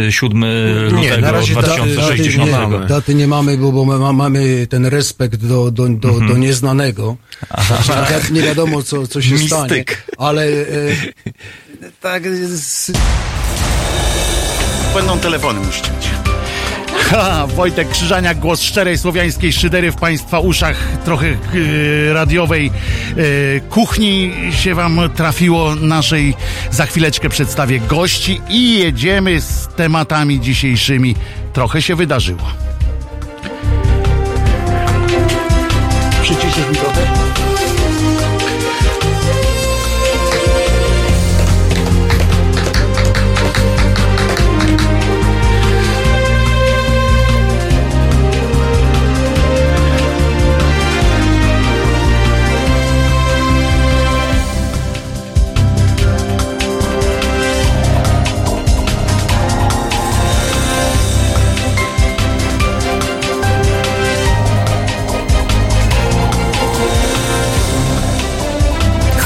7 lutego Nie, na razie daty, 2060. daty, nie, daty nie mamy, bo, bo ma, mamy ten respekt do, do, do, Mhm. do nieznanego. Znaczy, nie wiadomo, co, co się stanie. Mistyk. Ale e, tak... s- Będą telefony musicie mieć. Ha, Wojtek Krzyżaniak, głos szczerej słowiańskiej szydery w Państwa uszach, trochę e, radiowej e, kuchni się Wam trafiło naszej. Za chwileczkę przedstawię gości i jedziemy z tematami dzisiejszymi. Trochę się wydarzyło. Przyciszysz mi trochę?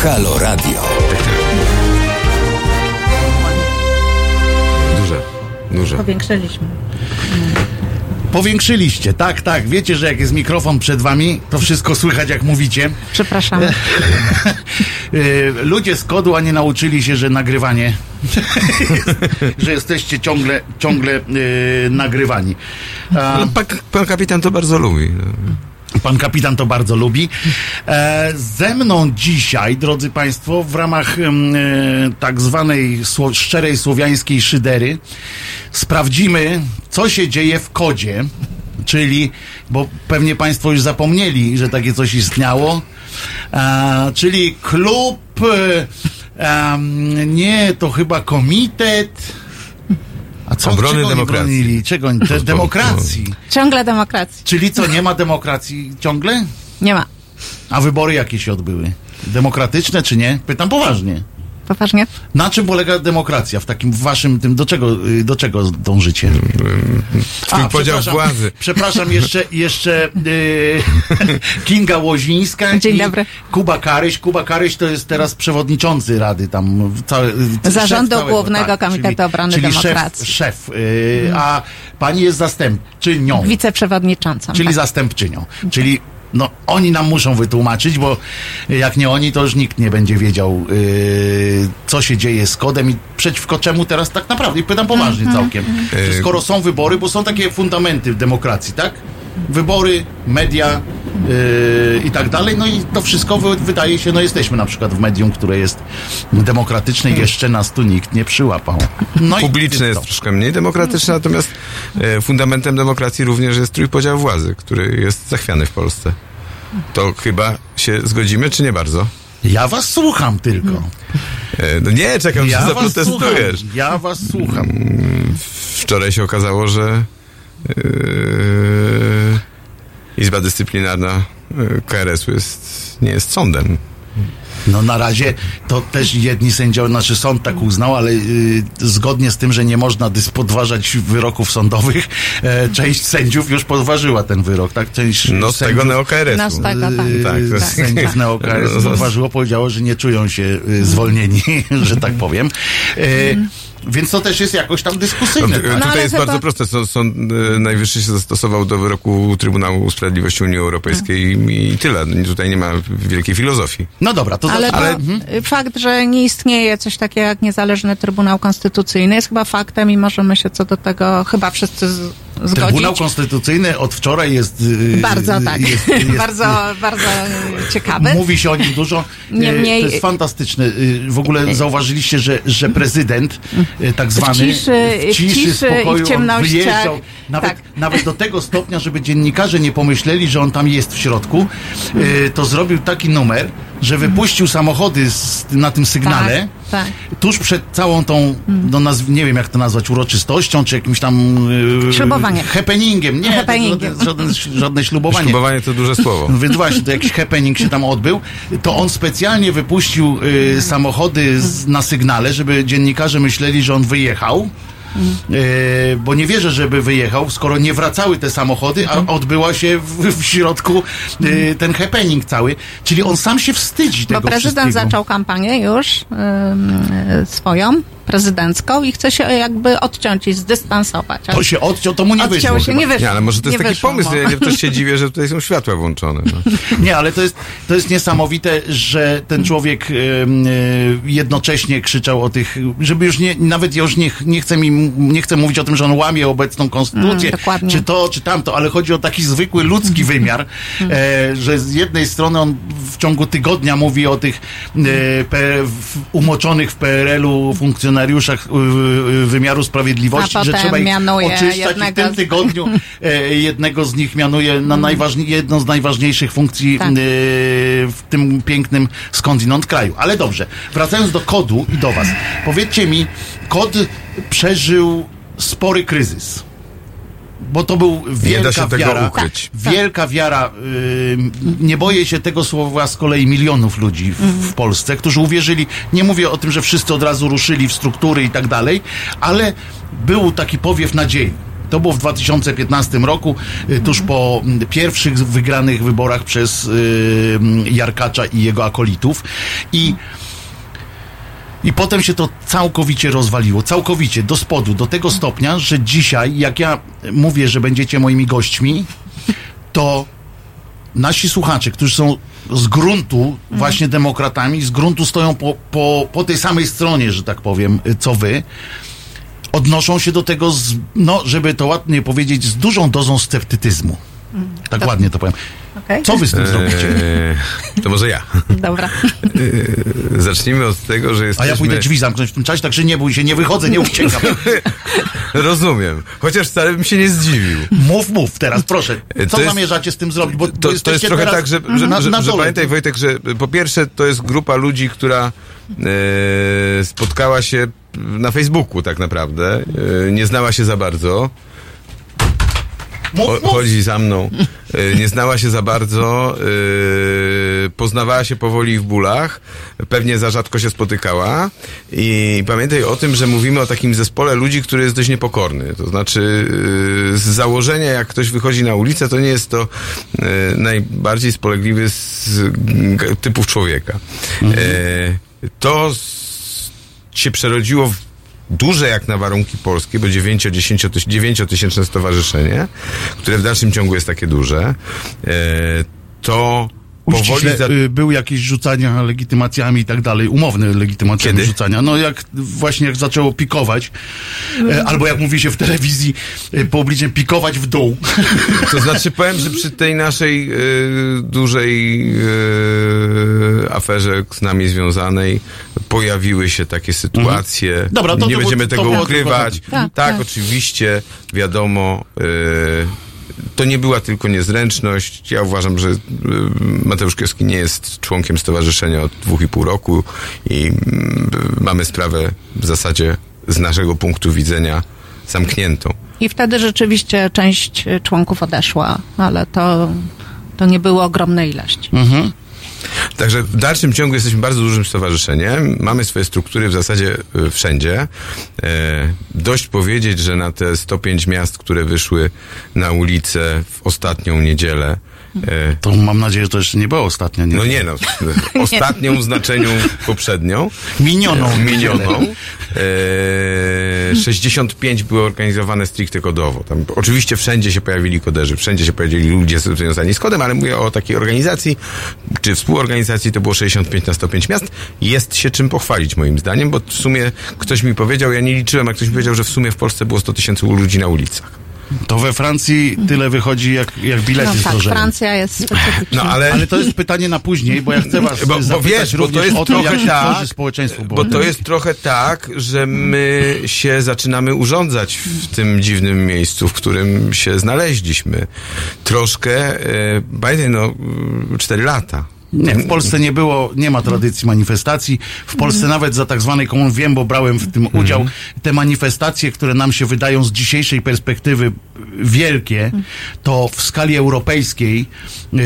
Halo Radio. Duże, duże. Powiększyliśmy. Powiększyliście, tak, tak. Wiecie, że jak jest mikrofon przed Wami, to wszystko słychać, jak mówicie. Przepraszam. E, Ludzie z kodu, a nie nauczyli się, że nagrywanie, że jesteście ciągle, ciągle e, nagrywani. A, Pan, pan kapitan to bardzo lubi. Pan kapitan to bardzo lubi. E, ze mną dzisiaj, drodzy Państwo, w ramach e, tak zwanej szczerej słowiańskiej szydery sprawdzimy, co się dzieje w kodzie, czyli, bo pewnie Państwo już zapomnieli, że takie coś istniało, czyli klub, e, nie, to chyba komitet. A co, Obrony czego oni demokracji. bronili? Czego oni? Te, demokracji. Ciągle demokracji. Czyli co, nie ma demokracji ciągle? Nie ma. A wybory jakie się odbyły? Demokratyczne czy nie? Pytam poważnie. Poważnie? Na czym polega demokracja w takim waszym tym, do czego, y, do czego dążycie? Twój podział przepraszam, władzy. Przepraszam, jeszcze, jeszcze y, Kinga Łozińska Dzień i dobry. Kuba Karyś. Kuba Karyś to jest teraz przewodniczący Rady tam całe, y, Zarządu całego, Głównego Komitetu Obrony czyli Demokracji. Szef, szef y, a pani jest zastępczynią. Wiceprzewodniczącą. Czyli tak. zastępczynią. Czyli no, oni nam muszą wytłumaczyć, bo jak nie oni, to już nikt nie będzie wiedział, yy, co się dzieje z kodem i przeciwko czemu teraz tak naprawdę. I pytam poważnie Mhm. całkiem. Że skoro są wybory, bo są takie fundamenty w demokracji, tak? Wybory, media yy, i tak dalej. No i to wszystko wy, wydaje się, no jesteśmy na przykład w medium, które jest demokratyczne i jeszcze nas tu nikt nie przyłapał. No Publiczne jest to. troszkę mniej demokratyczne, natomiast e, fundamentem demokracji również jest trójpodział władzy, który jest zachwiany w Polsce. To chyba się zgodzimy, czy nie bardzo? Ja was słucham tylko. E, no nie, czekam, Ja że zaprotestujesz. słucham. Ja was słucham. Wczoraj się okazało, że Izba Dyscyplinarna e, KRS-u jest, nie jest sądem. No na razie to też jedni sędziowie, znaczy sąd tak uznał, ale y, zgodnie z tym, że nie można dys- podważać wyroków sądowych, e, część sędziów już podważyła ten wyrok, tak? Część No z sędziów, tego neo-KRS-u. Z tego, tak. y, Tak, jest- sędziów neokrs podważyło, powiedziało, że nie czują się y, zwolnieni, że tak powiem. E, Więc to też jest jakoś tam No, dyskusyjne. t- tak? ale tutaj jest chyba- bardzo proste. Sąd, sąd e, Najwyższy się zastosował do wyroku Trybunału Sprawiedliwości Unii Europejskiej i, i tyle. Tutaj nie ma wielkiej filozofii. No dobra, to Ale, to, y, fakt, że nie istnieje coś takiego jak niezależny Trybunał Konstytucyjny jest chyba faktem i możemy się co do tego chyba wszyscy z, zgodzić. Trybunał Konstytucyjny od wczoraj jest... y, Bardzo tak. Jest, jest, bardzo, bardzo ciekawy. Mówi się o nim dużo. Niemniej- E, To jest fantastyczne. W ogóle zauważyliście, że, że prezydent e, tak zwany ciszy- w ciszy i w spokoju, on ciemnościach. wyjeżdżał. Nawet, Tak. nawet do tego stopnia, żeby dziennikarze nie pomyśleli, że on tam jest w środku, e, to zrobił taki numer, że wypuścił samochody z, na tym sygnale. Tak, Tuż przed całą tą, no nazw, nie wiem jak to nazwać, uroczystością, czy jakimś tam... e, Ślubowaniem. Happeningiem. Nie, Happeningiem. To żaden, żaden, żadne ślubowanie. Ślubowanie to duże słowo. Więc właśnie, to jakiś happening się tam odbył, to on specjalnie wypuścił y, samochody z, na sygnale, żeby dziennikarze myśleli, że on wyjechał. Y, bo nie wierzę, żeby wyjechał, skoro nie wracały te samochody, a odbyła się w, w środku y, ten happening cały. Czyli on sam się wstydzi tego Bo prezydent wszystkiego. zaczął kampanię już y, swoją prezydencką i chce się jakby odciąć i zdystansować. To się odciął, to mu nie Odciął wyszło się, nie wyszło. Nie, ale może to jest nie taki wyszło pomysł, mu. ja nie- też się dziwię, że tutaj są światła włączone. No. Nie, ale to jest, to jest niesamowite, że ten człowiek e, jednocześnie krzyczał o tych, żeby już nie, nawet ja już nie, nie, chcę mi, nie chcę mówić o tym, że on łamie obecną konstytucję, Mm, czy to, czy tamto, ale chodzi o taki zwykły ludzki wymiar, e, że z jednej strony on w ciągu tygodnia mówi o tych e, umoczonych w PRL-u funkcjonariuszach e, e, wymiaru sprawiedliwości, że trzeba ich oczyszczać i w tym tygodniu e, jednego z nich mianuje na najważniej, jedną z najważniejszych funkcji Tak. e, w tym pięknym skądinąd kraju. Ale dobrze, wracając do kodu i do was. Powiedzcie mi, kod przeżył spory kryzys. Bo to był wielka da się tego wiara. ukryć. Wielka wiara. y, nie boję się tego słowa z kolei milionów ludzi w, w Polsce, którzy uwierzyli. Nie mówię o tym, że wszyscy od razu ruszyli w struktury i tak dalej, ale był taki powiew nadziei. To było w 2015 roku, y, tuż po mm, pierwszych wygranych wyborach przez y, Jarkacza i jego akolitów. I i potem się to całkowicie rozwaliło, całkowicie, do spodu, do tego stopnia, że dzisiaj, jak ja mówię, że będziecie moimi gośćmi, to nasi słuchacze, którzy są z gruntu właśnie demokratami, z gruntu stoją po, po, po tej samej stronie, że tak powiem, co wy, odnoszą się do tego, z, no, żeby to ładnie powiedzieć, z dużą dozą sceptycyzmu. Tak ładnie to powiem. Okej? Co wy z tym zrobicie? Eee, to może ja. Dobra. Zacznijmy od tego, że A jesteśmy... ja pójdę drzwi zamknąć w tym czasie, także nie bój się, nie wychodzę, nie uciekam. Rozumiem. Chociaż wcale bym się nie zdziwił. Mów, mów teraz, proszę. To Co jest- zamierzacie z tym zrobić? Bo, To, to jest trochę teraz tak, że, że, na, że, na że pamiętaj Wojtek, że po pierwsze to jest grupa ludzi, która e, spotkała się na Facebooku tak naprawdę, e, nie znała się za bardzo, o, chodzi za mną, e, nie znała się za bardzo, e, poznawała się powoli w bólach, pewnie za rzadko się spotykała i pamiętaj o tym, że mówimy o takim zespole ludzi, który jest dość niepokorny. To znaczy e, z założenia, jak ktoś wychodzi na ulicę, to nie jest to najbardziej spolegliwy z typów człowieka. E, to się przerodziło w duże jak na warunki polskie, bo 9-10-tysięczne stowarzyszenie, które w dalszym ciągu jest takie duże, e, to. Uściśle, Za... y, były jakieś rzucania legitymacjami i tak dalej, umowne legitymacjami Kiedy? rzucania. No jak właśnie jak zaczęło pikować, e, albo jak mówi się w telewizji e, publicznie, pikować w dół. To znaczy powiem, że przy tej naszej e, dużej e, aferze z nami związanej pojawiły się takie sytuacje. Mhm. Dobra, to- Nie to będziemy to tego ukrywać. tylko- Tak, Tak, tak. oczywiście, wiadomo. e, to nie była tylko niezręczność. Ja uważam, że e, Mateusz Kioski nie jest członkiem stowarzyszenia od dwóch i pół roku i mm, mamy sprawę w zasadzie z naszego punktu widzenia zamkniętą. I wtedy rzeczywiście część y, członków odeszła, ale to, to nie było ogromnej ilości. Także w dalszym ciągu jesteśmy bardzo dużym stowarzyszeniem. Mamy swoje struktury w zasadzie y, wszędzie. E, dość powiedzieć, że na te 105 miast, które wyszły na ulicę w ostatnią niedzielę, e, To mam nadzieję, że to jeszcze nie było ostatnio. Nie? no nie no, ostatnią w znaczeniu poprzednią, Minioną. minioną, e, 65 były organizowane stricte kodowo. Tam oczywiście wszędzie się pojawili koderzy, wszędzie się pojawili ludzie związani z kodem, ale mówię o takiej organizacji, czy współorganizacji, to było 65 na 105 miast. Jest się czym pochwalić moim zdaniem, bo w sumie ktoś mi powiedział, ja nie liczyłem, a ktoś mi powiedział, że w sumie w Polsce było 100 tysięcy ludzi na ulicach. To we Francji tyle wychodzi, jak, jak bilety No tak, zdrożeją. Francja jest specyficzna. No ale... Ale to jest pytanie na później, bo ja chcę was Bo- bo wiesz, bo to również jest o to, trochę jak się tak, tworzy społeczeństwo. Bo to jest trochę tak, że my się zaczynamy urządzać w tym dziwnym miejscu, w którym się znaleźliśmy. Troszkę, e, no, cztery lata. Nie, w Polsce nie było, nie ma tradycji manifestacji. W Polsce nawet za tak zwanej komun wiem, bo brałem w tym udział. Te manifestacje, które nam się wydają z dzisiejszej perspektywy wielkie, to w skali europejskiej e,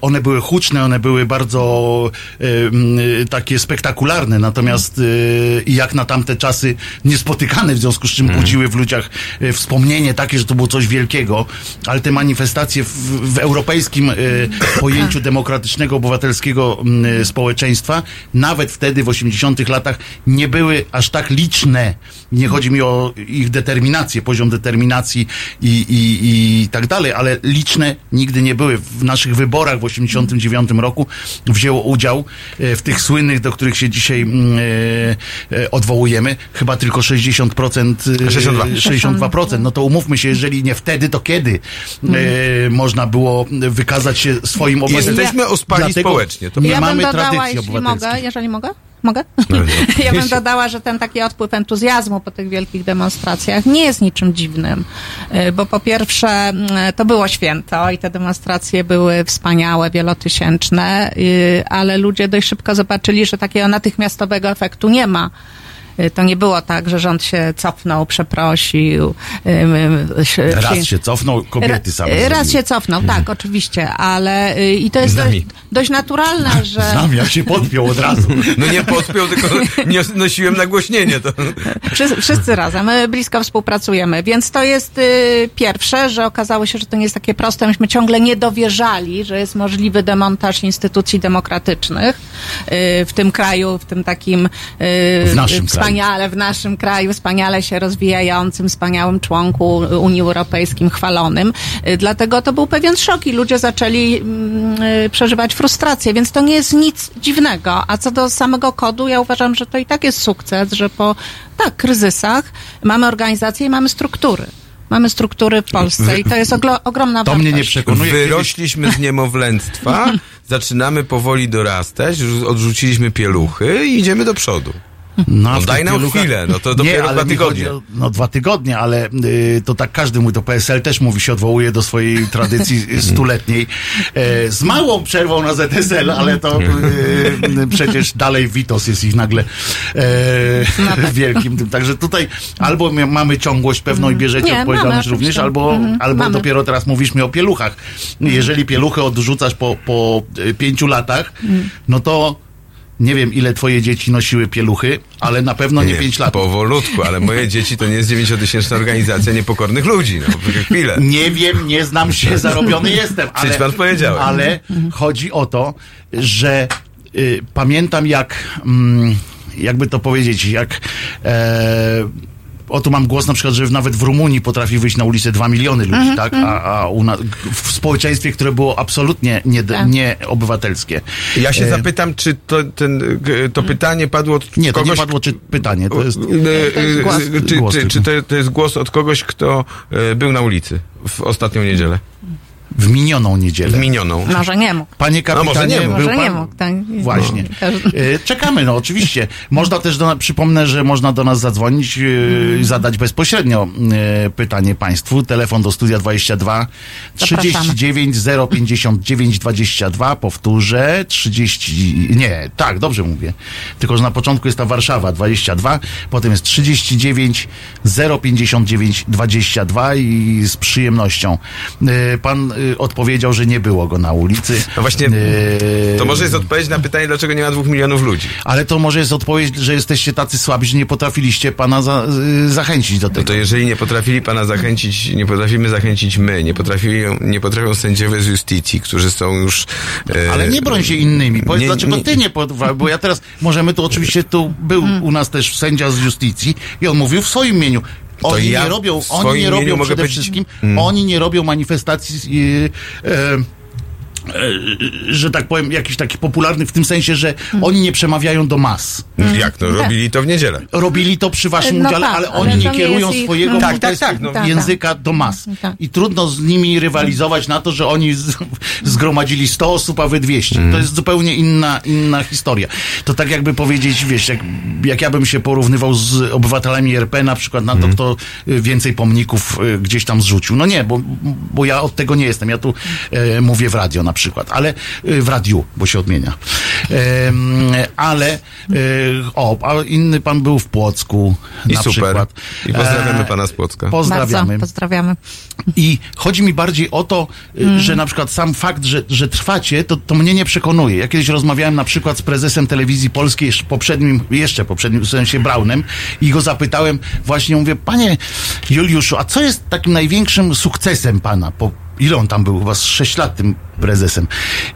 one były huczne, one były bardzo e, m, takie spektakularne, natomiast e, i jak na tamte czasy niespotykane, w związku z czym budziły w ludziach e, wspomnienie takie, że to było coś wielkiego, ale te manifestacje w, w europejskim e, pojęciu demokratycznego, obywatelskiego m, e, społeczeństwa, nawet wtedy w 80 latach nie były aż tak liczne. Nie chodzi mi o ich determinację, poziom determinacji i, i, i tak dalej, ale liczne nigdy nie były. W naszych wyborach w 89 roku wzięło udział e, w tych słynnych, do których się dzisiaj mm, e, e, odwołujemy, chyba tylko 60%, e, 62. 62%. No to umówmy się, jeżeli nie wtedy, to kiedy e, można było wykazać się swoim obywatelstwem. Jesteśmy ospali Dlatego społecznie. To ja mamy bym dodała, jeśli mogę, jeżeli mogę? Mogę? No, ja bym dodała, że ten taki odpływ entuzjazmu po tych wielkich demonstracjach nie jest niczym dziwnym, Y, bo po pierwsze mm, to było święto i te demonstracje były wspaniałe, wielotysięczne, y, ale ludzie dość szybko zobaczyli, że takiego natychmiastowego efektu nie ma. Y, To nie było tak, że rząd się cofnął, przeprosił. się- Raz się cofnął, kobiety same Raz się cofnął, tak, oczywiście, ale y, i to jest dość, dość naturalne, że... Znam, jak się podpiął od razu. No nie podpiął, tylko nie nosiłem nagłośnienie. To... Wszyscy, wszyscy razem, my blisko współpracujemy, więc to jest y, pierwsze, że okazało się, że to nie jest takie proste. Myśmy ciągle nie dowierzali, że jest możliwy demontaż instytucji demokratycznych w tym kraju, w tym takim W naszym wspaniale, w naszym kraju, wspaniale się rozwijającym, wspaniałym członku Unii Europejskiej, chwalonym. Y, dlatego to był pewien szok i ludzie zaczęli mm, y, przeżywać frustrację, więc to nie jest nic dziwnego. A co do samego kodu, ja uważam, że to i tak jest sukces, że po tak, kryzysach mamy organizacje i mamy struktury. Mamy struktury w Polsce i to jest ogromna To wartość. mnie nie przekonuje. Wyrośliśmy z niemowlęctwa, zaczynamy powoli dorastać, odrzuciliśmy pieluchy i idziemy do przodu. No, No daj nam pieluchach- chwilę, no to nie, dopiero ale dwa tygodnie. o- no dwa tygodnie, ale y, to tak każdy mówi, to PSL też mówi, się odwołuje do swojej tradycji stuletniej. E, z małą przerwą na ZSL, ale to y, przecież dalej Witos jest ich nagle e, wielkim tym. Także tutaj albo my mamy ciągłość pewną i bierzecie Nie, odpowiedzialność mamy, również, albo, Mhm, albo mamy. dopiero teraz mówisz mi o pieluchach. Jeżeli pieluchę odrzucasz po, po y, pięciu latach, no to nie wiem, ile twoje dzieci nosiły pieluchy, ale na pewno nie, pięć lat. Powolutku, ale moje dzieci to nie jest 90-tysięczna organizacja niepokornych ludzi. No, chwilę. Nie wiem, nie znam się, zarobiony jestem, ale, Przecież pan powiedział. ale chodzi o to, że y, pamiętam jak, mm, jakby to powiedzieć, jak e, o tu mam głos na przykład, że nawet w Rumunii potrafi wyjść na ulicę 2 miliony ludzi, Mhm, tak? A, a u nas, w społeczeństwie, które było absolutnie nie, Tak. nieobywatelskie. Ja się E, zapytam, czy to, ten, to pytanie padło od Nie, to kogoś... nie padło czy pytanie, to jest... E, To jest e, głos. Czy, Głos czy, czy to, to jest głos od kogoś, kto e, był na ulicy w ostatnią niedzielę? W minioną niedzielę. W minioną. Może nie mógł. Panie kapitanie, może nie mógł. Może nie pan... mógł. Tak. Właśnie. No, E, Czekamy, no oczywiście. Można też, do, przypomnę, że można do nas zadzwonić e, i zadać bezpośrednio e, pytanie Państwu. Telefon do studia 22 Zapraszamy. 39 059 22. Powtórzę 30. Nie, tak, dobrze mówię. Tylko, że na początku jest ta Warszawa 22, potem jest 39 059 22 i z przyjemnością. Pan odpowiedział, że nie było go na ulicy. No właśnie, E, To może jest odpowiedź na pytanie, dlaczego nie ma dwóch milionów ludzi. ale to może jest odpowiedź, że jesteście tacy słabi, że nie potrafiliście pana za, y, zachęcić do No tego. to jeżeli nie potrafili pana zachęcić, nie potrafimy zachęcić my, nie, potrafią, nie potrafią sędziowie z justicji, którzy są już... e, Ale nie broń się innymi. Powiedz, nie- dlaczego nie- ty nie potrafisz, bo ja teraz, możemy tu oczywiście, tu był u nas też sędzia z justicji i on mówił w swoim imieniu. Oni ja nie robią, oni nie robią przede wszystkim, Mm. oni nie robią manifestacji, y, e, e, że tak powiem, jakichś takich popularnych w tym sensie, że oni nie przemawiają do mas. Jak no, robili to w niedzielę. robili to przy waszym No udziale, tak, ale oni nie kierują ich- swojego no. Tak, tak, tak, no. Tak, języka do mas. Tak. I trudno z nimi rywalizować na to, że oni z, zgromadzili 100 osób, a wy 200. Mhm. To jest zupełnie inna, inna historia. To tak jakby powiedzieć, wiesz, jak, jak ja bym się porównywał z obywatelami RP na przykład na to, Mhm. kto y, więcej pomników y, gdzieś tam zrzucił. No nie, bo, bo ja od tego nie jestem. Ja tu e, mówię w radio na na przykład, ale y, w radiu, bo się odmienia. Ale y, o, a inny pan był w Płocku I na super. przykład. I pozdrawiamy E, pana z Płocka. Pozdrawiamy. Bardzo pozdrawiamy. I chodzi mi bardziej o to, y, że na przykład sam fakt, że, że trwacie, to, to mnie nie przekonuje. Ja kiedyś rozmawiałem na przykład z prezesem telewizji polskiej, jeszcze poprzednim, jeszcze poprzednim, w sensie Braunem, i go zapytałem, właśnie mówię, panie Juliuszu, a co jest takim największym sukcesem pana? Po, ile on tam był? Chyba z 6 lat tym prezesem.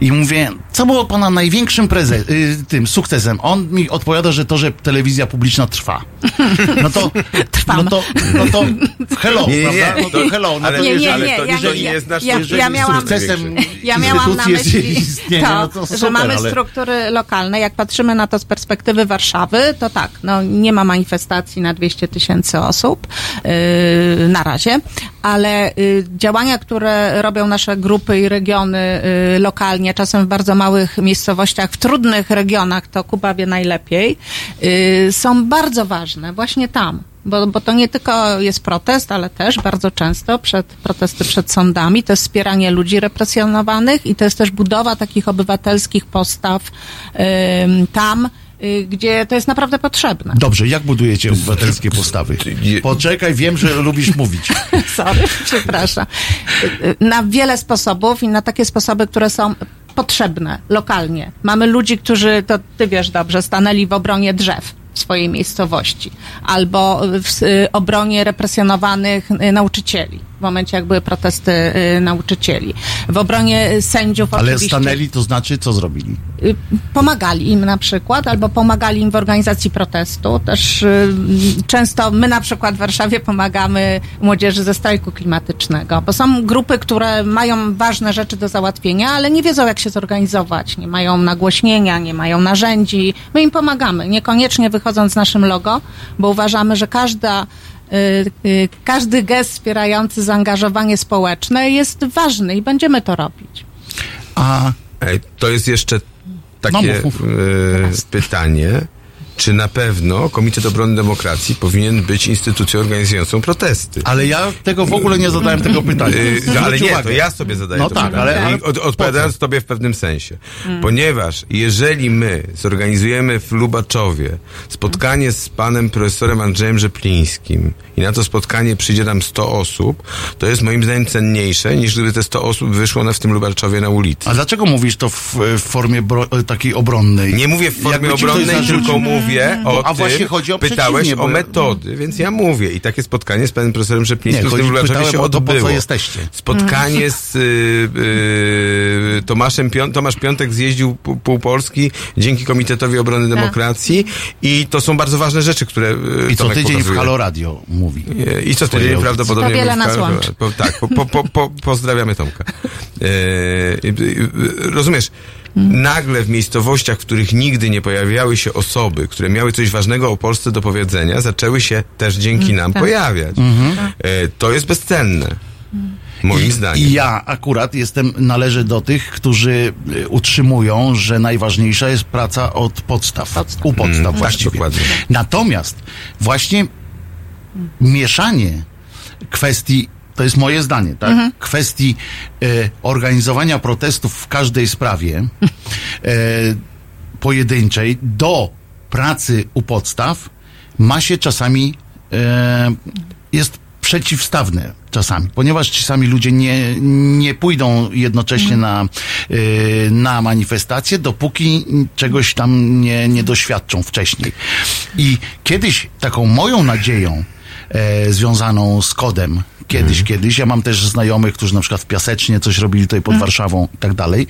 I mówię, co było pana największym preze- y, tym sukcesem? On mi odpowiada, że to, że telewizja publiczna trwa. No to, Trwam. no to, no to hello, Nie, nie, nie. prawda? No to hello, no Ale to Nie, nie, ale nie. to ja, jeżeli ja, nie znasz, to ja, jeżeli ja miałam, sukcesem ja miałam na jest myśli istnienie, to, no to że super, mamy ale- struktury lokalne. Jak patrzymy na to z perspektywy Warszawy, to tak, no, nie ma manifestacji na 200 tysięcy osób yy, na razie, ale yy, działania, które robią nasze grupy i regiony lokalnie, czasem w bardzo małych miejscowościach, w trudnych regionach, to Kuba wie najlepiej, yy, są bardzo ważne właśnie tam. Bo, bo to nie tylko jest protest, ale też bardzo często przed, protesty przed sądami, to jest wspieranie ludzi represjonowanych i to jest też budowa takich obywatelskich postaw tam, y, gdzie to jest naprawdę potrzebne. Dobrze, jak budujecie obywatelskie postawy? Poczekaj, wiem, że lubisz mówić. Sorry, przepraszam. Y, Na wiele sposobów i na takie sposoby, które są potrzebne lokalnie. Mamy ludzi, którzy, to ty wiesz dobrze, stanęli w obronie drzew w swojej miejscowości albo w y, obronie represjonowanych y, nauczycieli w momencie, jak były protesty y, nauczycieli. W obronie sędziów Ale oczywiście. stanęli, to znaczy, co zrobili? Y, pomagali im na przykład, albo pomagali im w organizacji protestu. Też y, często my na przykład w Warszawie pomagamy młodzieży ze strajku klimatycznego, bo są grupy, które mają ważne rzeczy do załatwienia, ale nie wiedzą jak się zorganizować, nie mają nagłośnienia, nie mają narzędzi. My im pomagamy, niekoniecznie wychodząc z naszym logo, bo uważamy, że każda każdy gest wspierający zaangażowanie społeczne jest ważny i będziemy to robić. A Ej, to jest jeszcze takie No, mów, mów. e, pytanie. Czy na pewno Komitet Obrony Demokracji powinien być instytucją organizującą protesty? Ale ja tego w ogóle nie zadałem tego pytania. Yy, Zwróć ale nie, to ja sobie zadaję No to tak, pytanie. ale- od, odpowiadając po tobie w pewnym sensie. Ponieważ jeżeli my zorganizujemy w Lubaczowie spotkanie z panem profesorem Andrzejem Rzeplińskim i na to spotkanie przyjdzie nam 100 osób, to jest moim zdaniem cenniejsze niż gdyby te 100 osób wyszło na, w tym Lubaczowie na ulicy. A dlaczego mówisz to w, w formie bro, takiej obronnej? Nie mówię w formie obronnej, tylko mówię o a tym, właśnie chodzi o pytałeś o bo- metody, więc ja mówię i takie spotkanie z panem profesorem Nie, Rzeplińskim w chodzi- tym pytałem się o to, po co odbyło. jesteście. Spotkanie z y, y, Tomaszem Pią- Tomasz Piątek zjeździł pół, Polski dzięki Komitetowi Obrony Demokracji i to są bardzo ważne rzeczy, które y, I co Tomek tydzień w pokazuje. Halo Radio mówi. I co tydzień audycji. prawdopodobnie... To wiele w- nas łączy. Po, tak, po, po, po, po, pozdrawiamy Tomka. E, y, y, rozumiesz, nagle w miejscowościach, w których nigdy nie pojawiały się osoby, które miały coś ważnego o Polsce do powiedzenia, zaczęły się też dzięki nam tak. pojawiać. E, to jest bezcenne. Moim zdaniem. I ja akurat jestem, należę do tych, którzy y, utrzymują, że najważniejsza jest praca od podstaw. Podstaw. U podstaw Mm, tak, właściwie. dokładnie. Natomiast właśnie mieszanie kwestii, to jest moje zdanie, tak? Mhm. Kwestii e, organizowania protestów w każdej sprawie e, pojedynczej do pracy u podstaw ma się czasami e, jest przeciwstawne czasami, ponieważ czasami ludzie nie, nie pójdą jednocześnie na, y, na manifestację, dopóki czegoś tam nie, nie doświadczą wcześniej. I kiedyś taką moją nadzieją e, związaną z kodem, kiedyś, kiedyś, ja mam też znajomych, którzy na przykład w Piasecznie coś robili tutaj pod Warszawą i tak dalej,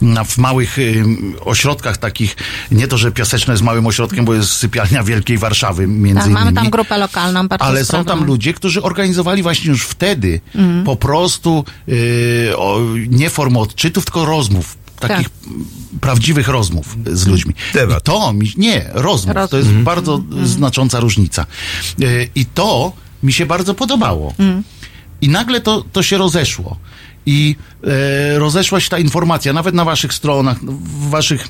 na, w małych y, ośrodkach takich, nie to, że Piaseczne jest małym ośrodkiem, bo jest sypialnia Wielkiej Warszawy między Tak, mamy innymi. tam grupę lokalną, bardzo Ale są tam ludzie, którzy organizowali właśnie już wtedy Mhm. po prostu yy, o, nie formę odczytów, tylko rozmów. Takich Tak. prawdziwych rozmów z ludźmi. Debat. I to mi, nie, rozmów. Rozmów. To jest bardzo znacząca różnica. Yy, I to mi się bardzo podobało. I nagle to, to się rozeszło. I e, rozeszła się ta informacja, nawet na waszych stronach, w waszych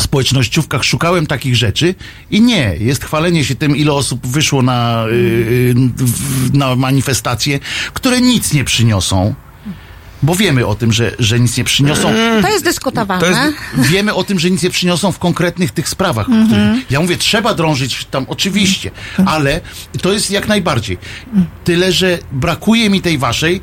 społecznościówkach szukałem takich rzeczy i nie, jest chwalenie się tym, ile osób wyszło na, y, y, na manifestacje, które nic nie przyniosą. Bo wiemy o tym, że, że nic nie przyniosą. To jest dyskutowane. To jest- Wiemy o tym, że nic nie przyniosą w konkretnych tych sprawach. Mhm. Ja mówię, trzeba drążyć tam, oczywiście, ale to jest jak najbardziej. Tyle, że brakuje mi tej waszej,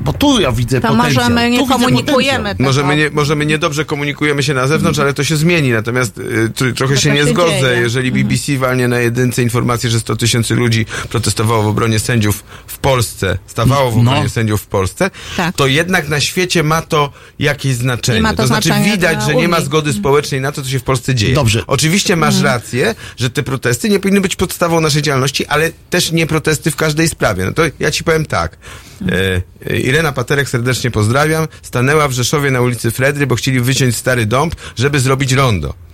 bo tu ja widzę To potencjał. może my nie tu komunikujemy tego. Może my, nie, może my niedobrze komunikujemy się na zewnątrz, ale to się zmieni. Natomiast y, tr- trochę się tak nie się zgodzę. dzieje. Jeżeli BBC walnie na jedynce informację, że 100 tysięcy ludzi protestowało w obronie sędziów w Polsce, stawało w No. obronie sędziów w Polsce, Tak. to jednak na świecie ma to jakieś znaczenie. Ma to znaczy znaczenie widać, że nie ma zgody społecznej na to, co się w Polsce dzieje. Dobrze. Oczywiście masz Mhm. rację, że te protesty nie powinny być podstawą naszej działalności, ale też nie protesty w każdej sprawie. No to ja ci powiem tak. E, Irena Paterek serdecznie pozdrawiam. Stanęła w Rzeszowie na ulicy Fredry, bo chcieli wyciąć stary dąb, żeby zrobić rondo.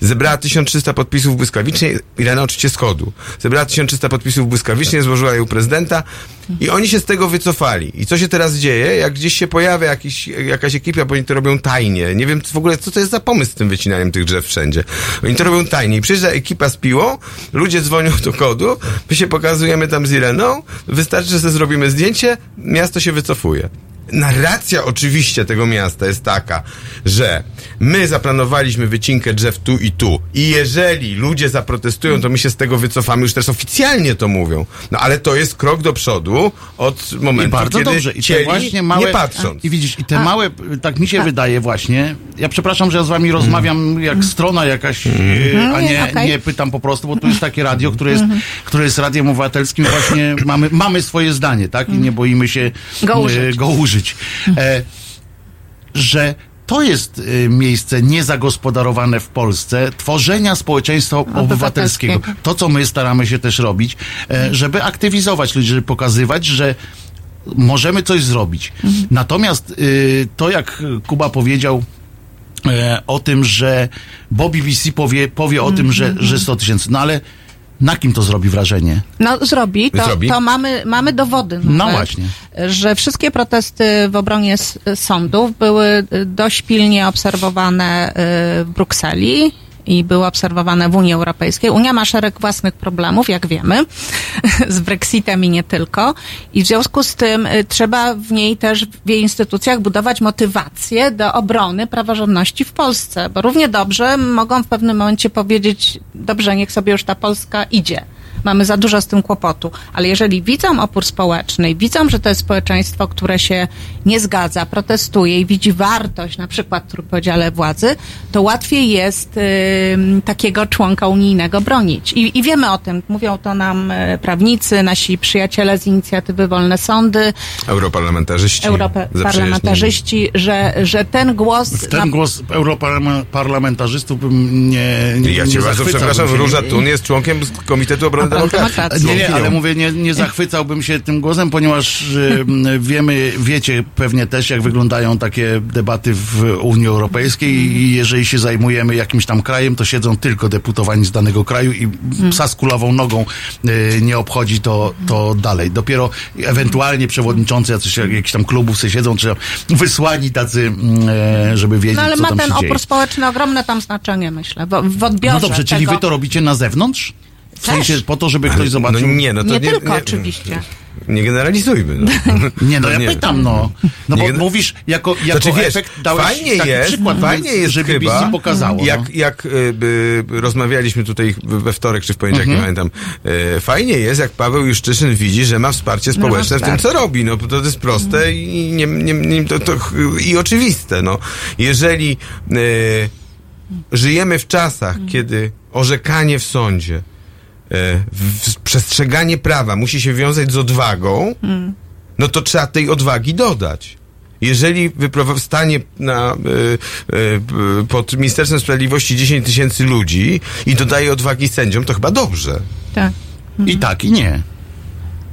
Zebrała 1300 podpisów błyskawicznie, Irena oczywiście z kodu. Zebrała 1300 podpisów błyskawicznie, złożyła je u prezydenta i oni się z tego wycofali. I co się teraz dzieje? Jak gdzieś się pojawia jakiś, jakaś ekipa, bo oni to robią tajnie. Nie wiem w ogóle, co to jest za pomysł z tym wycinaniem tych drzew wszędzie. Oni to robią tajnie. I przyjeżdża ekipa z piłą, ludzie dzwonią do kodu, my się pokazujemy tam z Ireną, wystarczy, że sobie zrobimy zdjęcie, miasto się wycofuje. Narracja oczywiście tego miasta jest taka, że my zaplanowaliśmy wycinkę drzew tu i tu i jeżeli ludzie zaprotestują, to my się z tego wycofamy, już też oficjalnie to mówią. No ale to jest krok do przodu od momentu, I bardzo kiedy dobrze. I te cieli, właśnie małe, nie patrząc. I widzisz, i te małe, tak mi się wydaje właśnie, ja przepraszam, że ja z wami rozmawiam jak strona jakaś, e, a nie, nie, okej. nie pytam po prostu, bo tu jest takie radio, które jest, które jest radiem obywatelskim, właśnie mamy, mamy swoje zdanie, tak? I nie boimy się Go e, użyć. go użyć. E, że to jest e, miejsce niezagospodarowane w Polsce tworzenia społeczeństwa obywatelskiego. To, co my staramy się też robić, e, żeby aktywizować ludzi, żeby pokazywać, że możemy coś zrobić. Natomiast y, to, jak Kuba powiedział e, o tym, że bo BBC powie, powie o tym, że, że 100 tysięcy, no ale na kim to zrobi wrażenie? No zrobi, to, Zrobi. to mamy, mamy dowody. No nawet, właśnie. Że wszystkie protesty w obronie sądów były y, dość pilnie obserwowane y, w Brukseli i były obserwowane w Unii Europejskiej. Unia ma szereg własnych problemów, jak wiemy, z Brexitem i nie tylko. I w związku z tym y, trzeba w niej też, w jej instytucjach budować motywację do obrony praworządności w Polsce, bo równie dobrze mogą w pewnym momencie powiedzieć, dobrze, niech sobie już ta Polska idzie mamy za dużo z tym kłopotu. Ale jeżeli widzą opór społeczny, i widzą, że to jest społeczeństwo, które się nie zgadza, protestuje i widzi wartość na przykład w trójpodziale władzy, to łatwiej jest ym, takiego członka unijnego bronić. I, I wiemy o tym. Mówią to nam e, prawnicy, nasi przyjaciele z inicjatywy Wolne Sądy, Europarlamentarzyści. europarlamentarzyści, że, że ten głos... W ten na- głos europarlamentarzystów bym nie, nie Ja cię nie bardzo przepraszam. Róża Tun jest członkiem Komitetu Obrony Demokracji. Nie, nie, ale Członkinią. mówię, nie, nie zachwycałbym się tym głosem, ponieważ y, wiemy, wiecie pewnie też, jak wyglądają takie debaty w Unii Europejskiej i jeżeli się zajmujemy jakimś tam krajem, to siedzą tylko deputowani z danego kraju i psa z kulawą nogą y, nie obchodzi to, to dalej. Dopiero ewentualnie przewodniczący jacyś, jakichś tam klubów sobie siedzą, czy wysłani tacy, mm, e, żeby wiedzieć, No ale co ma tam ten się dzieje. opór społeczny ogromne tam znaczenie, myślę, w, w odbiorze No dobrze, czyli tego. wy to robicie na zewnątrz? W Też. sensie po to, żeby ktoś No zobaczył? nie, no to nie, nie, tylko nie, oczywiście. Nie generalizujmy. No. Nie, no ja nie. pytam, no. No Nie bo gen- mówisz, jako, jako Znaczy, wiesz, efekt dałeś fajnie taki jest, przykład, fajnie jest że BBC chyba, pokazało. jak, no. jak y, by, rozmawialiśmy tutaj we wtorek czy w poniedziałek, Mhm. nie pamiętam, y, fajnie jest, jak Paweł Juszczyszyn widzi, że ma wsparcie No, społeczne w tym, co robi. No, to jest proste i, nie, nie, nie, to, to, i oczywiste. No. Jeżeli y, żyjemy w czasach, kiedy orzekanie w sądzie, y, przestrzeganie prawa musi się wiązać z odwagą, no to trzeba tej odwagi dodać. Jeżeli stanie na, y, y, pod Ministerstwem Sprawiedliwości 10 tysięcy ludzi i dodaje odwagi sędziom, to chyba dobrze. Tak. I tak, i nie.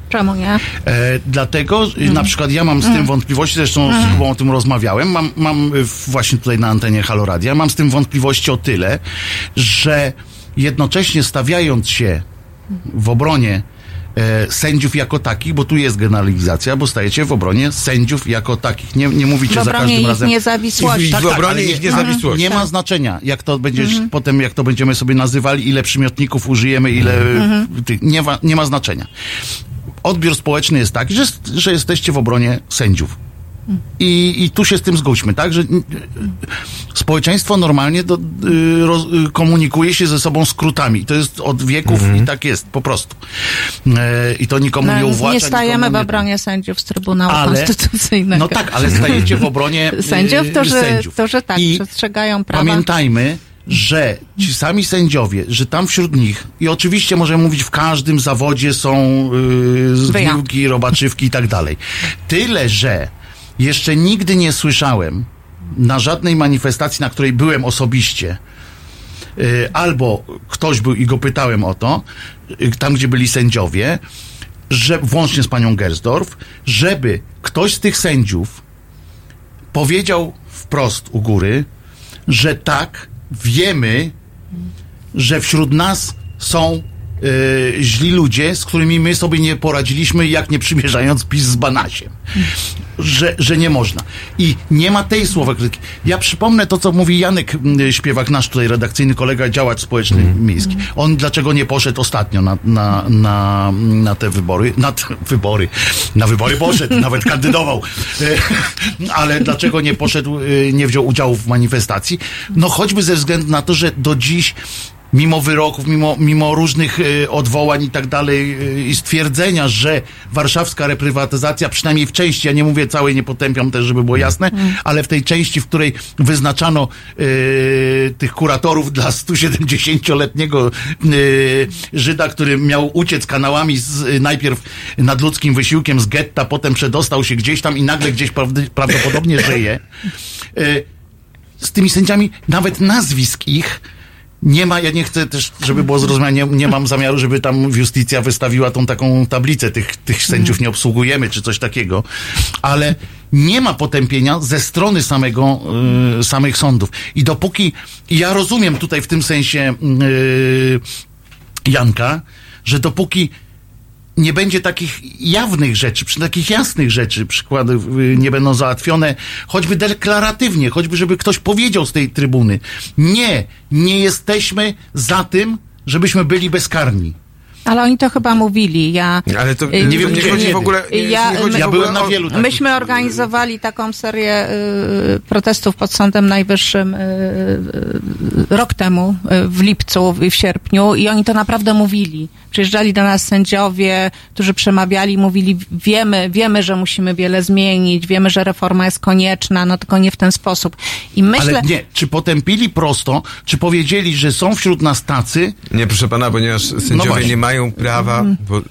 Czemu nie? E, dlatego y, Mhm. na przykład ja mam z tym wątpliwości, zresztą z Kubą o tym rozmawiałem, mam, mam y, właśnie tutaj na antenie Haloradia, mam z tym wątpliwości o tyle, że jednocześnie stawiając się w obronie e, sędziów jako takich, bo tu jest generalizacja, bo stajecie w obronie sędziów jako takich. Nie, nie mówicie za każdym ich razem. niezawisłości. I w Tak, tak, obronie ale ich nie- niezawisłości. Nie ma znaczenia, jak to będziesz potem, jak to będziemy sobie nazywali, ile przymiotników użyjemy, ile tych, nie, ma, nie ma znaczenia. Odbiór społeczny jest taki, że, że jesteście w obronie sędziów. I, I tu się z tym zgódźmy, tak? Że y, y, społeczeństwo normalnie do, y, roz, y, komunikuje się ze sobą skrótami. To jest od wieków Mhm. i tak jest, po prostu. E, I to nikomu nie No, uwłacza. nie stajemy w nie- obronie sędziów z Trybunału Ale- Konstytucyjnego. No tak, ale stajecie w obronie Sędziów, którzy, sędziów. którzy tak, I przestrzegają prawa. Pamiętajmy, że ci sami sędziowie, że tam wśród nich, i oczywiście możemy mówić, w każdym zawodzie są yy, robaczywki i tak dalej. Tyle, że jeszcze nigdy nie słyszałem na żadnej manifestacji, na której byłem osobiście, y, albo ktoś był i go pytałem o to, y, tam gdzie byli sędziowie, że włącznie z panią Gersdorf, żeby ktoś z tych sędziów powiedział wprost u góry, że tak, wiemy, że wśród nas są e, źli ludzie, z którymi my sobie nie poradziliśmy, jak nie przymierzając PiS z Banasiem. Że, że nie można. I nie ma tej słowa krytyki. Ja przypomnę to, co mówi Janek Śpiewak, nasz tutaj redakcyjny kolega, działacz społeczny miejski. On dlaczego nie poszedł ostatnio na, na, na, na te wybory? Na te wybory. Na wybory poszedł, nawet kandydował. E, Ale dlaczego nie poszedł, e, nie wziął udziału w manifestacji? No choćby ze względu na to, że do dziś mimo wyroków, mimo, mimo różnych e, odwołań i tak dalej e, i stwierdzenia, że warszawska reprywatyzacja, przynajmniej w części, ja nie mówię całej, nie potępiam też, żeby było jasne, ale w tej części, w której wyznaczano e, tych kuratorów dla 170-letniego e, Żyda, który miał uciec kanałami z, najpierw nadludzkim wysiłkiem z getta, potem przedostał się gdzieś tam i nagle gdzieś prawdy, prawdopodobnie żyje. Z tymi sędziami, nawet nazwisk ich, nie ma, ja nie chcę też, żeby było zrozumiane, nie, nie mam zamiaru, żeby tam Justicja wystawiła tą taką tablicę, tych, tych sędziów nie obsługujemy, czy coś takiego, ale nie ma potępienia ze strony samego, y, samych sądów. I dopóki, ja rozumiem tutaj w tym sensie y, Janka, że dopóki nie będzie takich jawnych rzeczy, takich jasnych rzeczy, przykłady y, nie będą załatwione, choćby deklaratywnie, choćby żeby ktoś powiedział z tej trybuny, nie, nie jesteśmy za tym, żebyśmy byli bezkarni. Ale oni to chyba mówili. Ja, Ale to Y, nie, nie wiem, nie gdzie- chodzi w ogóle. Nie, Ja- nie chodzi ja w ogóle byłem na wielu takich. Myśmy organizowali taką serię y, protestów pod Sądem Najwyższym y, y, rok temu, y, w lipcu i w sierpniu i oni to naprawdę mówili. Przyjeżdżali do nas sędziowie, którzy przemawiali, mówili, wiemy, wiemy, że musimy wiele zmienić, wiemy, że reforma jest konieczna, no tylko nie w ten sposób. I myślę... Ale nie, czy potępili prosto, czy powiedzieli, że są wśród nas tacy, Nie, proszę pana, ponieważ sędziowie No nie mają prawa. Bo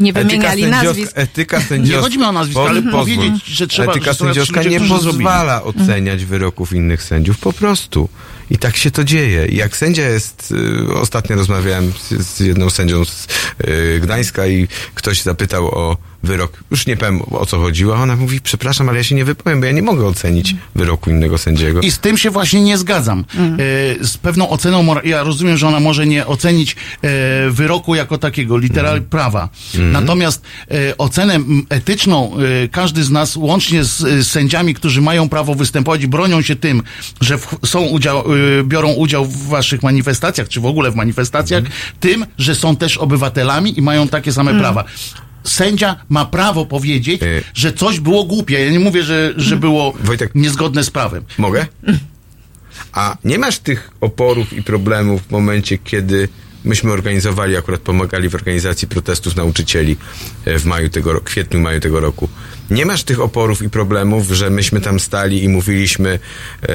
Nie wymieniali nazwisk. Etyka sędziowska. Nie chodzi mi o nazwiska, ale powiedzieć, że trzeba- Etyka sędziowska nie którzy zrobili. pozwala oceniać wyroków innych sędziów. Po prostu. I tak się to dzieje. I jak sędzia jest. Y, ostatnio rozmawiałem z, z jedną sędzią z y, Gdańska i ktoś zapytał o wyrok. Już nie powiem o co chodziło. A ona mówi: Przepraszam, ale ja się nie wypowiem, bo ja nie mogę ocenić wyroku innego sędziego. I z tym się właśnie nie zgadzam. E, z pewną oceną, mora- ja rozumiem, że ona może nie ocenić e, wyroku jako takiego, literal prawa. Natomiast e, ocenę etyczną e, każdy z nas, łącznie z, sędziami, którzy mają prawo występować i bronią się tym, że w, są udział, e, biorą udział w waszych manifestacjach, czy w ogóle w manifestacjach, tym, że są też obywatelami i mają takie same prawa. Sędzia ma prawo powiedzieć, E. że coś było głupie. Ja nie mówię, że, że było Wojtek. niezgodne z prawem. Mogę? A nie masz tych oporów i problemów w momencie, kiedy myśmy organizowali, akurat pomagali w organizacji protestów nauczycieli e, w maju tego roku, kwietniu, maju tego roku. Nie masz tych oporów i problemów, że myśmy tam stali i mówiliśmy, e,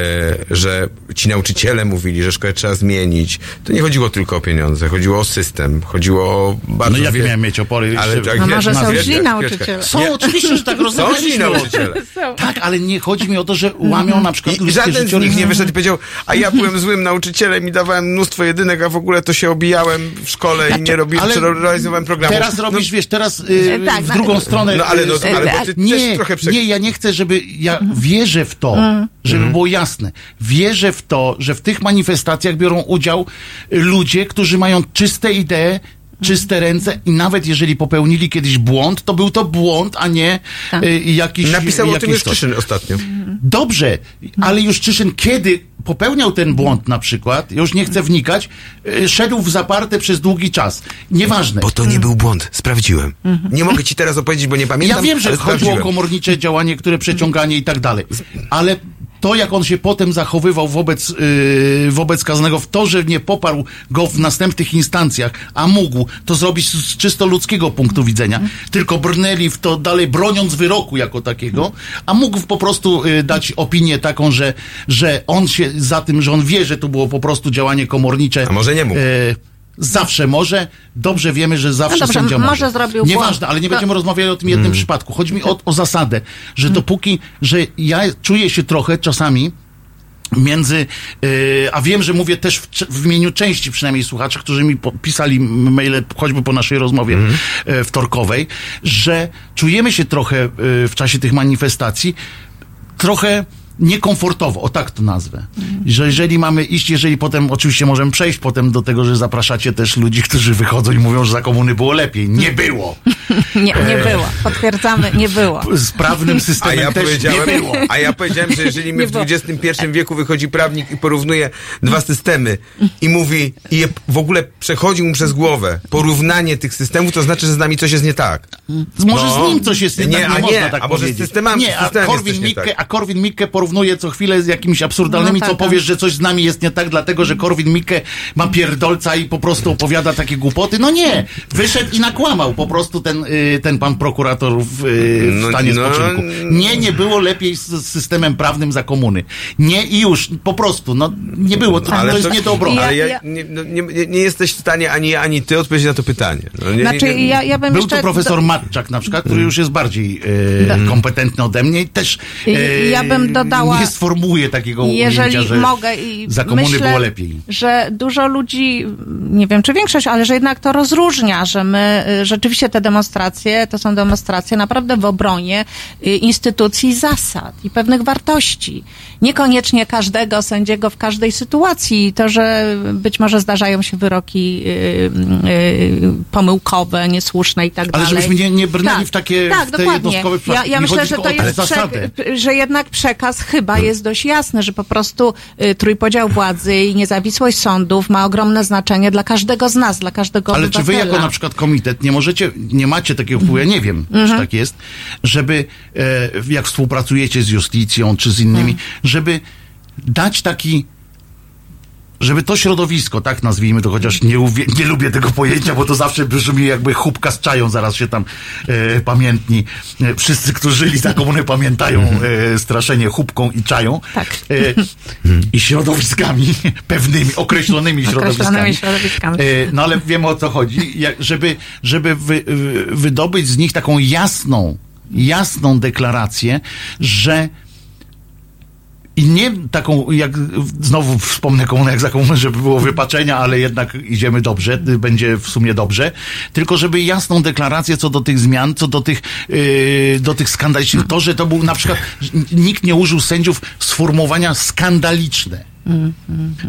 że ci nauczyciele mówili, że szkołę trzeba zmienić. To nie chodziło tylko o pieniądze, chodziło o system, chodziło o bardzo No jakie wie- miałem mieć opory? Ale tak, No wiesz, może na- są źli wiesz, nauczyciele. wiesz, Są oczywiście, że tak Są źli nauczyciele. Tak, ale nie chodzi mi o to, że łamią na przykład I żaden z nich nie wyszedł i powiedział, a ja byłem złym nauczycielem i dawałem mnóstwo jedynek, a w ogóle to się obijałem w szkole i nie robiłem, Znaczy, Ale czy realizowałem programu. Teraz robisz, wiesz, teraz y, Tak, w no, drugą stronę. No ale, no, y, ale bo ty nie, też trochę prze... nie, ja nie chcę, żeby, ja wierzę w to, żeby było jasne, wierzę w to, że w tych manifestacjach biorą udział ludzie, którzy mają czyste idee, czyste ręce i nawet jeżeli popełnili kiedyś błąd, to był to błąd, a nie Tak. y, jakiś Napisał o jakiś tym już. Czyszyn ostatnio. Dobrze, ale Juszczyszyn kiedy popełniał ten błąd na przykład, już nie chcę wnikać, y, szedł w zaparte przez długi czas. Nieważne. Bo to nie był błąd, sprawdziłem. Nie mogę ci teraz opowiedzieć, bo nie pamiętam. Ja wiem, że chodziło o komornicze działanie, które przeciąganie i tak dalej. Ale to, jak on się potem zachowywał wobec, yy, wobec Kaznego, w to, że nie poparł go w następnych instancjach, a mógł to zrobić z, z czysto ludzkiego punktu widzenia, tylko brnęli w to dalej, broniąc wyroku jako takiego, a mógł po prostu yy, dać opinię taką, że, że on się za tym, że on wie, że to było po prostu działanie komornicze. A może nie mógł? Yy, Zawsze może, dobrze wiemy, że zawsze No dobrze, sędzia może może. zrobił Nieważne, błąd. ale nie To- będziemy rozmawiali o tym jednym przypadku. Chodzi mi o, o zasadę, że dopóki, że ja czuję się trochę czasami między, yy, a wiem, że mówię też w, w imieniu części przynajmniej słuchaczy, którzy mi pisali maile, choćby po naszej rozmowie yy, wtorkowej, że czujemy się trochę yy, w czasie tych manifestacji trochę niekomfortowo, o tak to nazwę. Że jeżeli mamy iść, jeżeli potem, oczywiście możemy przejść potem do tego, że zapraszacie też ludzi, którzy wychodzą i mówią, że za komuny było lepiej. Nie było. Nie, nie było. Potwierdzamy, nie było. Z prawnym A systemem ja, też powiedziałem, nie było. a ja powiedziałem, że jeżeli my Nie w. XXI wieku wychodzi prawnik i porównuje dwa systemy i mówi, i je w ogóle przechodzi mu przez głowę porównanie tych systemów, to znaczy, że z nami coś jest nie tak. Może No. z nim coś jest nie, Nie, tak, a nie, nie, można tak a może z systemami- nie, a systemem jest Korwin, coś nie Mikke, tak. a Korwin Mikke porównuje co chwilę z jakimiś absurdalnymi, No tak, co tak. powiesz, że coś z nami jest nie tak, dlatego, że Korwin Mikke ma pierdolca i po prostu opowiada takie głupoty. No nie, wyszedł i nakłamał po prostu ten, y, ten pan prokurator w, y, w No, stanie no, spoczynku. Nie, nie było lepiej z, systemem prawnym za komuny. Nie i już, po prostu, no nie było, to, to jest nie do obrony. Ale ja, Ja- nie, no, nie, nie, nie jesteś w stanie ani ani ty odpowiedzieć na to pytanie. No, nie, Znaczy, nie, nie, ja, ja bym Był jeszcze... tu profesor Matczak na przykład, który już jest bardziej e, kompetentny ode mnie i też e, Ja bym dodała- nie sformułuje takiego Jeżeli ujęcia, że mogę i za komuny myślę, było lepiej. że dużo ludzi, nie wiem czy większość, ale że jednak to rozróżnia, że my y, rzeczywiście te demonstracje to są demonstracje naprawdę w obronie y, instytucji zasad i pewnych wartości. Niekoniecznie każdego sędziego w każdej sytuacji. To, że być może zdarzają się wyroki y, y, pomyłkowe, niesłuszne i tak Ale dalej. żebyśmy nie- nie brnęli tak, w takie- tak, w te dokładnie. jednostkowe Ja, przypadki. ja myślę, że to jest przek- że jednak przekaz chyba jest dość jasny, że po prostu y, trójpodział władzy i niezawisłość sądów ma ogromne znaczenie dla każdego z nas, dla każdego Ale czy wy obywatela. jako na przykład komitet nie możecie, nie macie takiego wpływu, ja nie wiem, Mhm. czy tak jest, żeby e, jak współpracujecie z justicją czy z innymi, Mhm. żeby dać taki żeby to środowisko, tak nazwijmy to, chociaż nie, uwie- nie lubię tego pojęcia, bo to zawsze brzmi jakby chubka z czają, zaraz się tam e, pamiętni. E, wszyscy, którzy żyli za komuny pamiętają e, straszenie chubką i czają. Tak. E, I środowiskami, pewnymi, określonymi środowiskami. Określonymi środowiskami. E, no ale wiemy o co chodzi. Jak, żeby żeby wy, wydobyć z nich taką jasną, jasną deklarację, że i nie taką, jak znowu wspomnę komunę jak za komunę, żeby było wypaczenia, ale jednak idziemy dobrze, będzie w sumie dobrze, tylko żeby jasną deklarację co do tych zmian, co do tych, yy, do tych skandalicznych, to, że to był na przykład, nikt nie użył sędziów sformułowania skandaliczne,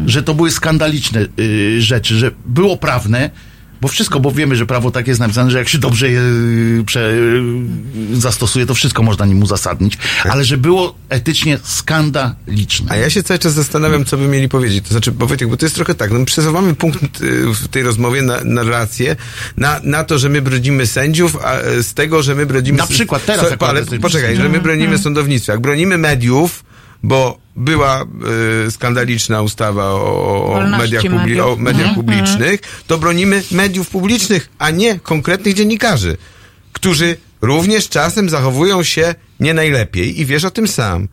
że to były skandaliczne yy, rzeczy, że było prawne, bo wszystko, bo wiemy, że prawo tak jest napisane, że jak się dobrze je y, prze, y, zastosuje, to wszystko można nim uzasadnić, ale że było etycznie skandaliczne. A ja się cały czas zastanawiam, co by mieli powiedzieć. To znaczy, bo Wojtek, bo to jest trochę tak, no my przesuwamy punkt y, w tej rozmowie na narrację na, na to, że my bronimy sędziów, a z tego, że my bronimy... Na przykład teraz So, ale poczekaj, że my bronimy sądownictwa. Jak bronimy mediów, bo była y, skandaliczna ustawa o, o, mediach, publi- o mediach publicznych, to bronimy mediów publicznych, a nie konkretnych dziennikarzy, którzy również czasem zachowują się nie najlepiej i wiesz o tym sam.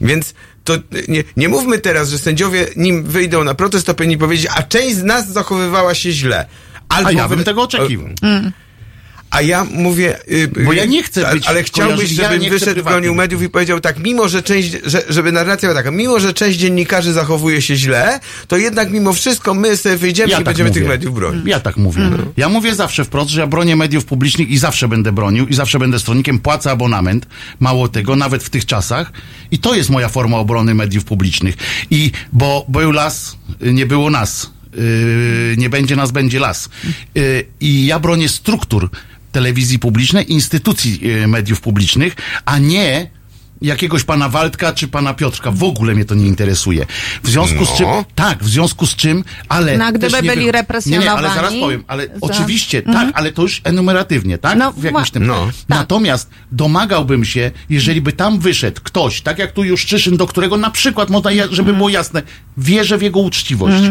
Więc to nie, nie mówmy teraz, że sędziowie nim wyjdą na protest, to powinni powiedzieć, a część z nas zachowywała się źle. Albo A ja bym wy- tego oczekiwał. A ja mówię. y, Bo y, ja nie chcę być Ale chciałbyś, ja żebym nie chcę wyszedł, bronił mediów i powiedział tak, mimo że część, że, żeby narracja była taka, mimo że część dziennikarzy zachowuje się źle, to jednak mimo wszystko my sobie wyjdziemy i będziemy tych mediów bronić. Ja tak mówię. Ja mówię zawsze wprost, że ja bronię mediów publicznych i zawsze będę bronił i zawsze będę stronnikiem, płacę abonament, mało tego, nawet w tych czasach i to jest moja forma obrony mediów publicznych. I bo był las, y, nie było nas. Yy, nie będzie nas, będzie las. Yy, I ja bronię struktur telewizji publicznej, instytucji yy, mediów publicznych, a nie jakiegoś pana Waldka czy pana Piotrka. W ogóle mnie to nie interesuje. W związku z No. czym, tak, w związku z czym, ale. No, gdyby byli wy- represjonowani Nie, nie, ale zaraz powiem, ale za- oczywiście, tak, ale to już enumeratywnie, tak? No, w jakimś tym. no. Natomiast domagałbym się, jeżeli by tam wyszedł ktoś, tak jak tu Juszczyszyn, do którego na przykład, można, żeby było jasne, wierzę w jego uczciwość.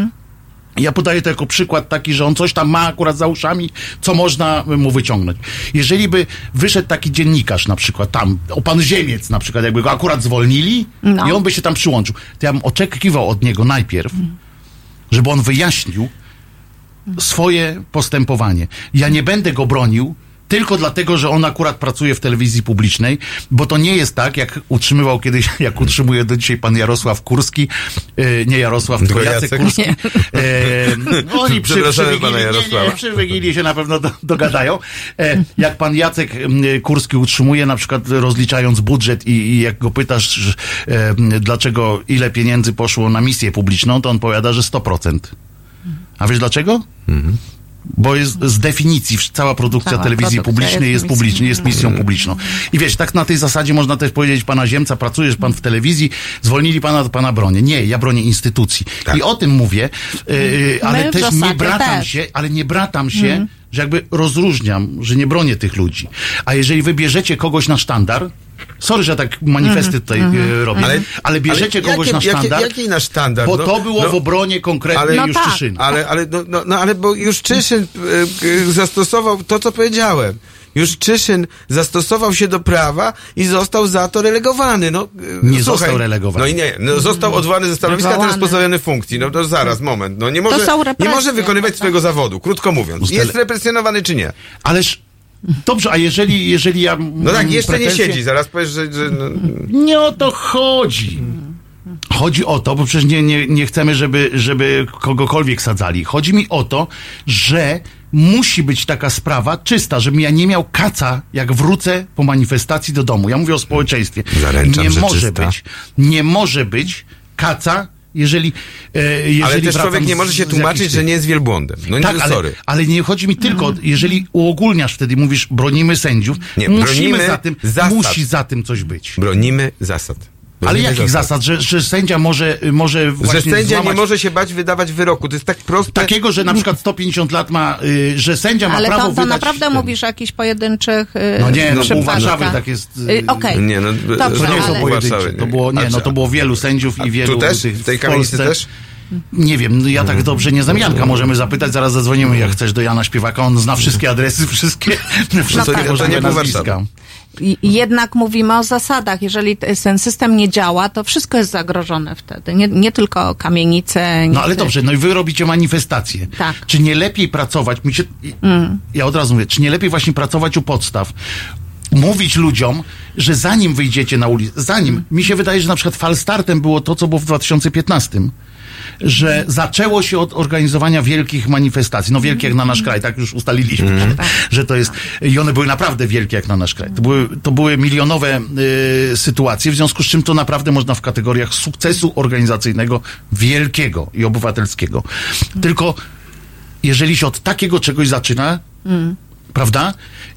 Ja podaję to jako przykład taki, że on coś tam ma akurat za uszami, co można mu wyciągnąć. Jeżeli by wyszedł taki dziennikarz na przykład tam, o pan Ziemiec na przykład, jakby go akurat zwolnili No. i on by się tam przyłączył, to ja bym oczekiwał od niego najpierw, żeby on wyjaśnił swoje postępowanie. Ja nie będę go bronił tylko dlatego, że on akurat pracuje w telewizji publicznej, bo to nie jest tak, jak utrzymywał kiedyś, jak utrzymuje do dzisiaj pan Jarosław Kurski, e, nie Jarosław, tylko Jacek Jacek. Kurski. E, oni przy, przy, Wigilii, pana nie, Jarosława. nie, przy Wigilii się na pewno do, dogadają. E, jak pan Jacek Kurski utrzymuje, na przykład rozliczając budżet i, i jak go pytasz, że, e, dlaczego, ile pieniędzy poszło na misję publiczną, to on powiada, że 100%. A wiesz dlaczego? Bo jest z definicji cała produkcja Cała telewizji produkcja publicznej jest jest publiczna, jest misją. misją publiczną. I wiesz, tak na tej zasadzie można też powiedzieć pana Ziemca, pracujesz pan w telewizji, zwolnili pana, to pana bronię. Nie, ja bronię instytucji. I o tym mówię, yy, ale My też nie bratam też. się, ale nie bratam się, że jakby rozróżniam, że nie bronię tych ludzi. A jeżeli wybierzecie kogoś na sztandar, sorry, że tak manifesty tutaj yy, robię, ale, ale bierzecie ale kogoś jakie- na jakie- sztandar, jaki nasz sztandar? bo No, to było no, w obronie konkretnej ale- No tak. Ale, ale, no, no, no, ale bo już Czyszyn y, zastosował to, co powiedziałem. Już Czyszyn zastosował się do prawa i został za to relegowany. No, y, Nie słuchaj, został relegowany. No i nie, no, został odwołany ze stanowiska, a teraz pozbawiony funkcji. No to zaraz, moment. No nie może, nie może wykonywać swojego zawodu, krótko mówiąc. Ustale- Jest represjonowany czy nie? Ależ dobrze, a jeżeli, jeżeli ja. No tak, jeszcze nie siedzi. Zaraz powiesz, że... że no, Nie o to chodzi. Chodzi o to, bo przecież nie, nie, nie chcemy, żeby, żeby kogokolwiek sadzali. Chodzi mi o to, że musi być taka sprawa czysta, żebym ja nie miał kaca, jak wrócę po manifestacji do domu. Ja mówię o społeczeństwie. Zaręczam, nie że może czysta. być, nie może być kaca, jeżeli, e, jeżeli ale też człowiek nie może się tłumaczyć, że nie jest wielbłądem. No tak, nie, ale, sorry. ale nie chodzi mi tylko, jeżeli uogólniasz wtedy, mówisz, bronimy sędziów, Nie, musimy bronimy za tym, zasad. musi za tym coś być. Bronimy zasad. Ale jakich zasad? Że, że sędzia może, może Że właśnie sędzia nie złamać może się bać wydawać wyroku. To jest tak proste. takiego, że na przykład 150 lat ma, y, że sędzia ma Ale prawo to, to wydać... naprawdę ten- mówisz o jakichś pojedynczych y, No nie, no u. Warszawy tak jest... y, Okej. Nie, no, Dobrze, To nie są ale- pojedyncze. To nie. było, nie, no to było wielu sędziów i wielu Tu też? W tej kamienicy też? Nie wiem, no ja tak dobrze nie znam Janka, możemy zapytać, zaraz zadzwonimy jak chcesz do Jana Śpiewaka, on zna wszystkie adresy, wszystkie, wszystkie to możliwe nie był nazwiska. I- Jednak mówimy o zasadach. Jeżeli ten system nie działa, to wszystko jest zagrożone wtedy. Nie, nie tylko kamienice. No nie ale ty- dobrze, no i wy robicie manifestacje. Tak. Czy nie lepiej pracować, mi się, ja od razu mówię, czy nie lepiej właśnie pracować u podstaw, mówić ludziom, że zanim wyjdziecie na ulicę, zanim, mi się wydaje, że na przykład falstartem było to, co było w 2015, że zaczęło się od organizowania wielkich manifestacji. No wielkie jak na nasz kraj, tak już ustaliliśmy, że, że to jest, i one były naprawdę wielkie jak na nasz kraj. To były, to były milionowe y, sytuacje, w związku z czym to naprawdę można w kategoriach sukcesu organizacyjnego wielkiego i obywatelskiego. Tylko jeżeli się od takiego czegoś zaczyna, prawda?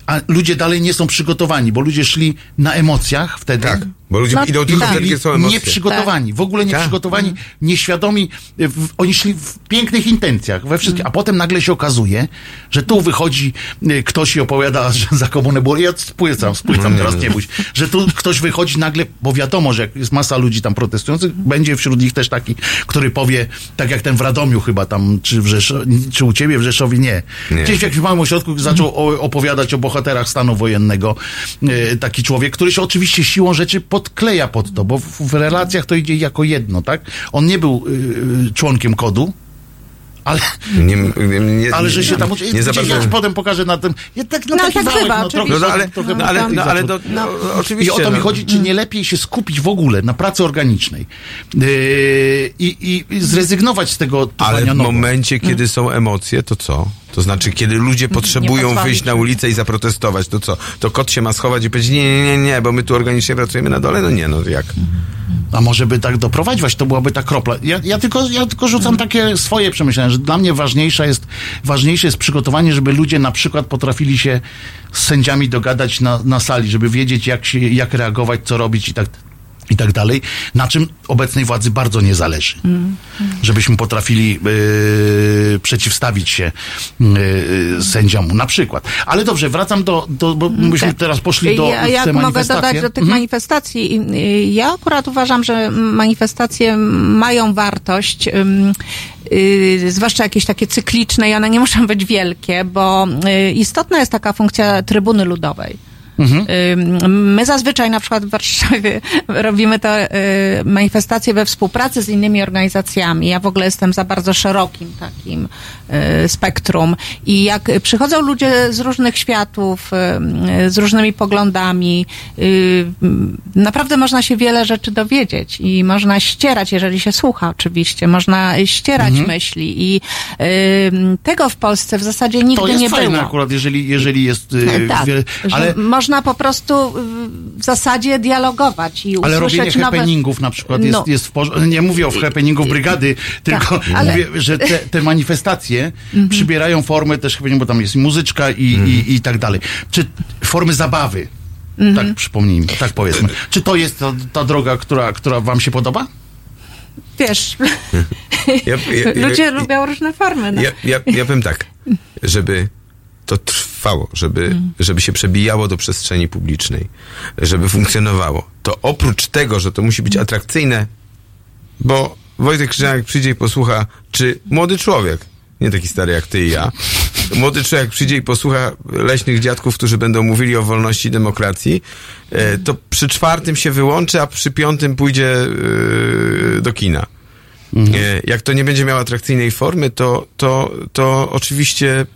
A ludzie dalej nie są przygotowani, bo ludzie szli na emocjach wtedy. Tak, bo ludzie No, idą tylko tak. wtedy, kiedy są emocje. Nieprzygotowani, w ogóle Tak. nieprzygotowani, nieświadomi. e, W, oni szli w pięknych intencjach, we wszystkich, a potem nagle się okazuje, że tu wychodzi e, ktoś i opowiada, że za komunę było. Ja spłycam, spłycam teraz, nie bój. się. Że tu ktoś wychodzi nagle, bo wiadomo, że jak jest masa ludzi tam protestujących, będzie wśród nich też taki, który powie, tak jak ten w Radomiu chyba tam, czy, w Rzeszo- czy u ciebie w Rzeszowie, nie. Nie. Gdzieś w jakimś małym ośrodku zaczął o, opowiadać o bohaterach stanu wojennego e, taki człowiek, który się oczywiście siłą rzeczy podkleja pod to, bo w, w relacjach to idzie jako jedno, tak? On nie był y, członkiem kodu, ale, Nie, nie, nie, ale że się tam uczy. Nie Gdzieś za bardzo... ja potem pokażę na tym. Ja tak, no, No, taki tak wałek, bywa, no, oczywiście. No, no, ale, trochę no, ale, taki no, ale no, oczywiście. I o to mi no. chodzi, czy nie lepiej się skupić w ogóle na pracy organicznej yy, i, i, zrezygnować z tego Ale w momencie, kiedy są emocje, to co? To znaczy, kiedy ludzie potrzebują wyjść na ulicę i zaprotestować, to co? To kot się ma schować i powiedzieć, nie, nie, nie, nie, bo my tu organicznie pracujemy na dole? No nie, no jak? A może by tak doprowadzić, to byłaby ta kropla. Ja, ja, tylko, ja tylko rzucam takie swoje przemyślenia, że dla mnie ważniejsze jest, ważniejsze jest przygotowanie, żeby ludzie na przykład potrafili się z sędziami dogadać na, na sali, żeby wiedzieć, jak, się, jak reagować, co robić i tak i tak dalej, na czym obecnej władzy bardzo nie zależy. Żebyśmy potrafili yy, przeciwstawić się yy, sędziom, na przykład. Ale dobrze, wracam do, do bo myśmy Tak. teraz poszli do ja, te mogę dodać do tych Mhm. manifestacji. Ja akurat uważam, że manifestacje mają wartość, ym, y, zwłaszcza jakieś takie cykliczne i one nie muszą być wielkie, bo y, istotna jest taka funkcja trybuny ludowej. Ym, My zazwyczaj na przykład w Warszawie robimy te y, manifestacje we współpracy z innymi organizacjami. Ja w ogóle jestem za bardzo szerokim takim y, spektrum. I jak przychodzą ludzie z różnych światów, y, z różnymi poglądami, naprawdę można się wiele rzeczy dowiedzieć i można ścierać, jeżeli się słucha oczywiście, można ścierać myśli i tego w Polsce w zasadzie To nigdy jest nie fajne było. akurat, jeżeli, jeżeli jest Tak, wiele, ale, można po prostu y, w zasadzie dialogować i ale robienie usłyszeć nowe... happeningów na przykład jest, No. jest w porządku. Nie mówię o happeningu brygady, tylko ale- mówię, że te, te manifestacje Mhm. przybierają formę też happeningu, bo tam jest muzyczka i, i, i tak dalej. Czy formy zabawy, Mhm. tak przypomnijmy, tak powiedzmy. Czy to jest ta, ta droga, która, która wam się podoba? Wiesz, Ja, ja, ja, ludzie lubią różne formy. No. ja, ja, ja powiem tak, żeby to trwało, żeby, żeby się przebijało do przestrzeni publicznej, żeby funkcjonowało, to oprócz tego, że to musi być atrakcyjne, bo Wojtek Krzyżaniak przyjdzie i posłucha, czy młody człowiek, nie taki stary jak ty i ja, młody człowiek przyjdzie i posłucha leśnych dziadków, którzy będą mówili o wolności i demokracji, e, to przy czwartym się wyłączy, a przy piątym pójdzie e, do kina. E, Jak to nie będzie miało atrakcyjnej formy, to, to, to oczywiście y,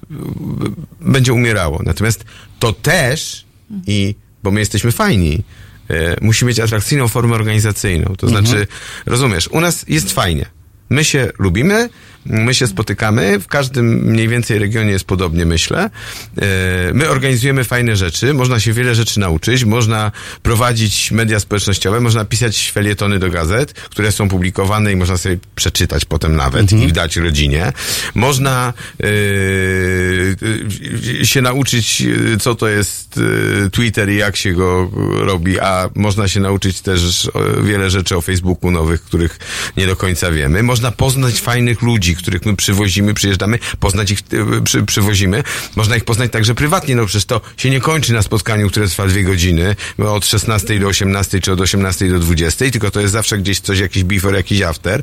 będzie umierało. Natomiast to też, i bo my jesteśmy fajni, e, musi mieć atrakcyjną formę organizacyjną. To znaczy, rozumiesz, u nas jest fajnie. My się lubimy, my się spotykamy, w każdym mniej więcej regionie jest podobnie, myślę. E, My organizujemy fajne rzeczy, można się wiele rzeczy nauczyć, można prowadzić media społecznościowe, można pisać felietony do gazet, które są publikowane i można sobie przeczytać potem nawet i dać rodzinie. Można e, e, się nauczyć, co to jest Twitter i jak się go robi, a można się nauczyć też wiele rzeczy o Facebooku nowych, których nie do końca wiemy. Można poznać fajnych ludzi, których my przywozimy, przyjeżdżamy, poznać ich, e, przy, przywozimy. Można ich poznać także prywatnie, no przecież to się nie kończy na spotkaniu, które trwa dwie godziny, od 16 do 18, czy od 18 do 20, tylko to jest zawsze gdzieś coś, jakiś before, jakiś after.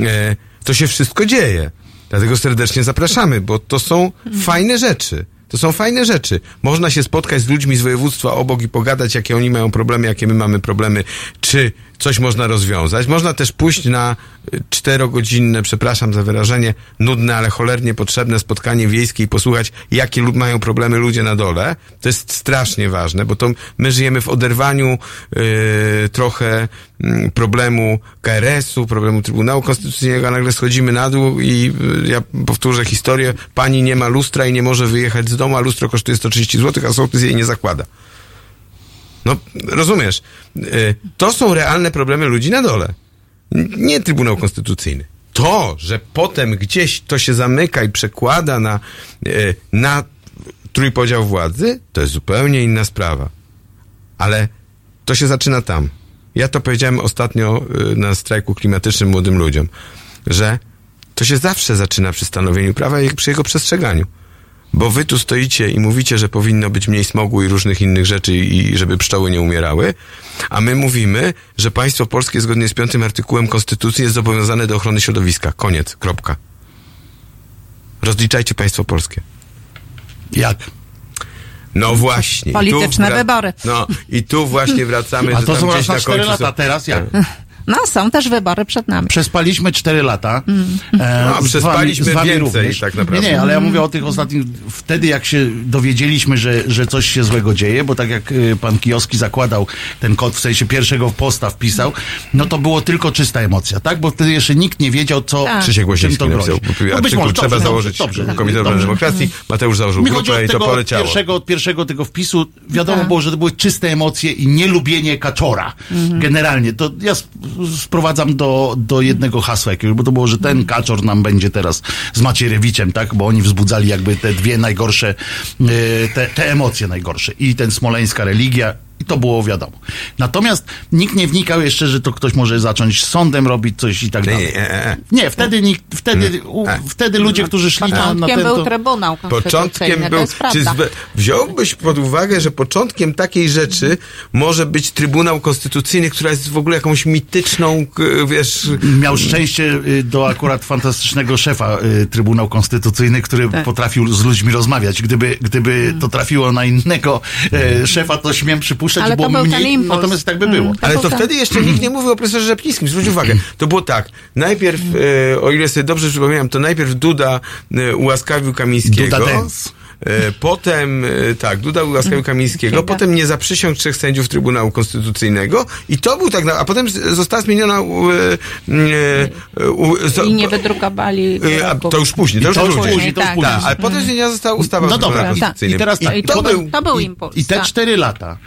E, to się wszystko dzieje. Dlatego serdecznie zapraszamy, bo to są fajne rzeczy. To są fajne rzeczy. Można się spotkać z ludźmi z województwa obok i pogadać, jakie oni mają problemy, jakie my mamy problemy, czy coś można rozwiązać. Można też pójść na y, czterogodzinne, przepraszam za wyrażenie, nudne, ale cholernie potrzebne spotkanie wiejskie i posłuchać, jakie mają problemy ludzie na dole. To jest strasznie ważne, bo to my żyjemy w oderwaniu y, trochę problemu KRS-u, problemu Trybunału Konstytucyjnego, a nagle schodzimy na dół i y, ja powtórzę historię, pani nie ma lustra i nie może wyjechać z domu, a lustro kosztuje 130 zł, a sołtys jej nie zakłada. No, rozumiesz. Y, To są realne problemy ludzi na dole. Nie Trybunał Konstytucyjny. To, że potem gdzieś to się zamyka i przekłada na, y, na trójpodział władzy, to jest zupełnie inna sprawa. Ale to się zaczyna tam. Ja to powiedziałem ostatnio y, na strajku klimatycznym młodym ludziom, że to się zawsze zaczyna przy stanowieniu prawa i przy jego przestrzeganiu. Bo wy tu stoicie i mówicie, że powinno być mniej smogu i różnych innych rzeczy i żeby pszczoły nie umierały, a my mówimy, że państwo polskie zgodnie z piątym artykułem Konstytucji jest zobowiązane do ochrony środowiska. Koniec. Kropka. Rozliczajcie państwo polskie. Jak? No właśnie. Polityczne wybory. No i tu właśnie wracamy, A że to tam są gdzieś aż na na 4 końcu lata, są- teraz jak? No, są też wybory przed nami. Przespaliśmy 4 lata. Mm. E, No, z przespaliśmy wami- z wami więcej również. tak naprawdę. Nie, nie, ale ja mówię o tych ostatnich, wtedy jak się dowiedzieliśmy, że, że coś się złego dzieje, bo tak jak y, pan Kijowski zakładał ten kod, w sensie pierwszego posta wpisał, no to było tylko czysta emocja, tak? Bo wtedy jeszcze nikt nie wiedział, co, Tak. Krzysiek czym to napisał grozi. artykuł, No być może, trzeba dobrze, założyć dobrze, Komitet dobrze. Obrony Demokracji, Mateusz założył Mi grupę i to poleciało. pierwszego, od pierwszego tego wpisu, wiadomo Tak. było, że to były czyste emocje i nielubienie kaczora. Mhm. Generalnie. To ja sprowadzam do, do jednego hasła jakiegoś, bo to było, że ten kaczor nam będzie teraz z Macierewiczem, tak? Bo oni wzbudzali jakby te dwie najgorsze, e, te, te emocje najgorsze. I ten smoleńska religia i to było wiadomo. Natomiast nikt nie wnikał jeszcze, że to ktoś może zacząć sądem robić coś i tak Nie, dalej. nie. Nie, wtedy, nikt, wtedy, u, wtedy ludzie, którzy szli na, na Początkiem ten... był Trybunał Konstytucyjny, Początkiem był. Czy zwe- wziąłbyś pod uwagę, że początkiem takiej rzeczy może być Trybunał Konstytucyjny, która jest w ogóle jakąś mityczną, wiesz. miał szczęście y, do akurat fantastycznego szefa y, Trybunał Konstytucyjny, który Tak. potrafił z ludźmi rozmawiać. Gdyby, gdyby to trafiło na innego e, szefa, to śmiem przypuszczać, Ale to było mniej, impuls. natomiast tak by było. Mm. Ale to wtedy jeszcze nikt nie mówił o profesorze Rzeplińskim. Zwróć uwagę. To było tak. Najpierw, e, o ile sobie dobrze przypominam, to najpierw Duda e, ułaskawił Kamińskiego. Duda dance. E, Potem, e, tak, Duda ułaskawił Kamińskiego, Kiega. potem nie zaprzysiąg trzech sędziów Trybunału Konstytucyjnego i to był tak, na, a potem została zmieniona u, e, e, u, zo- I nie wydrukowali wyroków. to już później, to już to już później. później, to już tak. później. Tak, ale potem zmieniona została ustawa o No dobra, Konstytucyjnym. i teraz tak, I to to był... był- to był i, impuls, I te tak. cztery lata,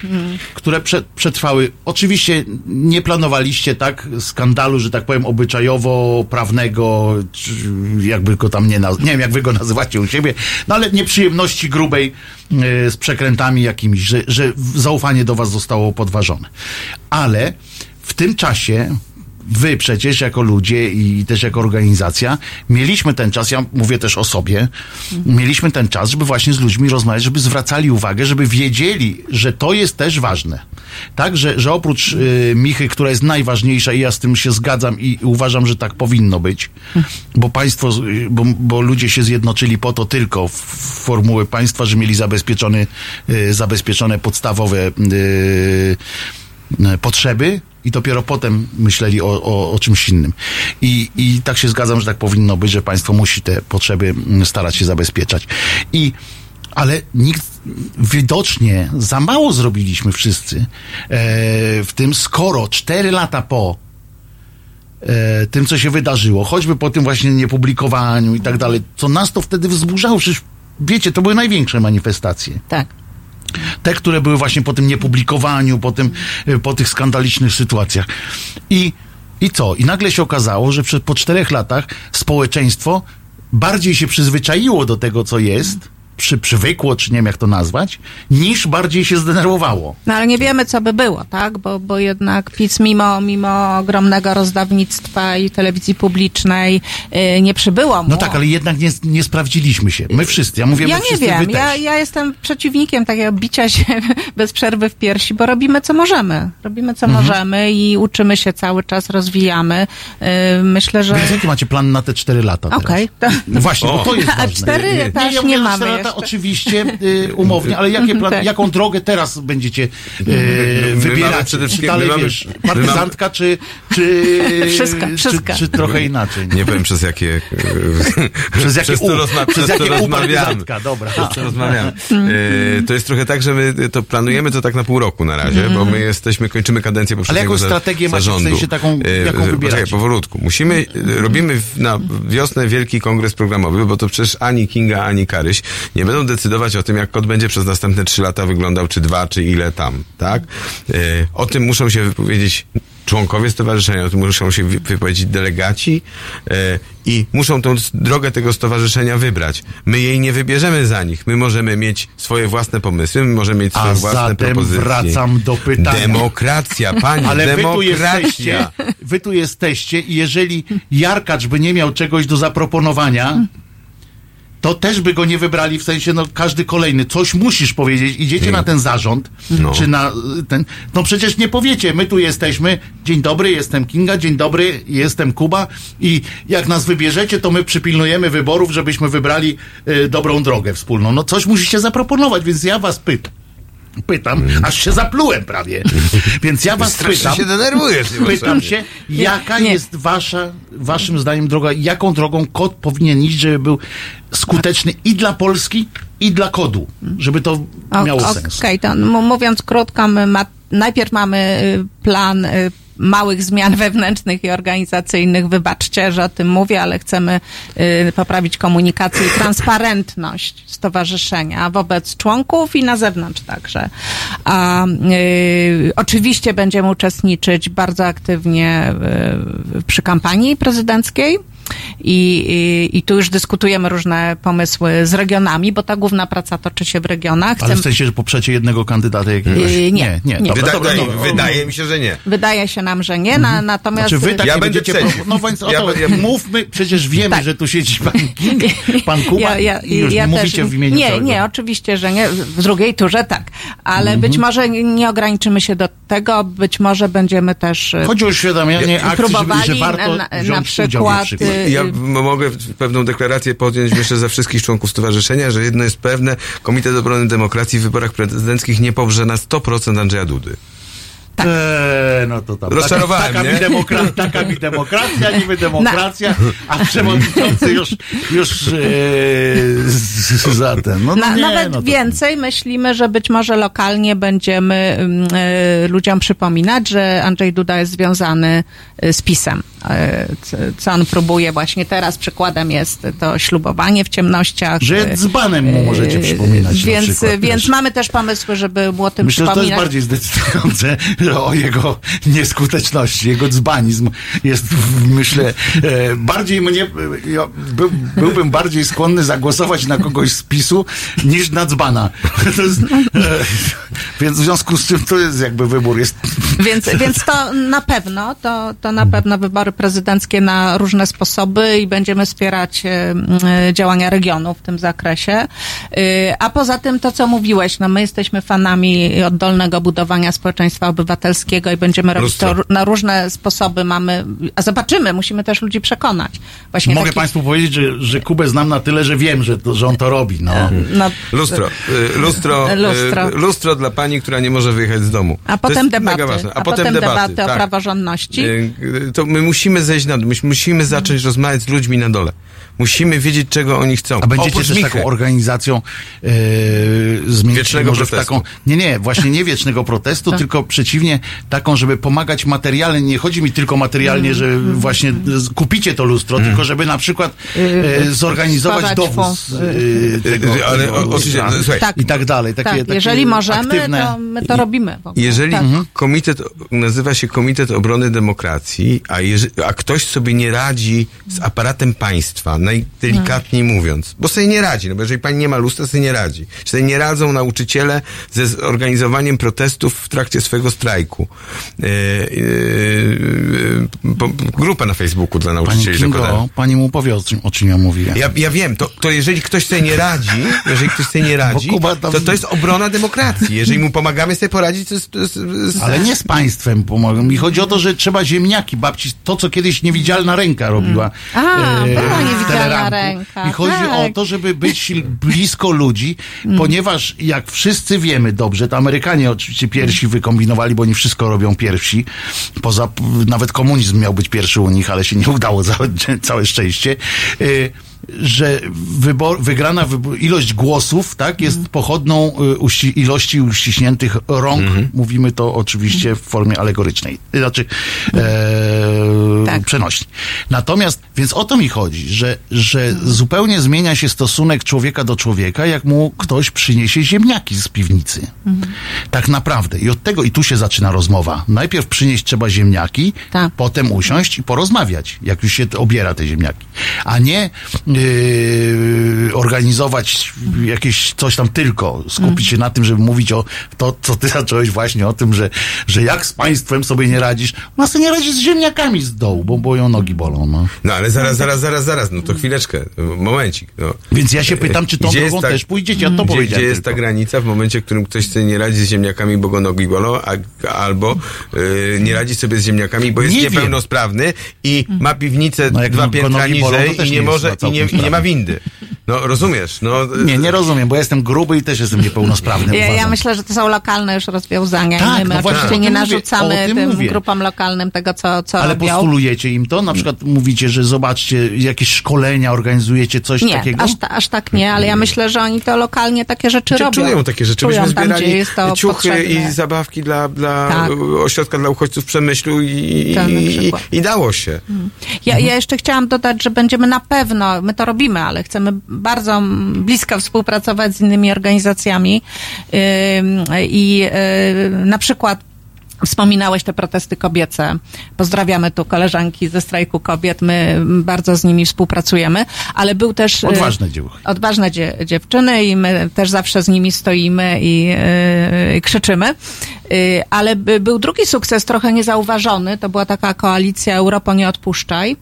które prze, przetrwały, oczywiście nie planowaliście tak skandalu, że tak powiem, obyczajowo-prawnego, czy jakby go tam nie naz- nie wiem, jak wy go nazywacie u siebie, no ale nieprzyjemności grubej e, z przekrętami jakimiś, że, że zaufanie do was zostało podważone. Ale w tym czasie wy przecież jako ludzie i też jako organizacja mieliśmy ten czas, ja mówię też o sobie, mieliśmy ten czas, żeby właśnie z ludźmi rozmawiać, żeby zwracali uwagę, żeby wiedzieli, że to jest też ważne. Tak, że, że oprócz y, Michy, która jest najważniejsza i ja z tym się zgadzam i uważam, że tak powinno być, bo państwo, y, bo, bo ludzie się zjednoczyli po to tylko w formuły państwa, że mieli zabezpieczony, y, zabezpieczone podstawowe y, e, potrzeby i dopiero potem myśleli o, o, o czymś innym. I, I tak się zgadzam, że tak powinno być, że państwo musi te potrzeby mm, starać się zabezpieczać. I ale nikt widocznie za mało zrobiliśmy wszyscy e, w tym, skoro cztery lata po e, tym, co się wydarzyło, choćby po tym właśnie niepublikowaniu i tak dalej, co nas to wtedy wzburzało, przecież wiecie, to były największe manifestacje Tak. Te, które były właśnie po tym niepublikowaniu, po, tym, y, po tych skandalicznych sytuacjach. I, I co? I nagle się okazało, że po czterech latach społeczeństwo bardziej się przyzwyczaiło do tego, co jest, przy, przywykło, czy nie wiem jak to nazwać, niż bardziej się zdenerwowało. No ale nie wiemy, co by było, tak? Bo, bo jednak PiS mimo, mimo ogromnego rozdawnictwa i telewizji publicznej y, nie przybyło mu. No tak, ale jednak nie, nie sprawdziliśmy się. My wszyscy. Ja mówię, Ja my nie wszyscy, wiem, ja, ja jestem przeciwnikiem takiego bicia się bez przerwy w piersi, bo robimy co możemy. Robimy co Mhm. możemy i uczymy się cały czas, rozwijamy. Y, myślę, że... Więc jaki macie plan na te cztery lata? Okej. No właśnie, bo to jest A ważne. cztery nie, nie mówię, że mamy lata jeszcze. oczywiście y, umownie, ale jakie plan, Tak. jaką drogę teraz będziecie y, wybierać? przede wszystkim- Dalej my mamy- wiesz, mamy- partyzantka czy, czy, Wszystko, czy, wszystko. czy trochę inaczej? Nie powiem przez jakie... Przez jakie przez to, u, rozma- przez to jakie rozmawiamy. dobra. Przez to rozmawiamy. To jest trochę tak, że my to planujemy to tak na pół roku na razie, bo my jesteśmy, kończymy kadencję poprzedniego jaką za- strategię macie, w sensie taką, E, jaką poczekaj, wybieracie? powolutku. Musimy, e, robimy na wiosnę wielki kongres programowy, bo to przecież ani Kinga, ani Karyś nie będą decydować o tym, jak kod będzie przez następne trzy lata wyglądał, czy dwa, czy ile tam, tak? E, o tym muszą się wypowiedzieć członkowie stowarzyszenia, o tym muszą się wy- wypowiedzieć delegaci e, i muszą tą drogę tego stowarzyszenia wybrać. My jej nie wybierzemy za nich. My możemy mieć swoje własne pomysły, my możemy mieć swoje A własne zatem propozycje. wracam do pytania. Demokracja, panie, Ale wy tu, demokracja. jesteście, wy tu jesteście i jeżeli Jarkacz by nie miał czegoś do zaproponowania, to też by go nie wybrali, w sensie, no każdy kolejny. Coś musisz powiedzieć. Idziecie na ten zarząd, No. czy na y, ten... No przecież nie powiecie, my tu jesteśmy, dzień dobry, jestem Kinga, dzień dobry, jestem Kuba i jak nas wybierzecie, to my przypilnujemy wyborów, żebyśmy wybrali y, dobrą drogę wspólną. No coś musicie zaproponować, więc ja was pytam. Pytam, aż się zaplułem prawie. Więc ja was Strasznie pytam. się denerwujesz. Pytam się, jaka nie. jest wasza, waszym zdaniem droga, jaką drogą kod powinien iść, żeby był skuteczny i dla Polski, i dla kodu, żeby to O- miało Okej, sens. to m- mówiąc krótko, my ma, najpierw mamy y, plan y, małych zmian wewnętrznych i organizacyjnych. Wybaczcie, że o tym mówię, ale chcemy y, poprawić komunikację i transparentność stowarzyszenia wobec członków i na zewnątrz także. A, y, oczywiście będziemy uczestniczyć bardzo aktywnie y, przy kampanii prezydenckiej. I, i, I tu już dyskutujemy różne pomysły z regionami, bo ta główna praca toczy się w regionach. Ale w sensie, że poprzecie jednego kandydata jakiegoś? Yy, nie, nie. nie. Dobra, wydaje, dobra. wydaje mi się, że nie. Wydaje się nam, że nie, na, natomiast... Znaczy wy tak Ja nie będę. Pro... No więc o Ja to, będę- ja- mówmy, przecież wiemy, Tak. że tu siedzi pan King, pan Kuba i już nie mówicie w imieniu Nie, całego. nie, oczywiście, że nie. W drugiej turze tak. Ale być Mhm. może nie ograniczymy się do tego, być może będziemy też e, Chodzi o uświadamianie akcji, że, próbowali że warto na, na, wziąć na udział przykład... przykład. y, Ja m- mogę pewną deklarację podjąć, myślę, za wszystkich członków stowarzyszenia, że jedno jest pewne, Komitet Obrony Demokracji w wyborach prezydenckich nie poprze na 100% Andrzeja Dudy. Eee, no to tam. Rozczarowałem, taka, nie? mi demokra- taka mi demokracja, niby demokracja, a przewodniczący już, już eee, z- za ten. No, Na, nie, nawet no to- więcej myślimy, że być może lokalnie będziemy mm, e, ludziom przypominać, że Andrzej Duda jest związany e, z PiSem. E, co on próbuje właśnie teraz, przykładem jest to ślubowanie w ciemnościach. Że e, dzbanem mu możecie e, przypominać na Więc, przykład więc też. mamy też pomysły, żeby mu o tym Myślę, że to jest przypominać. bardziej zdecydujące o jego nieskuteczności. Jego dzbanizm jest, myślę, e, bardziej mnie, ja by, byłbym bardziej skłonny zagłosować na kogoś z PiSu niż na dzbana. Jest, e, więc w związku z czym to jest jakby wybór. Jest, Więc, więc to na pewno, to, to na pewno wybory prezydenckie na różne sposoby i będziemy wspierać e, działania regionu w tym zakresie. A poza tym to, co mówiłeś, no my jesteśmy fanami oddolnego budowania społeczeństwa obywatelskiego i będziemy robić to Lustro. ró- na różne sposoby. Mamy, a zobaczymy, musimy też ludzi przekonać. Właśnie mogę taki- Państwu powiedzieć, że, że Kubę znam na tyle, że wiem, że, to, że on to robi. No. No, Lustro. y, Lustro, y, Lustro. lustro dla pani, która nie może wyjechać z domu. a To potem debaty. Mega ważne. A, potem debaty, o tak. praworządności. Y, To my musimy zejść na dół. My musimy zacząć rozmawiać z ludźmi na dole. Musimy wiedzieć, czego oni chcą. A będziecie Oprócz też Michy. taką organizacją e, zmienić Wiecznego może w protestu. taką. Nie, nie, właśnie nie wiecznego protestu, tylko przeciwnie, taką, żeby pomagać materialnie. Nie chodzi mi tylko materialnie, że właśnie z- kupicie to lustro, tylko żeby na przykład e, zorganizować Składać dowóz e, tego, Y, ale tego o- oczywiście, słuchaj, Tak. i tak dalej. Takie, tak, takie jeżeli możemy, aktywne... to my to robimy. Jeżeli Tak. komitet nazywa się Komitet Obrony Demokracji, a, a ktoś sobie nie radzi z aparatem państwa, najdelikatniej mówiąc, bo sobie nie radzi, no bo jeżeli pani nie ma lustra, sobie nie radzi. Czy sobie nie radzą nauczyciele ze zorganizowaniem protestów w trakcie swojego strajku. E, e, e, po, grupa na Facebooku dla Pani nauczycieli zakładałem. Kingo, pani mu powie, o czym, o czym ja mówiłem. Ja, ja wiem, to, to jeżeli ktoś sobie nie radzi, jeżeli ktoś sobie nie radzi, tam- to to jest obrona demokracji. Jeżeli mu pomagamy sobie poradzić, to jest... To jest, to jest Ale nie z państwem pomogą. Mi chodzi o to, że trzeba ziemniaki, babci, to co kiedyś niewidzialna ręka robiła. A, e, była w niewidzialna ręka, I chodzi tak. o to, żeby być blisko ludzi, ponieważ jak wszyscy wiemy dobrze, to Amerykanie oczywiście pierwsi wykombinowali, bo oni wszystko robią pierwsi. Poza, nawet komunizm miał być pierwszy u nich, ale się nie udało, całe, całe szczęście. Że wybor, wygrana wybor, ilość głosów, tak, jest pochodną y, uści, ilości uściśniętych rąk. Mówimy to oczywiście w formie alegorycznej. Znaczy, e, Tak. przenośni. Natomiast, więc o to mi chodzi, że, że zupełnie zmienia się stosunek człowieka do człowieka, jak mu ktoś przyniesie ziemniaki z piwnicy. Tak naprawdę. I od tego, i tu się zaczyna rozmowa. Najpierw przynieść trzeba ziemniaki, Tak. potem usiąść i porozmawiać, jak już się obiera te ziemniaki. A nie yy, organizować jakieś coś tam tylko, skupić się na tym, żeby mówić o to, co ty zacząłeś właśnie o tym, że, że jak z państwem sobie nie radzisz, no sobie nie radzisz z ziemniakami z dołu, bo boją nogi bolą, no. No ale zaraz, zaraz, zaraz, zaraz, no to chwileczkę, momencik. No. Więc ja się pytam, czy tą Gdzie drogą ta- też pójdziecie, ja to Gdzie, gdzie jest ta tylko. granica w momencie, w którym ktoś sobie nie radzi z ziemniakami, bo go nogi bolą, a, albo y, nie radzi sobie z ziemniakami, bo jest Nie wiem. niepełnosprawny i ma piwnicę No dwa piętra bolą, niżej i nie może i nie, całkiem i nie ma windy. No rozumiesz, no... Nie, nie rozumiem, bo ja jestem gruby i też jestem niepełnosprawny. Ja, ja myślę, że to są lokalne już rozwiązania Tak, i my no właśnie oczywiście nie narzucamy tym grupom lokalnym tego, co, co Ale robią. postulujecie im to? Na przykład mówicie, że zobaczcie, jakieś szkolenia organizujecie, coś Nie, takiego? aż, ta, aż tak nie, ale ja myślę, że oni to lokalnie takie rzeczy Czy robią. czują takie rzeczy. Czują Myśmy tam, zbierali to ciuchy potrzebne. i zabawki dla, dla Tak. ośrodka dla uchodźców w Przemyślu i, Tak, i, przykład. i dało się. Ja, ja jeszcze chciałam dodać, że będziemy na pewno, my to robimy, ale chcemy bardzo blisko współpracować z innymi organizacjami. I y, na przykład Wspominałeś te protesty kobiece. Pozdrawiamy tu koleżanki ze strajku kobiet. My bardzo z nimi współpracujemy, ale był też. y, Odważne dzieło. odważne dzie, dziewczyny i my też zawsze z nimi stoimy i yy, krzyczymy. Yy, ale by, był drugi sukces, trochę niezauważony, to była taka koalicja Europo nie odpuszczaj.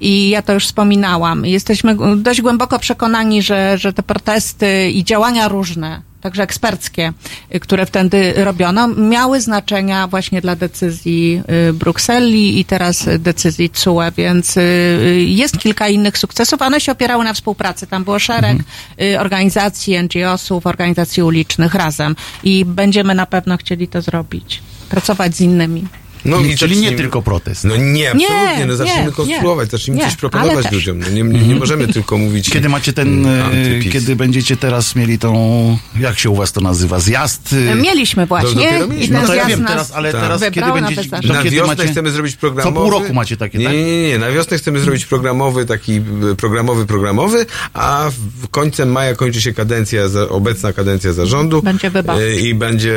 I ja to już wspominałam. Jesteśmy dość głęboko przekonani, że, że te protesty i działania różne, także eksperckie, y, które wtedy robiono, miały znaczenia właśnie dla decyzji y, Brukseli i teraz decyzji CUE, więc y, jest kilka innych sukcesów. One się opierały na współpracy. Tam było szereg y, organizacji, NGO-sów, organizacji ulicznych razem i będziemy na pewno chcieli to zrobić. Pracować z innymi. No I, czyli nie tylko protest. No nie, absolutnie. Nie, no zacznijmy nie, konstruować, nie. zacznijmy Nie, coś proponować ludziom. No nie, nie, nie możemy tylko mówić... Kiedy macie ten, mm, e, antypis. kiedy będziecie teraz mieli tą, jak się u was to nazywa, zjazd? e, Mieliśmy właśnie. i mieliśmy. No to ja zjazd wiem teraz, ale Tak. teraz kiedy wybrał będziecie, to Na kiedy wiosnę macie, chcemy zrobić programowy. Co pół roku macie takie, nie, tak? Nie, nie, nie. Na wiosnę chcemy zrobić programowy, taki e, programowy, programowy, a w końcem maja kończy się kadencja, za, obecna kadencja zarządu. Będzie wyborczy. I będzie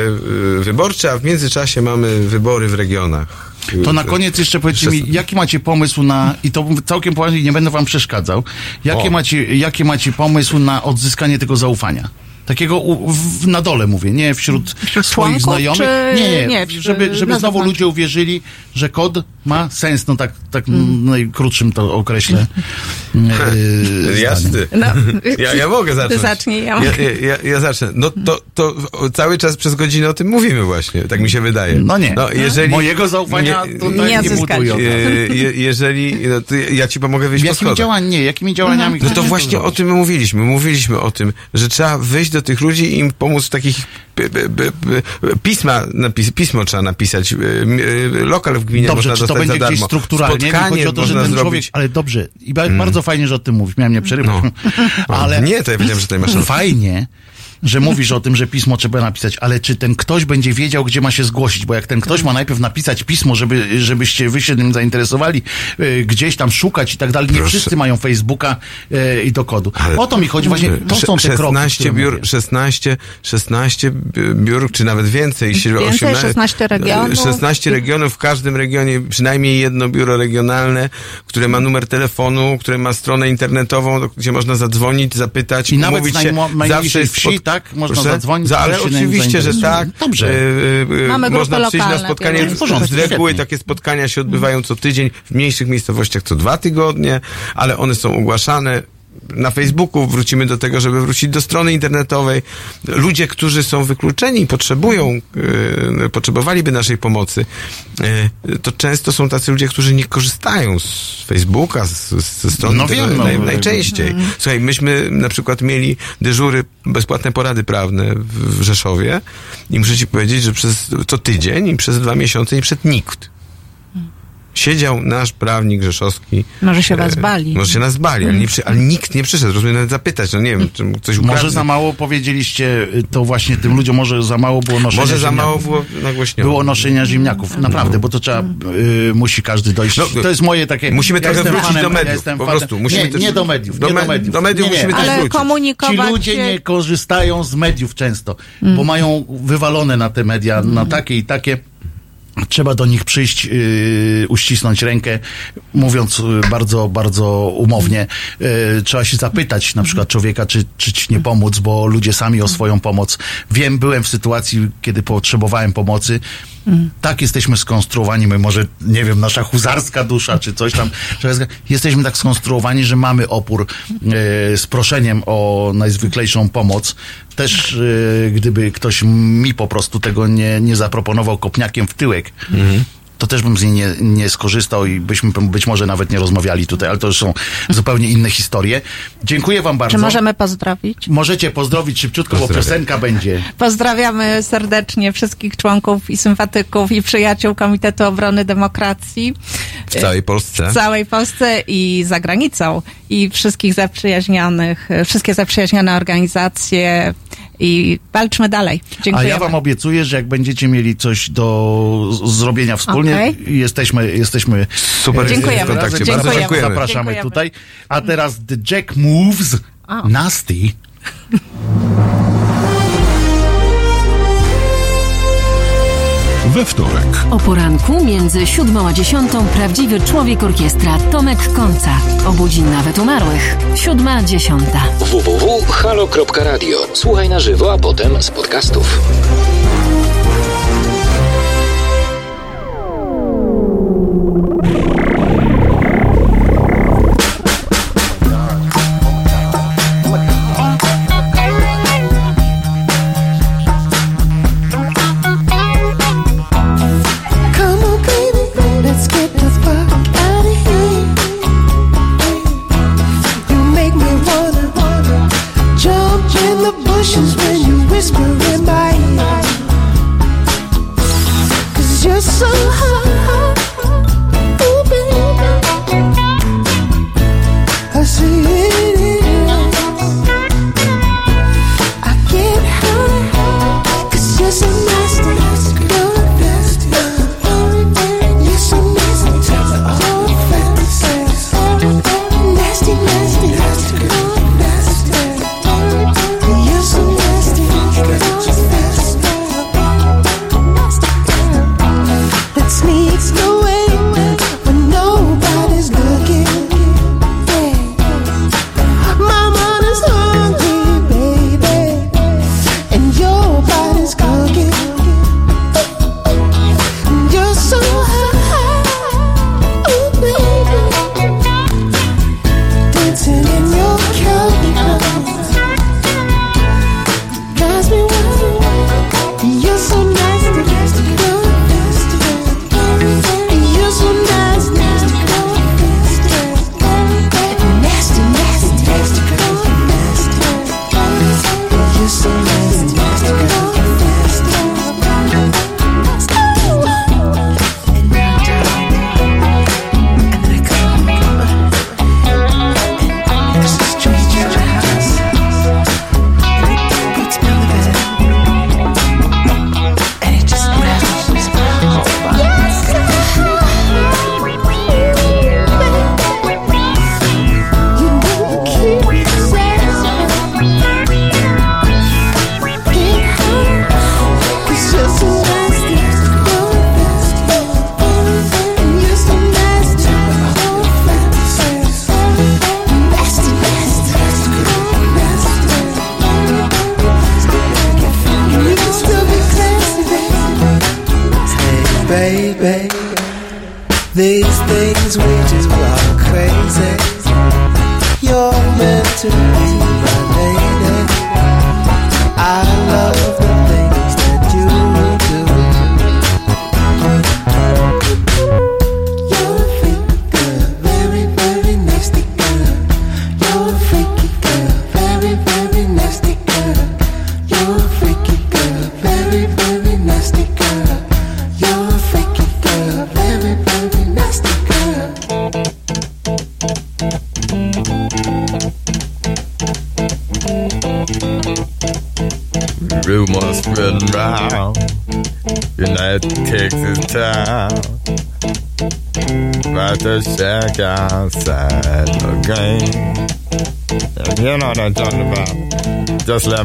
wyborczy, a w międzyczasie mamy wybory w regionach. To na koniec jeszcze powiedzcie mi, jaki macie pomysł na, i to całkiem poważnie, nie będę wam przeszkadzał, jakie O. macie, jakie macie pomysł na odzyskanie tego zaufania? Takiego u, w, na dole mówię, nie wśród, swoich członków, znajomych. czy- nie, nie, nie, żeby, żeby na znowu zewnątrz? ludzie uwierzyli, że kod ma sens, no tak, tak Mm. najkrótszym to określę. Yy, Jasny. zdaniem. No, Ja, ja mogę zacząć. Zacznij, ja ja, mogę. ja, ja, ja zacznę. No to, to cały czas przez godzinę o tym mówimy właśnie, tak mi się wydaje. No nie. jeżeli, Mojego zaufania nie- tutaj Nie nie, budują. E, je, jeżeli, no to ja ci pomogę wyjść po Jakimi schodach. działaniami, nie, jakimi działaniami No to chcecie właśnie o tym mówiliśmy. Mówiliśmy o tym, że trzeba wyjść do tych ludzi i im pomóc w takich pisma, napis, pismo trzeba napisać. y, y, Lokal w gminie Dobrze, można czy to będzie za darmo. strukturalnie? Spotkanie chodzi o to, że ten człowiek, ale dobrze, i ba- bardzo fajnie, że o tym mówisz, miałem nie przerywać. No. ale Nie, to ja wiedziałem, że tutaj masz. Fajnie, że mówisz o tym, że pismo trzeba napisać, ale czy ten ktoś będzie wiedział, gdzie ma się zgłosić? Bo jak ten ktoś ma najpierw napisać pismo, żeby, żebyście wy się tym zainteresowali, y, gdzieś tam szukać i tak dalej, nie Proszę. wszyscy mają Facebooka y, i do kodu. Ale- o to mi chodzi, właśnie to są te kroki, 16 które biur, mówię. 16, 16 biur, czy nawet więcej. jeśli Więcej, 18 16 regionów. 16 regionów, w każdym regionie przynajmniej jedno biuro regionalne, które ma numer telefonu, które ma stronę internetową, gdzie można zadzwonić, zapytać, I nawet się. najmo- jest wsi, tak? Można Proszę? zadzwonić, Za, ale oczywiście, że tak. Dobrze. E, e, Mamy grupy można przyjść na lokalne, spotkanie. W porządku, Z reguły takie spotkania się odbywają co tydzień, w mniejszych miejscowościach co dwa tygodnie, ale one są ogłaszane na Facebooku, wrócimy do tego, żeby wrócić do strony internetowej. Ludzie, którzy są wykluczeni i potrzebują, e, potrzebowaliby naszej pomocy, e, to często są tacy ludzie, którzy nie korzystają z Facebooka, z, ze strony No wiem, no, naj, no, najczęściej. Słuchaj, myśmy na przykład mieli dyżury, bezpłatne porady prawne w, w Rzeszowie i muszę ci powiedzieć, że przez co tydzień i przez dwa miesiące nie przed nikt. Siedział nasz prawnik rzeszowski. Może się was e, bali. Może się nas bali, ale, nie przy, ale nikt nie przyszedł. Rozumiem, nawet zapytać, no nie wiem, czy coś Może ukradł. za mało powiedzieliście y, to właśnie tym ludziom, może za mało było noszenia Może za mało było nagłośnione. Było noszenia ziemniaków, naprawdę, bo to trzeba, y, musi każdy dojść. No, to jest moje takie... musimy trochę jestem wrócić fanem- do mediów, Ja po prostu. Musimy nie, też- nie do mediów, do nie do mediów. do mediów nie, nie. musimy też Ale wrócić. Ci komunikować ludzie się... nie korzystają z mediów często, Mm. bo mają wywalone na te media, na takie i takie. Trzeba do nich przyjść, yy, uścisnąć rękę, mówiąc yy, bardzo, bardzo umownie. Yy, trzeba się zapytać na przykład człowieka, czy, czy ci nie pomóc, bo ludzie sami o swoją pomoc. Wiem, byłem w sytuacji, kiedy potrzebowałem pomocy. Tak jesteśmy skonstruowani, my może, nie wiem, nasza huzarska dusza, czy coś tam. Jesteśmy tak skonstruowani, że mamy opór yy, z proszeniem o najzwyklejszą pomoc. Też yy, gdyby ktoś mi po prostu tego nie, nie zaproponował kopniakiem w tyłek, to też bym z niej nie, nie skorzystał i byśmy być może nawet nie rozmawiali tutaj, ale to już są zupełnie inne historie. Dziękuję wam bardzo. Czy możemy pozdrowić? Możecie pozdrowić szybciutko, bo piosenka będzie. Pozdrawiamy serdecznie wszystkich członków i sympatyków i przyjaciół Komitetu Obrony Demokracji W całej Polsce. w całej Polsce i za granicą i wszystkich zaprzyjaźnionych, wszystkie zaprzyjaźnione organizacje i walczmy dalej. A Dziękuję. ja wam obiecuję, że jak będziecie mieli coś do zrobienia wspólnie, Okej. jesteśmy, jesteśmy Super, Dziękujemy. w kontakcie. Dziękujemy. Bardzo dziękujemy. Zapraszamy Dziękujemy. tutaj. A teraz The Jack Moves. O. Nasty. We wtorek. O poranku między siódmą a dziesiątą prawdziwy człowiek orkiestra Tomek Końca. Obudzi nawet umarłych. Siódma, dziesiąta. www.halo.radio. Słuchaj na żywo, a potem z podcastów.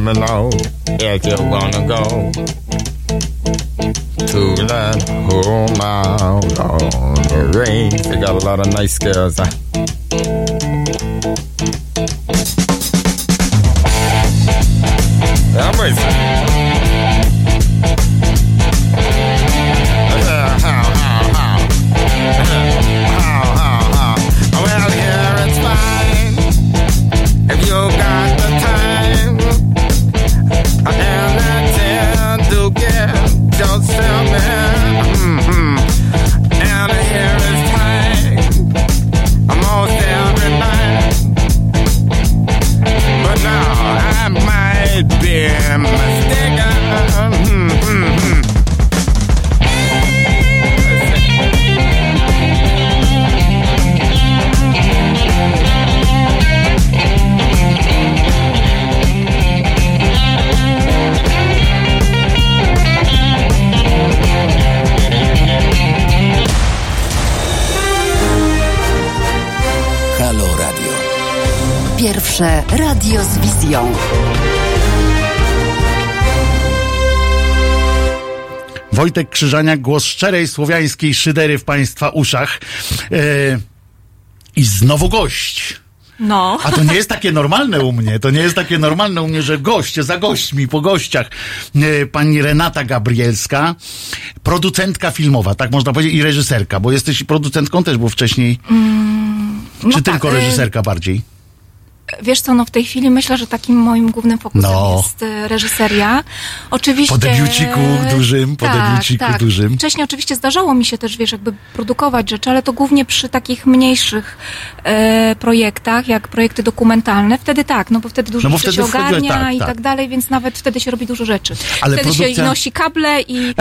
Just know if you wanna go To that home out on. The range They got a lot of nice girls Wojtek Krzyżaniak, głos szczerej słowiańskiej szydery w Państwa uszach. E, I znowu gość. No. A to nie jest takie normalne u mnie. To nie jest takie normalne u mnie, że goście za gośćmi, po gościach. E, Pani Renata Gabrielska, producentka filmowa, tak można powiedzieć, i reżyserka, bo jesteś producentką też, bo wcześniej. no czy tak, tylko reżyserka bardziej? Wiesz co, no w tej chwili myślę, że takim moim głównym fokusem No. jest e, reżyseria. Oczywiście... Po debiuciku dużym, po debiuciku dużym. Wcześniej oczywiście zdarzało mi się też, wiesz, jakby produkować rzeczy, ale to głównie przy takich mniejszych e, projektach, jak projekty dokumentalne. Wtedy tak, no bo wtedy dużo No bo wtedy się ogarnia tak, i tak. tak dalej, więc nawet wtedy się robi dużo rzeczy. Ale wtedy produkcja- się nosi kable i, e,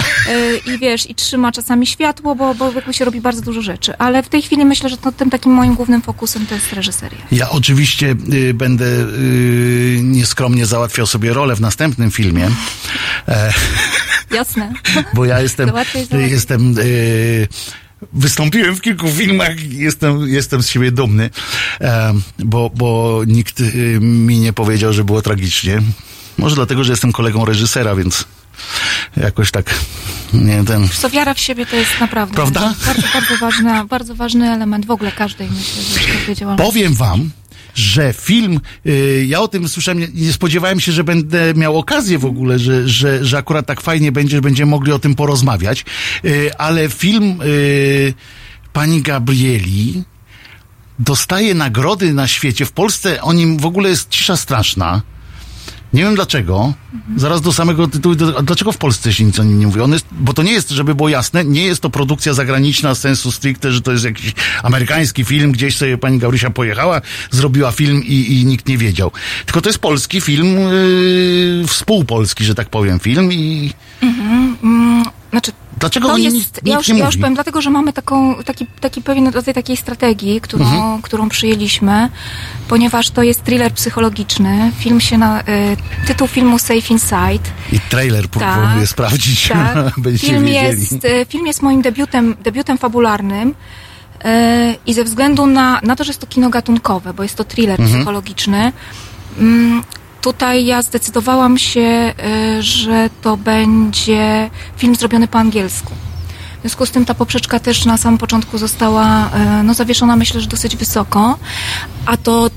i wiesz, i trzyma czasami światło, bo, bo jakby się robi bardzo dużo rzeczy. Ale w tej chwili myślę, że to, tym takim moim głównym fokusem to jest reżyseria. Ja oczywiście y, będę y, nieskromnie załatwiał sobie rolę w następnym filmie. E, Jasne. bo ja jestem, jestem y, wystąpiłem w kilku filmach i jestem, jestem z siebie dumny, e, bo, bo nikt y, mi nie powiedział, że było tragicznie. Może dlatego, że jestem kolegą reżysera, więc jakoś tak nie ten. Co wiara w siebie to jest naprawdę Prawda? bardzo, bardzo, ważna, bardzo ważny element w ogóle każdej, myślę, że działalności. Powiem wam, że film, y, ja o tym słyszałem, nie, spodziewałem się, że będę miał okazję w ogóle, że, że, że akurat tak fajnie będzie, że będziemy mogli o tym porozmawiać, y, ale film y, pani Gabrieli dostaje nagrody na świecie. W Polsce o nim w ogóle jest cisza straszna. Nie wiem dlaczego. Zaraz do samego tytułu. Do, dlaczego w Polsce się nic o nim nie mówi? On jest, bo to nie jest, żeby było jasne, nie jest to produkcja zagraniczna sensu stricte, że to jest jakiś amerykański film, gdzieś sobie pani Gaurysia pojechała, zrobiła film i, i nikt nie wiedział. Tylko to jest polski film, yy, współpolski, że tak powiem, film i Mm, Znaczy, dlaczego to jest, nikt, ja już, ja już powiem, dlatego, że mamy taką, taki, taki pewien rodzaj takiej strategii, którą, Mhm. którą przyjęliśmy, ponieważ to jest thriller psychologiczny. Film się na, y, tytuł filmu Safe Inside. I trailer Tak. próbuję sprawdzić, Tak. film, wiedzieli. jest, y, film jest moim debiutem, debiutem fabularnym. y, I ze względu na, na to, że jest to kino gatunkowe, bo jest to thriller Mhm. psychologiczny, mm, tutaj ja zdecydowałam się, y, że to będzie film zrobiony po angielsku. W związku z tym ta poprzeczka też na samym początku została y, no, zawieszona, myślę, że dosyć wysoko. A to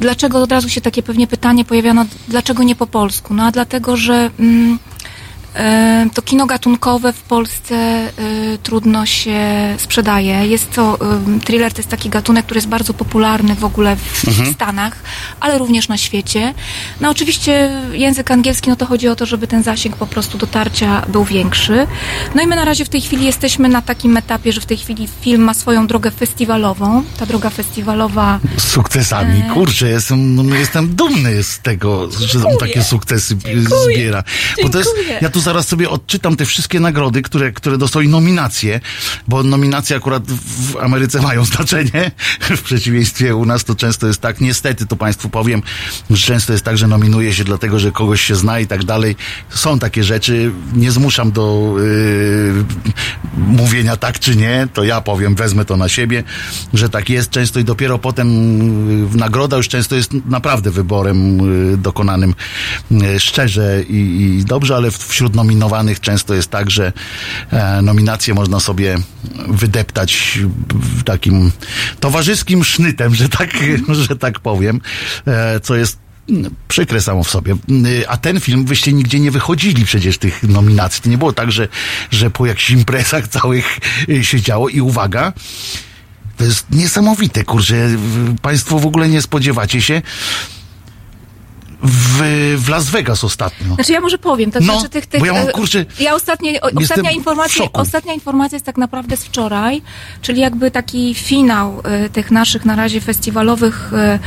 dlaczego od razu się takie pewnie pytanie pojawiano, dlaczego nie po polsku? No a dlatego, że mm, e, to kino gatunkowe w Polsce e, trudno się sprzedaje. Jest to, e, thriller to jest taki gatunek, który jest bardzo popularny w ogóle w Mhm. Stanach, ale również na świecie. No oczywiście język angielski, no to chodzi o to, żeby ten zasięg po prostu dotarcia był większy. No i my na razie w tej chwili jesteśmy na takim etapie, że w tej chwili film ma swoją drogę festiwalową. Ta droga festiwalowa Z sukcesami. Kurczę, jestem, no, jestem dumny z tego, że on takie sukcesy zbiera. Bo to jest, Dziękuję. ja tu zaraz sobie odczytam te wszystkie nagrody, które, które dostały nominacje, bo nominacje akurat w Ameryce mają znaczenie. W przeciwieństwie u nas to często jest tak, niestety to Państwu powiem, że często jest tak, że nominuje się dlatego, że kogoś się zna i tak dalej. Są takie rzeczy, nie zmuszam do yy, mówienia tak czy nie, to ja powiem, wezmę to na siebie, że tak jest często i dopiero potem yy, nagroda już często jest naprawdę wyborem yy, dokonanym yy, szczerze i, i dobrze, ale w- wśród nominowanych często jest tak, że e, nominacje można sobie wydeptać takim towarzyskim sznytem, że tak, że tak powiem, e, co jest mm, przykre samo w sobie. Y, A ten film, wyście nigdzie nie wychodzili przecież tych nominacji. To nie było tak, że, że po jakichś imprezach całych y, się działo i uwaga, to jest niesamowite, kurczę. w- Państwo w ogóle nie spodziewacie się. W, w Las Vegas ostatnio. Znaczy ja może powiem, tak No, znaczy tych, tych bo ja mam, e, kurczę, ja ostatnie, ostatnia informacja, ostatnia informacja jest tak naprawdę z wczoraj, czyli jakby taki finał e, tych naszych na razie festiwalowych e,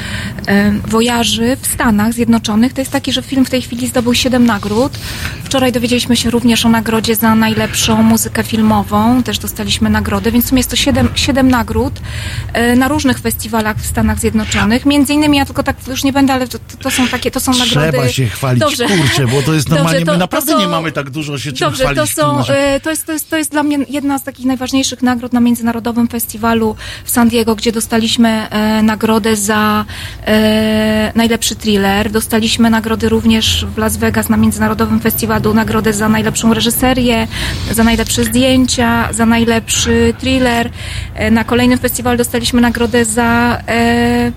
wojaży w Stanach Zjednoczonych. To jest taki, że film w tej chwili zdobył 7 nagród. Wczoraj dowiedzieliśmy się również o nagrodzie za najlepszą muzykę filmową, też dostaliśmy nagrodę, więc w sumie jest to 7, 7 nagród na różnych festiwalach w Stanach Zjednoczonych. Między innymi, ja tylko tak już nie będę, ale to, to są takie, to są nagrody... Trzeba się chwalić, Dobrze. kurczę, bo to jest Dobrze, normalnie, to- my to naprawdę są- nie mamy tak dużo się czym Dobrze, chwalić. to są, e, to jest, to, jest, to jest dla mnie jedna z takich najważniejszych nagród na Międzynarodowym Festiwalu w San Diego, gdzie dostaliśmy e, nagrodę za e, najlepszy thriller. Dostaliśmy nagrody również w Las Vegas na Międzynarodowym Festiwalu, nagrodę za najlepszą reżyserię, za najlepsze zdjęcia, za najlepszy thriller. E, na kolejnym festiwalu dostaliśmy nagrodę za e,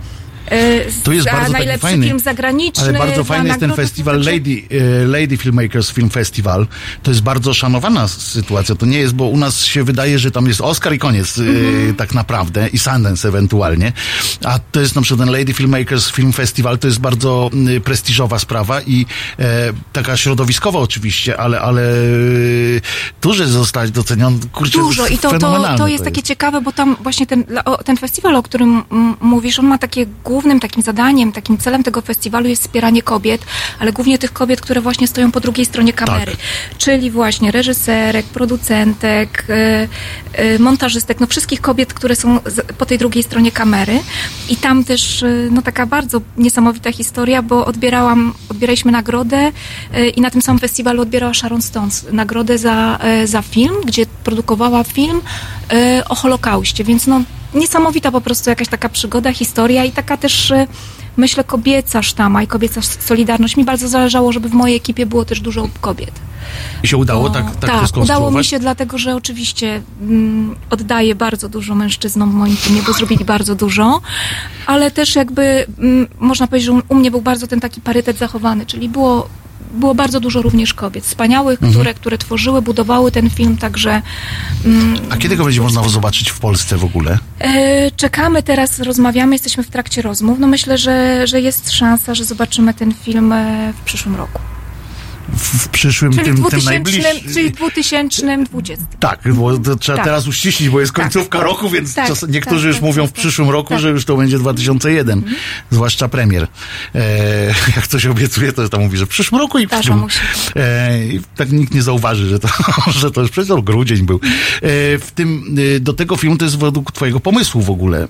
To jest bardzo najlepszy fajny, film zagraniczny. Ale bardzo fajny jest ten festiwal znaczy- Lady, e, Lady Filmmakers Film Festival. To jest bardzo szanowana sytuacja. To nie jest, bo u nas się wydaje, że tam jest Oscar i koniec e, Mhm. tak naprawdę i Sundance ewentualnie. A to jest na przykład ten Lady Filmmakers Film Festival. To jest bardzo mm, prestiżowa sprawa i e, taka środowiskowa oczywiście, ale, ale e, duże zostać doceniony. Kurczę, Dużo i to, to, fenomenalne to jest takie ciekawe, bo tam właśnie ten, ten festiwal, o którym mm, mówisz, on ma takie głównym takim zadaniem, takim celem tego festiwalu jest wspieranie kobiet, ale głównie tych kobiet, które właśnie stoją po drugiej stronie kamery. Czyli właśnie reżyserek, producentek, e, e, montażystek, no wszystkich kobiet, które są po tej drugiej stronie kamery. I tam też e, no taka bardzo niesamowita historia, bo odbierałam, odbieraliśmy nagrodę i na tym samym festiwalu odbierała Sharon Stones nagrodę za, za film, gdzie produkowała film o Holokauście, więc no niesamowita po prostu jakaś taka przygoda, historia i taka też e, myślę kobieca sztama i kobieca solidarność. Mi bardzo zależało, żeby w mojej ekipie było też dużo kobiet. I się udało Bo- tak, tak, to tak udało mi się dlatego, że oczywiście mm, oddaję bardzo dużo mężczyznom w moim filmie, bo zrobili bardzo dużo, ale też jakby mm, można powiedzieć, że u mnie był bardzo ten taki parytet zachowany, czyli było było bardzo dużo również kobiet, wspaniałych, Mhm. które, które tworzyły, budowały ten film, także mm, A kiedy go będzie można zobaczyć w Polsce w ogóle? E, czekamy teraz, rozmawiamy, jesteśmy w trakcie rozmów. No myślę, że, że jest szansa, że zobaczymy ten film e, w przyszłym roku. W, przyszłym, Czyli tym, tym 2000, najbliższym. czyli 2020. Tak, bo to trzeba Tak. teraz uściślić, bo jest Tak. końcówka roku, więc Tak, czas, niektórzy tak, już tak, mówią tak, w przyszłym tak. roku, Tak. że już to będzie 2001, zwłaszcza premier. E, jak coś obiecuje, to tam mówi, że w przyszłym roku i w przyszłym. E, i tak nikt nie zauważy, że to, że to już przecież to grudzień był. E, w tym, e, do tego filmu to jest według twojego pomysłu w ogóle. E,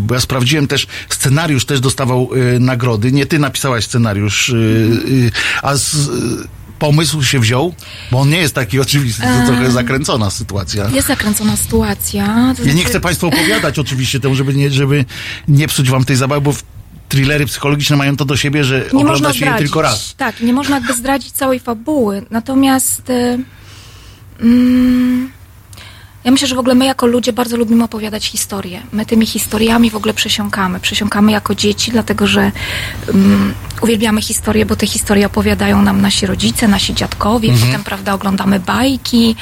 bo ja sprawdziłem też, scenariusz też dostawał e, nagrody. Nie ty napisałaś scenariusz, a z, pomysł się wziął? Bo on nie jest taki oczywisty, to trochę zakręcona sytuacja. Jest zakręcona sytuacja. Ja nie znaczy- chcę Państwu opowiadać oczywiście temu, żeby nie, żeby nie psuć Wam tej zabawy, bo thrillery psychologiczne mają to do siebie, że nie można ogląda się je zdradzić. tylko raz. Tak, nie można jakby zdradzić całej fabuły. Natomiast mm, ja myślę, że w ogóle my jako ludzie bardzo lubimy opowiadać historie. My tymi historiami w ogóle przesiąkamy. Przesiąkamy jako dzieci, dlatego że mm, uwielbiamy historie, bo te historie opowiadają nam nasi rodzice, nasi dziadkowie. Potem, prawda, oglądamy bajki,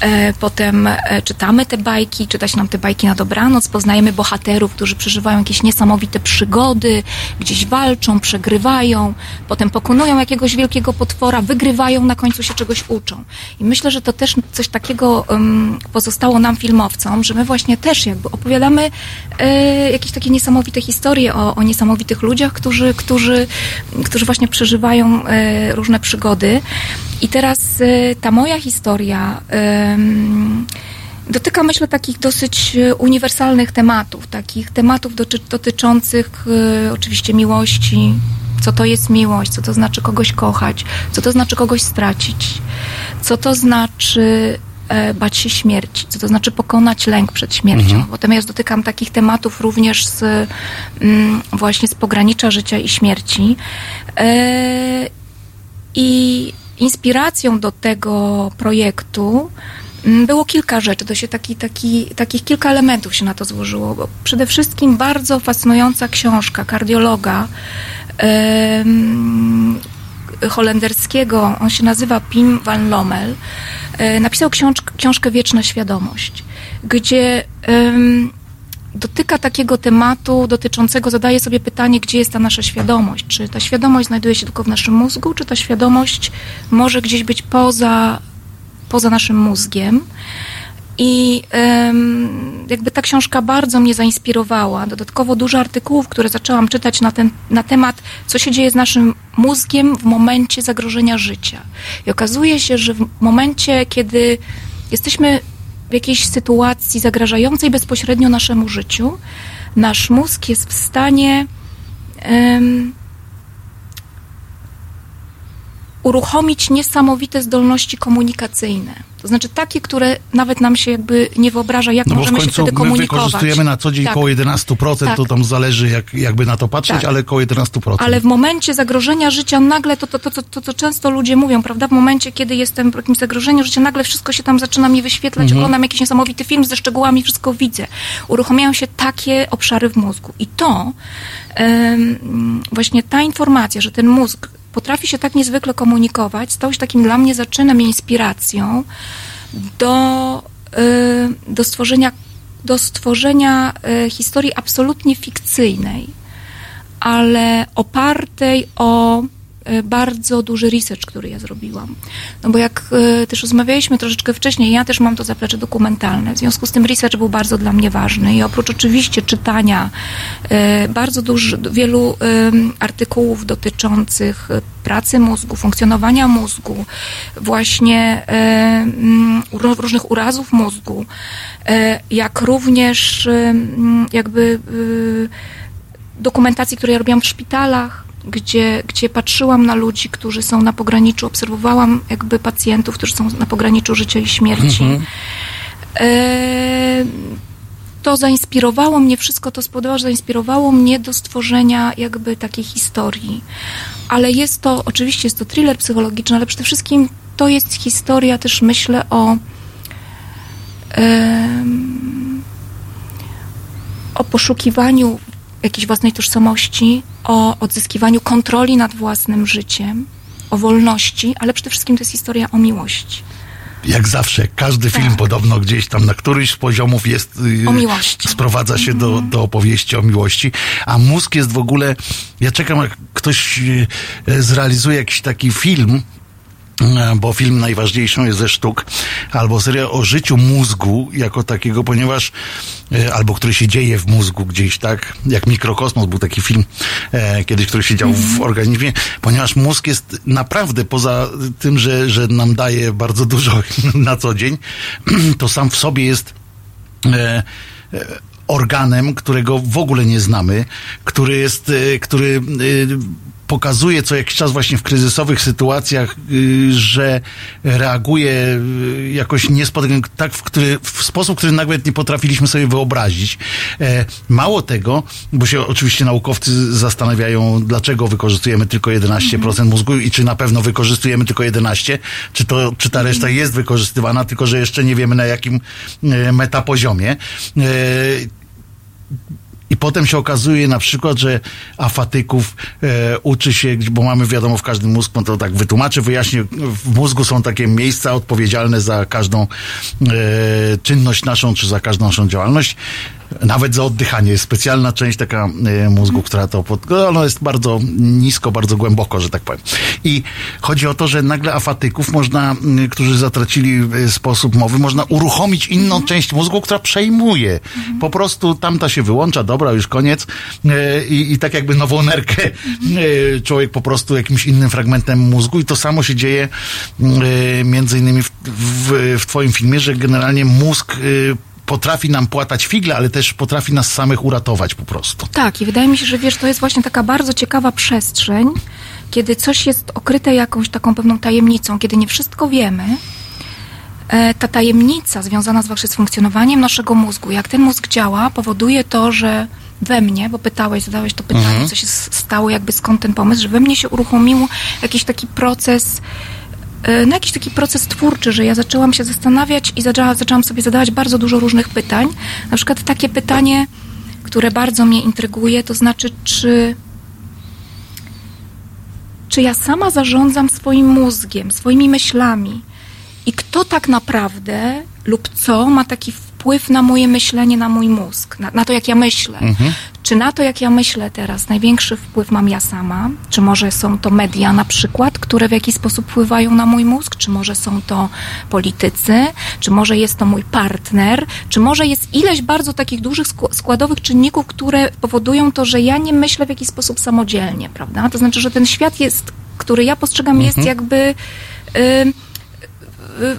e, potem e, czytamy te bajki, czyta się nam te bajki na dobranoc, poznajemy bohaterów, którzy przeżywają jakieś niesamowite przygody, gdzieś walczą, przegrywają, potem pokonują jakiegoś wielkiego potwora, wygrywają, na końcu się czegoś uczą. I myślę, że to też coś takiego um, pozostało nam filmowcom, że my właśnie też jakby opowiadamy e, jakieś takie niesamowite historie o, o niesamowitych ludziach, którzy, którzy, którzy właśnie przeżywają e, różne przygody. I teraz e, ta moja historia dotyka, myślę, takich dosyć uniwersalnych tematów, takich tematów doty, dotyczących e, oczywiście miłości, co to jest miłość, co to znaczy kogoś kochać, co to znaczy kogoś stracić, co to znaczy bać się śmierci, co to znaczy pokonać lęk przed śmiercią. Potem ja dotykam takich tematów również z, mm, właśnie z pogranicza życia i śmierci. E, I inspiracją do tego projektu mm, było kilka rzeczy, to się taki, taki, takich kilka elementów się na to złożyło. Bo przede wszystkim bardzo fascynująca książka kardiologa holenderskiego, on się nazywa Pim van Lommel, e, napisał książk, książkę Wieczna Świadomość, gdzie em, dotyka takiego tematu dotyczącego, zadaje sobie pytanie, gdzie jest ta nasza świadomość. Czy ta świadomość znajduje się tylko w naszym mózgu, czy ta świadomość może gdzieś być poza, poza naszym mózgiem. I jakby ta książka bardzo mnie zainspirowała. Dodatkowo dużo artykułów, które zaczęłam czytać na, ten, na temat, co się dzieje z naszym mózgiem w momencie zagrożenia życia. I okazuje się, że w momencie, kiedy jesteśmy w jakiejś sytuacji zagrażającej bezpośrednio naszemu życiu, nasz mózg jest w stanie uruchomić niesamowite zdolności komunikacyjne. To znaczy takie, które nawet nam się jakby nie wyobraża, jak No możemy się wtedy my komunikować. wykorzystujemy na co dzień Tak. około 11%, Tak. to tam zależy jak, jakby na to patrzeć, Tak. ale około 11%. Ale w momencie zagrożenia życia nagle, to, to, to, to, to, co często ludzie mówią, prawda? W momencie, kiedy jestem w jakimś zagrożeniu życia, nagle wszystko się tam zaczyna mi wyświetlać, Mhm. oglądam jakiś niesamowity film ze szczegółami, wszystko widzę. Uruchamiają się takie obszary w mózgu. I to em, właśnie ta informacja, że ten mózg potrafi się tak niezwykle komunikować, stał się takim dla mnie zaczynem i inspiracją do, y, do stworzenia, do stworzenia y, historii absolutnie fikcyjnej, ale opartej o bardzo duży research, który ja zrobiłam. No bo jak y, też rozmawialiśmy troszeczkę wcześniej, ja też mam to zaplecze dokumentalne, w związku z tym research był bardzo dla mnie ważny i oprócz oczywiście czytania y, bardzo dużo, wielu artykułów dotyczących pracy mózgu, funkcjonowania mózgu, właśnie różnych urazów mózgu, jak również jakby dokumentacji, które ja robiłam w szpitalach, gdzie, gdzie patrzyłam na ludzi, którzy są na pograniczu, obserwowałam jakby pacjentów, którzy są na pograniczu życia i śmierci. E, to zainspirowało mnie, wszystko to spowodowało, że zainspirowało mnie do stworzenia jakby takiej historii. Ale jest to, oczywiście jest to thriller psychologiczny, ale przede wszystkim to jest historia też myślę o o poszukiwaniu jakiejś własnej tożsamości, o odzyskiwaniu kontroli nad własnym życiem, o wolności, ale przede wszystkim to jest historia o miłości. Jak zawsze, każdy film Tak. podobno gdzieś tam na któryś z poziomów jest. y, O miłości. Sprowadza się do, do opowieści o miłości. A mózg jest w ogóle. Ja czekam, jak ktoś y, zrealizuje jakiś taki film. Bo film najważniejszą jest ze sztuk, albo seria o życiu mózgu jako takiego, ponieważ, e, albo który się dzieje w mózgu gdzieś, tak? Jak Mikrokosmos był taki film e, kiedyś, który się dział w organizmie, ponieważ mózg jest naprawdę poza tym, że, że nam daje bardzo dużo na co dzień, to sam w sobie jest e, e, organem, którego w ogóle nie znamy, który jest, e, który pokazuje co jakiś czas właśnie w kryzysowych sytuacjach, y, że reaguje y, jakoś niespotykany, tak w, który, w sposób, który nawet nie potrafiliśmy sobie wyobrazić. E, Mało tego, bo się oczywiście naukowcy zastanawiają, dlaczego wykorzystujemy tylko 11% mózgu i czy na pewno wykorzystujemy tylko 11, czy, to, czy ta reszta jest wykorzystywana, tylko że jeszcze nie wiemy na jakim e, metapoziomie. I potem się okazuje na przykład, że afatyków e, uczy się, bo mamy wiadomo w każdym mózgu, no to tak wytłumaczę, wyjaśnię, w mózgu są takie miejsca odpowiedzialne za każdą e, czynność naszą, czy za każdą naszą działalność. Nawet za oddychanie. Jest specjalna część taka e, mózgu, która to pod... no, Ono jest bardzo nisko, bardzo głęboko, że tak powiem. I chodzi o to, że nagle afatyków można, którzy zatracili e, sposób mowy, można uruchomić inną część mózgu, która przejmuje. Po prostu tamta się wyłącza, dobra, już koniec. E, I, i tak jakby nową nerkę e, człowiek po prostu jakimś innym fragmentem mózgu i to samo się dzieje między innymi w, w, w twoim filmie, że generalnie mózg potrafi nam płatać figle, ale też potrafi nas samych uratować po prostu. Tak, i wydaje mi się, że wiesz, to jest właśnie taka bardzo ciekawa przestrzeń, kiedy coś jest okryte jakąś taką pewną tajemnicą, kiedy nie wszystko wiemy. E, ta tajemnica związana z właśnie z funkcjonowaniem naszego mózgu, jak ten mózg działa, powoduje to, że we mnie, bo pytałeś, zadałeś to pytanie, Mhm. co się stało, jakby skąd ten pomysł, że we mnie się uruchomił jakiś taki proces, no jakiś taki proces twórczy, że ja zaczęłam się zastanawiać i zaczęła, zaczęłam sobie zadawać bardzo dużo różnych pytań. Na przykład takie pytanie, które bardzo mnie intryguje, to znaczy, czy, czy ja sama zarządzam swoim mózgiem, swoimi myślami i kto tak naprawdę lub co ma taki wpływ na moje myślenie, na mój mózg, na, na to, jak ja myślę. Czy na to, jak ja myślę teraz, największy wpływ mam ja sama? Czy może są to media na przykład, które w jakiś sposób wpływają na mój mózg? Czy może są to politycy? Czy może jest to mój partner? Czy może jest ileś bardzo takich dużych skł- składowych czynników, które powodują to, że ja nie myślę w jakiś sposób samodzielnie, prawda? To znaczy, że ten świat jest, który ja postrzegam, jest jakby... Y, y,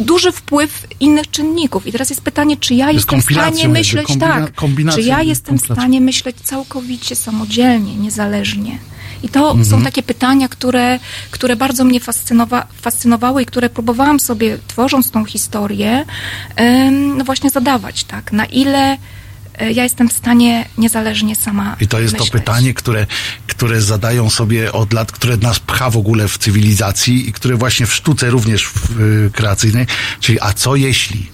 duży wpływ innych czynników. I teraz jest pytanie, czy ja jestem w stanie myśleć kombina- tak, czy ja jestem w stanie myśleć całkowicie samodzielnie, niezależnie. I to są takie pytania, które, które bardzo mnie fascynowa- fascynowały i które próbowałam sobie, tworząc tą historię, em, no właśnie zadawać, tak? Na ile ja jestem w stanie niezależnie sama I to jest myśleć. to pytanie, które, które zadają sobie od lat, które nas pcha w ogóle w cywilizacji i które właśnie w sztuce również w, y, kreacyjnej, czyli a co jeśli?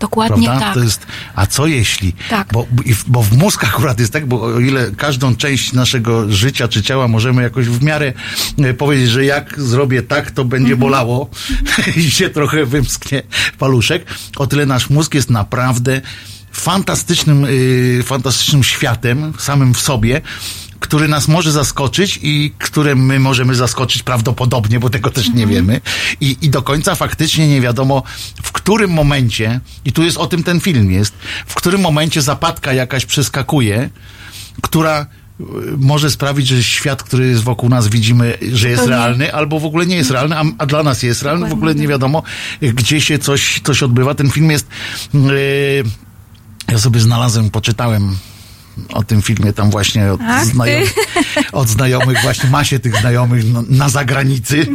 Dokładnie Prawda? tak. To jest, a co jeśli? Tak. Bo, bo w mózg akurat jest tak, bo o ile każdą część naszego życia czy ciała możemy jakoś w miarę e, powiedzieć, że jak zrobię tak, to będzie Mhm. bolało i się trochę wymsknie paluszek, o tyle nasz mózg jest naprawdę fantastycznym, y, fantastycznym światem samym w sobie, który nas może zaskoczyć i którym my możemy zaskoczyć prawdopodobnie, bo tego też nie wiemy. I, I do końca faktycznie nie wiadomo, w którym momencie, i tu jest o tym ten film jest, w którym momencie zapadka jakaś przeskakuje, która y, może sprawić, że świat, który jest wokół nas widzimy, że jest realny, albo w ogóle nie jest realny, a, a dla nas jest realny, w ogóle nie tak. wiadomo, gdzie się coś, coś odbywa. Ten film jest... Yy, ja sobie znalazłem, poczytałem o tym filmie tam właśnie od, ty. znajomych, od znajomych, właśnie masie tych znajomych na, na zagranicy,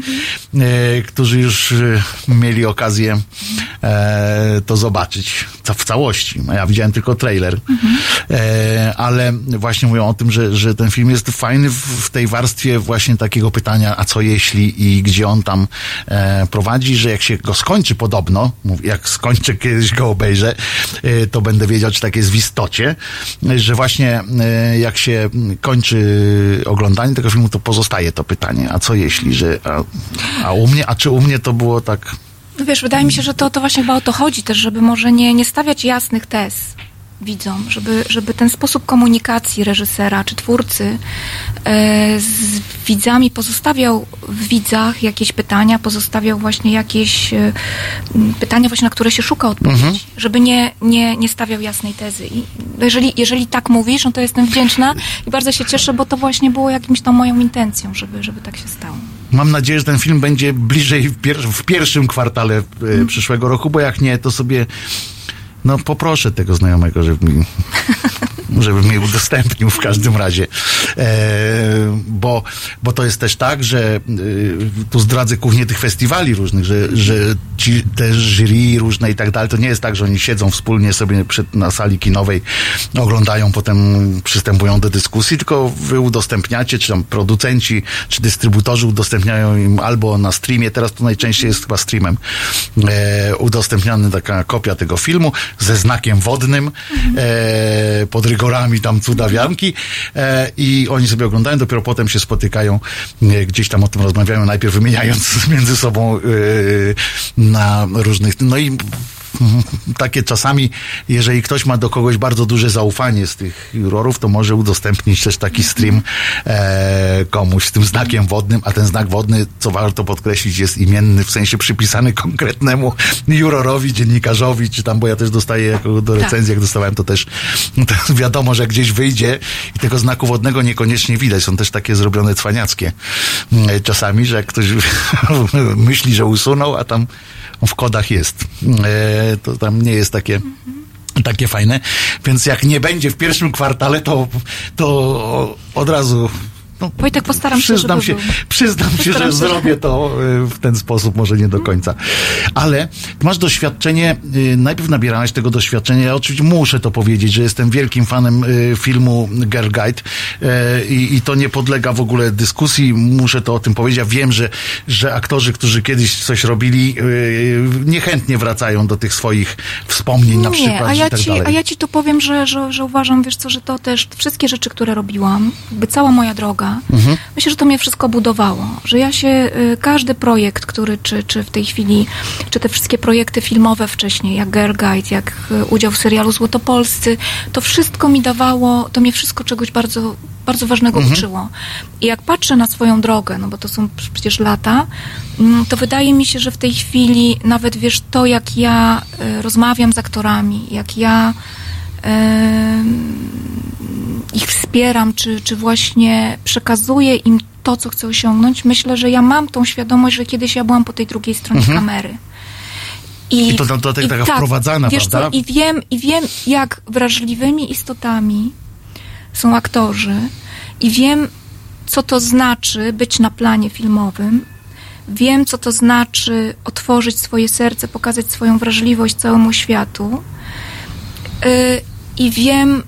e, którzy już e, mieli okazję e, to zobaczyć w całości. A Ja widziałem tylko trailer, e, ale właśnie mówią o tym, że, że ten film jest fajny w, w tej warstwie właśnie takiego pytania, a co jeśli i gdzie on tam e, prowadzi, że jak się go skończy podobno, jak skończę kiedyś go obejrzę, e, to będę wiedział, czy tak jest w istocie, że właśnie e, jak się kończy oglądanie tego filmu, to pozostaje to pytanie, a co jeśli, że a, a u mnie, a czy u mnie to było tak? No wiesz, wydaje mi się, że to, to właśnie chyba o to chodzi też, żeby może nie, nie stawiać jasnych tez widzom, żeby, żeby ten sposób komunikacji reżysera czy twórcy e, z widzami pozostawiał w widzach jakieś pytania, pozostawiał właśnie jakieś e, pytania właśnie, na które się szuka odpowiedzi, żeby nie, nie, nie stawiał jasnej tezy. I jeżeli, jeżeli tak mówisz, no to jestem wdzięczna i bardzo się cieszę, bo to właśnie było jakimś tam moją intencją, żeby, żeby tak się stało. Mam nadzieję, że ten film będzie bliżej w, pier- w pierwszym kwartale e, przyszłego roku, bo jak nie, to sobie no poproszę tego znajomego, żeby mi, żeby mi udostępnił w każdym razie. E, bo, bo to jest też tak, że e, tu zdradzę kuchnię tych festiwali różnych, że, że ci te jury różne i tak dalej, to nie jest tak, że oni siedzą wspólnie sobie przed, na sali kinowej, oglądają, potem przystępują do dyskusji, tylko wy udostępniacie, czy tam producenci, czy dystrybutorzy udostępniają im albo na streamie, teraz to najczęściej jest chyba streamem, e, udostępniany taka kopia tego filmu ze znakiem wodnym, e, pod rygorami tam cudawianki e, i oni sobie oglądają, dopiero potem się spotykają, e, gdzieś tam o tym rozmawiają, najpierw wymieniając między sobą e, na różnych, no i takie czasami, jeżeli ktoś ma do kogoś bardzo duże zaufanie z tych jurorów, to może udostępnić też taki stream e, komuś z tym znakiem wodnym, a ten znak wodny, co warto podkreślić, jest imienny, w sensie przypisany konkretnemu jurorowi, dziennikarzowi, czy tam, bo ja też dostaję jako do recenzji, jak dostawałem, to też, to wiadomo, że gdzieś wyjdzie i tego znaku wodnego niekoniecznie widać. Są też takie zrobione cwaniackie e, czasami, że jak ktoś myśli, że usunął, a tam w kodach jest. E, to tam nie jest takie takie fajne. Więc jak nie będzie w pierwszym kwartale, to, to od razu. No, Wojtek, postaram się, przyznam żeby się, przyznam się, że Postaram się. zrobię to y, w ten sposób, może nie do końca. Ale masz doświadczenie, y, najpierw nabierałaś tego doświadczenia. Ja oczywiście muszę to powiedzieć, że jestem wielkim fanem y, filmu Girl Guide i, i to nie podlega w ogóle dyskusji. Muszę to o tym powiedzieć. Ja wiem, że, że aktorzy, którzy kiedyś coś robili, niechętnie wracają do tych swoich wspomnień na przykład Nie, a ja, tak ci, dalej. a ja ci tu powiem, że, że, że uważam, wiesz co, że to też wszystkie rzeczy, które robiłam, jakby cała moja droga, Mhm. myślę, że to mnie wszystko budowało. Że ja się, y, każdy projekt, który, czy, czy w tej chwili, czy te wszystkie projekty filmowe wcześniej, jak Girl Guide, jak y, udział w serialu Złotopolscy, to wszystko mi dawało, to mnie wszystko czegoś bardzo, bardzo ważnego Mhm. uczyło. I jak patrzę na swoją drogę, no bo to są przecież lata, mm, to wydaje mi się, że w tej chwili nawet wiesz to, jak ja y, rozmawiam z aktorami, jak ja ich wspieram, czy, czy właśnie przekazuję im to, co chcę osiągnąć, myślę, że ja mam tą świadomość, że kiedyś ja byłam po tej drugiej stronie kamery. I to do- tego taka wprowadzana, wiesz prawda? Co, i, wiem, I wiem, jak wrażliwymi istotami są aktorzy i wiem, co to znaczy być na planie filmowym. Wiem, co to znaczy otworzyć swoje serce, pokazać swoją wrażliwość całemu światu. Y, I wiem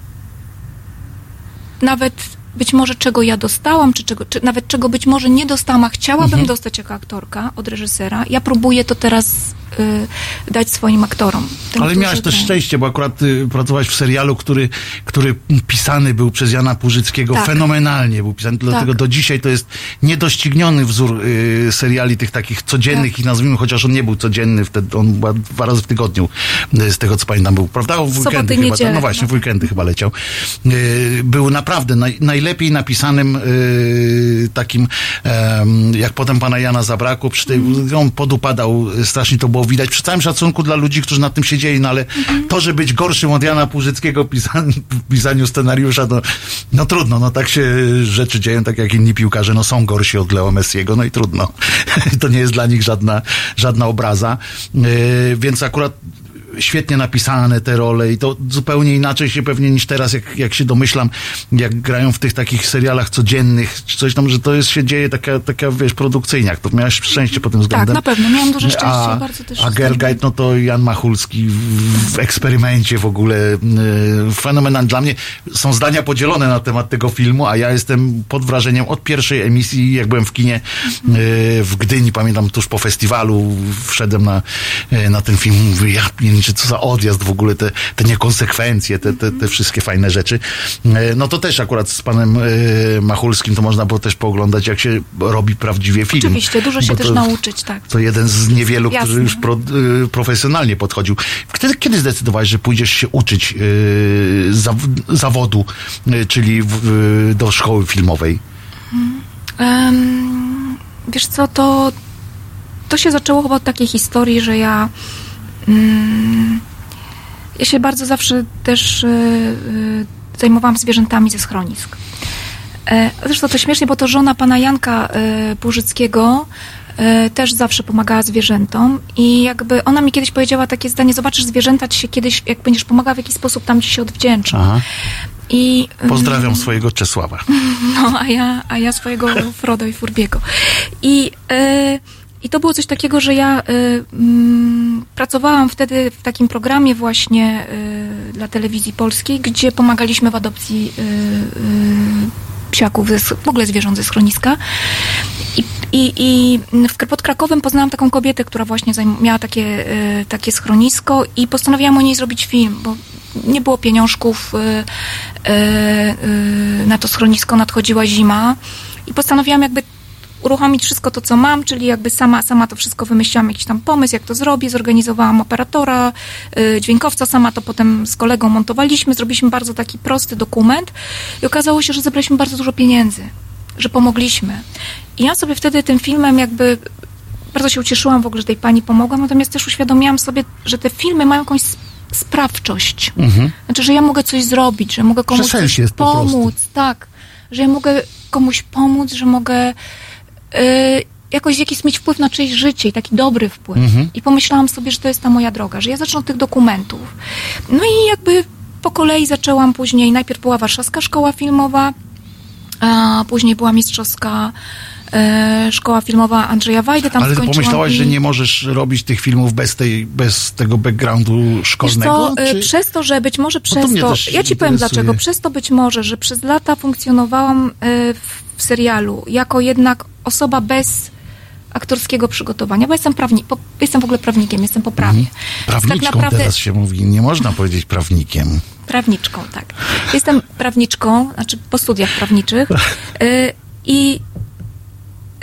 nawet być może czego ja dostałam, czy, czego, czy nawet czego być może nie dostałam, a chciałabym dostać jako aktorka od reżysera. Ja próbuję to teraz y, dać swoim aktorom. Ale miałaś też szczęście, bo akurat y, pracowałaś w serialu, który, który pisany był przez Jana Płużyckiego. Tak. Fenomenalnie był pisany, dlatego do dzisiaj to jest niedościgniony wzór y, seriali tych takich codziennych Tak. i nazwijmy, chociaż on nie był codzienny, wtedy on chyba dwa razy w tygodniu, y, z tego co pamiętam był, prawda? W Soboty weekendy i chyba, niedziele, no właśnie, w no. weekendy chyba leciał. Y, był naprawdę naj, najlepiej napisanym y, takim, em, jak potem pana Jana zabrakło, przy tej, Mhm. on podupadał, y, strasznie to było widać. Przy całym szacunku dla ludzi, którzy nad tym siedzieli, no ale Mhm. to, że być gorszym od Jana Płużyckiego pisan, w pisaniu scenariusza, no, no trudno, no tak się rzeczy dzieją, tak jak inni piłkarze, no są gorsi od Leo Messiego, no i trudno. to nie jest dla nich żadna, żadna obraza. Yy, więc akurat świetnie napisane te role i to zupełnie inaczej się pewnie niż teraz, jak, jak się domyślam, jak grają w tych takich serialach codziennych, czy coś tam, że to jest, się dzieje taka, taka wiesz, produkcyjniak. To miałeś szczęście pod tym względem. Tak, na pewno. Miałam duże szczęście. A, bardzo też a Gergajt, no to Jan Machulski w, w eksperymencie w ogóle y, fenomenalny. Dla mnie są zdania podzielone na temat tego filmu, a ja jestem pod wrażeniem od pierwszej emisji, jak byłem w kinie y, w Gdyni, pamiętam tuż po festiwalu, wszedłem na, y, na ten film, mówię, ja pierniczę, co za odjazd w ogóle, te, te niekonsekwencje, te, te, te wszystkie fajne rzeczy. Y, no to też akurat z panem y, Machulskim to można było też pooglądać, jak się robi prawdziwie film. Oczywiście, dużo się Bo też to- nauczyć, tak. to jeden z niewielu, Jasne. który już pro, y, profesjonalnie podchodził. Kiedy, kiedy zdecydowałeś, że pójdziesz się uczyć y, zaw, zawodu, y, czyli w, y, do szkoły filmowej? Em, wiesz co, to, to się zaczęło chyba od takiej historii, że ja ja się bardzo zawsze też y, y, zajmowałam zwierzętami ze schronisk. E, zresztą to śmiesznie, bo to żona pana Janka Płużyckiego y, też zawsze pomagała zwierzętom i jakby ona mi kiedyś powiedziała takie zdanie, zobaczysz zwierzęta ci się kiedyś, jak będziesz pomagała w jakiś sposób, tam ci się odwdzięczą. Aha. I, Pozdrawiam swojego Czesława. no, a ja, a ja swojego Frodo i Furbiego. I, e, I to było coś takiego, że ja e, mm, pracowałam wtedy w takim programie właśnie e, dla telewizji polskiej, gdzie pomagaliśmy w adopcji e, e, psiaków, ze, w ogóle zwierząt ze schroniska. I, i, i w, pod Krakowem poznałam taką kobietę, która właśnie miała takie, e, takie schronisko i postanowiłam o niej zrobić film, bo nie było pieniążków e, na to schronisko, nadchodziła zima i postanowiłam jakby uruchomić wszystko to, co mam, czyli jakby sama, sama to wszystko wymyśliłam, jakiś tam pomysł, jak to zrobię, zorganizowałam operatora, y, dźwiękowca, sama to potem z kolegą montowaliśmy, zrobiliśmy bardzo taki prosty dokument i okazało się, że zebraliśmy bardzo dużo pieniędzy, że pomogliśmy. I ja sobie wtedy tym filmem jakby bardzo się ucieszyłam w ogóle, że tej pani pomogłam, natomiast też uświadomiłam sobie, że te filmy mają jakąś sp- sprawczość. Znaczy, że ja mogę coś zrobić, że mogę komuś coś jest po pomóc, tak. Że ja mogę komuś pomóc, że mogę jakoś jakiś mieć wpływ na czyjeś życie i taki dobry wpływ. Mhm. I pomyślałam sobie, że to jest ta moja droga, że ja zacznę od tych dokumentów. No i jakby po kolei zaczęłam później, najpierw była Warszawska Szkoła Filmowa, a później była mistrzowska e, szkoła filmowa Andrzeja Wajdy, tam Ale ty pomyślałaś, i- że nie możesz robić tych filmów bez, tej, bez tego backgroundu szkolnego? co, e, czy- przez to, że być może przez to, też ja ci powiem dlaczego, przez to być może, że przez lata funkcjonowałam e, w, w serialu jako jednak osoba bez aktorskiego przygotowania, bo jestem prawnik, po, jestem w ogóle prawnikiem, jestem po prawie. Więc Prawniczką tak naprawdę, teraz się mówi, nie można powiedzieć prawnikiem. Prawniczką, tak. Jestem prawniczką, znaczy po studiach prawniczych y, i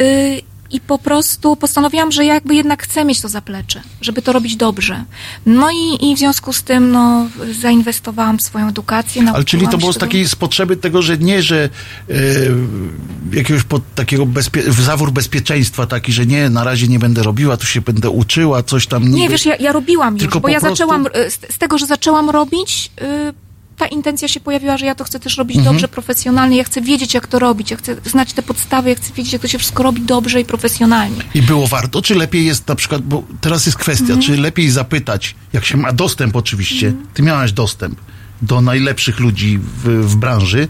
y, i po prostu postanowiłam, że ja jakby jednak chcę mieć to zaplecze, żeby to robić dobrze. No i, i w związku z tym no, zainwestowałam w swoją edukację. Ale czyli to było z takiej z potrzeby tego, że nie, że e, jakiegoś pod, takiego bezpie- w zawór bezpieczeństwa taki, że nie, na razie nie będę robiła, tu się będę uczyła, coś tam. Nie, niby- wiesz, ja, ja robiłam już, Tylko bo po ja prostu- zaczęłam, y, z, z tego, że zaczęłam robić, y, ta intencja się pojawiła, że ja to chcę też robić Mhm. dobrze, profesjonalnie, ja chcę wiedzieć, jak to robić, ja chcę znać te podstawy, ja chcę wiedzieć, jak to się wszystko robi dobrze i profesjonalnie. I było warto, czy lepiej jest na przykład, bo teraz jest kwestia, Mhm. czy lepiej zapytać, jak się ma dostęp oczywiście, ty miałaś dostęp do najlepszych ludzi w, w branży,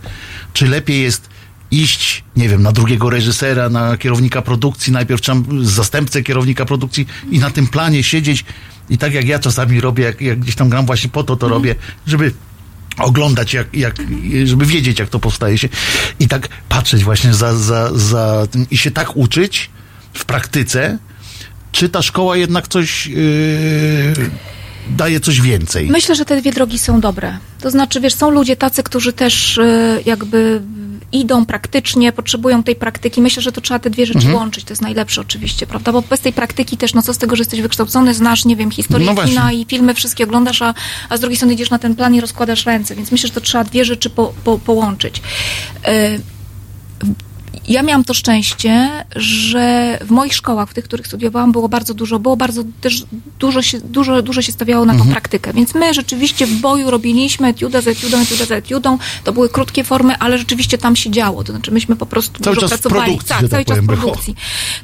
czy lepiej jest iść, nie wiem, na drugiego reżysera, na kierownika produkcji, najpierw trzeba zastępcę kierownika produkcji i na tym planie siedzieć i tak jak ja czasami robię, jak, jak gdzieś tam gram właśnie po to to robię, żeby oglądać, jak, jak, żeby wiedzieć, jak to powstaje się. I tak patrzeć właśnie za, za, za tym i się tak uczyć w praktyce, czy ta szkoła jednak coś yy, daje coś więcej. Myślę, że te dwie drogi są dobre. To znaczy, wiesz, są ludzie tacy, którzy też y, jakby idą praktycznie, potrzebują tej praktyki. Myślę, że to trzeba te dwie rzeczy Mhm. łączyć. To jest najlepsze oczywiście, prawda? Bo bez tej praktyki też, no co z tego, że jesteś wykształcony, znasz, nie wiem, historię No kina i filmy wszystkie oglądasz, a, a z drugiej strony idziesz na ten plan i rozkładasz ręce. Więc myślę, że to trzeba dwie rzeczy po, po, połączyć. Y, ja miałam to szczęście, że w moich szkołach, w tych, których studiowałam, było bardzo dużo, było bardzo też dużo się, dużo, dużo się stawiało na tą Mhm. praktykę. Więc my rzeczywiście w boju robiliśmy etiuda za etiudą, etiuda za etiudą. To były krótkie formy, ale rzeczywiście tam się działo. To znaczy myśmy po prostu Cały dużo pracowali. produkcji, tak, tak cały czas powiem, produkcji.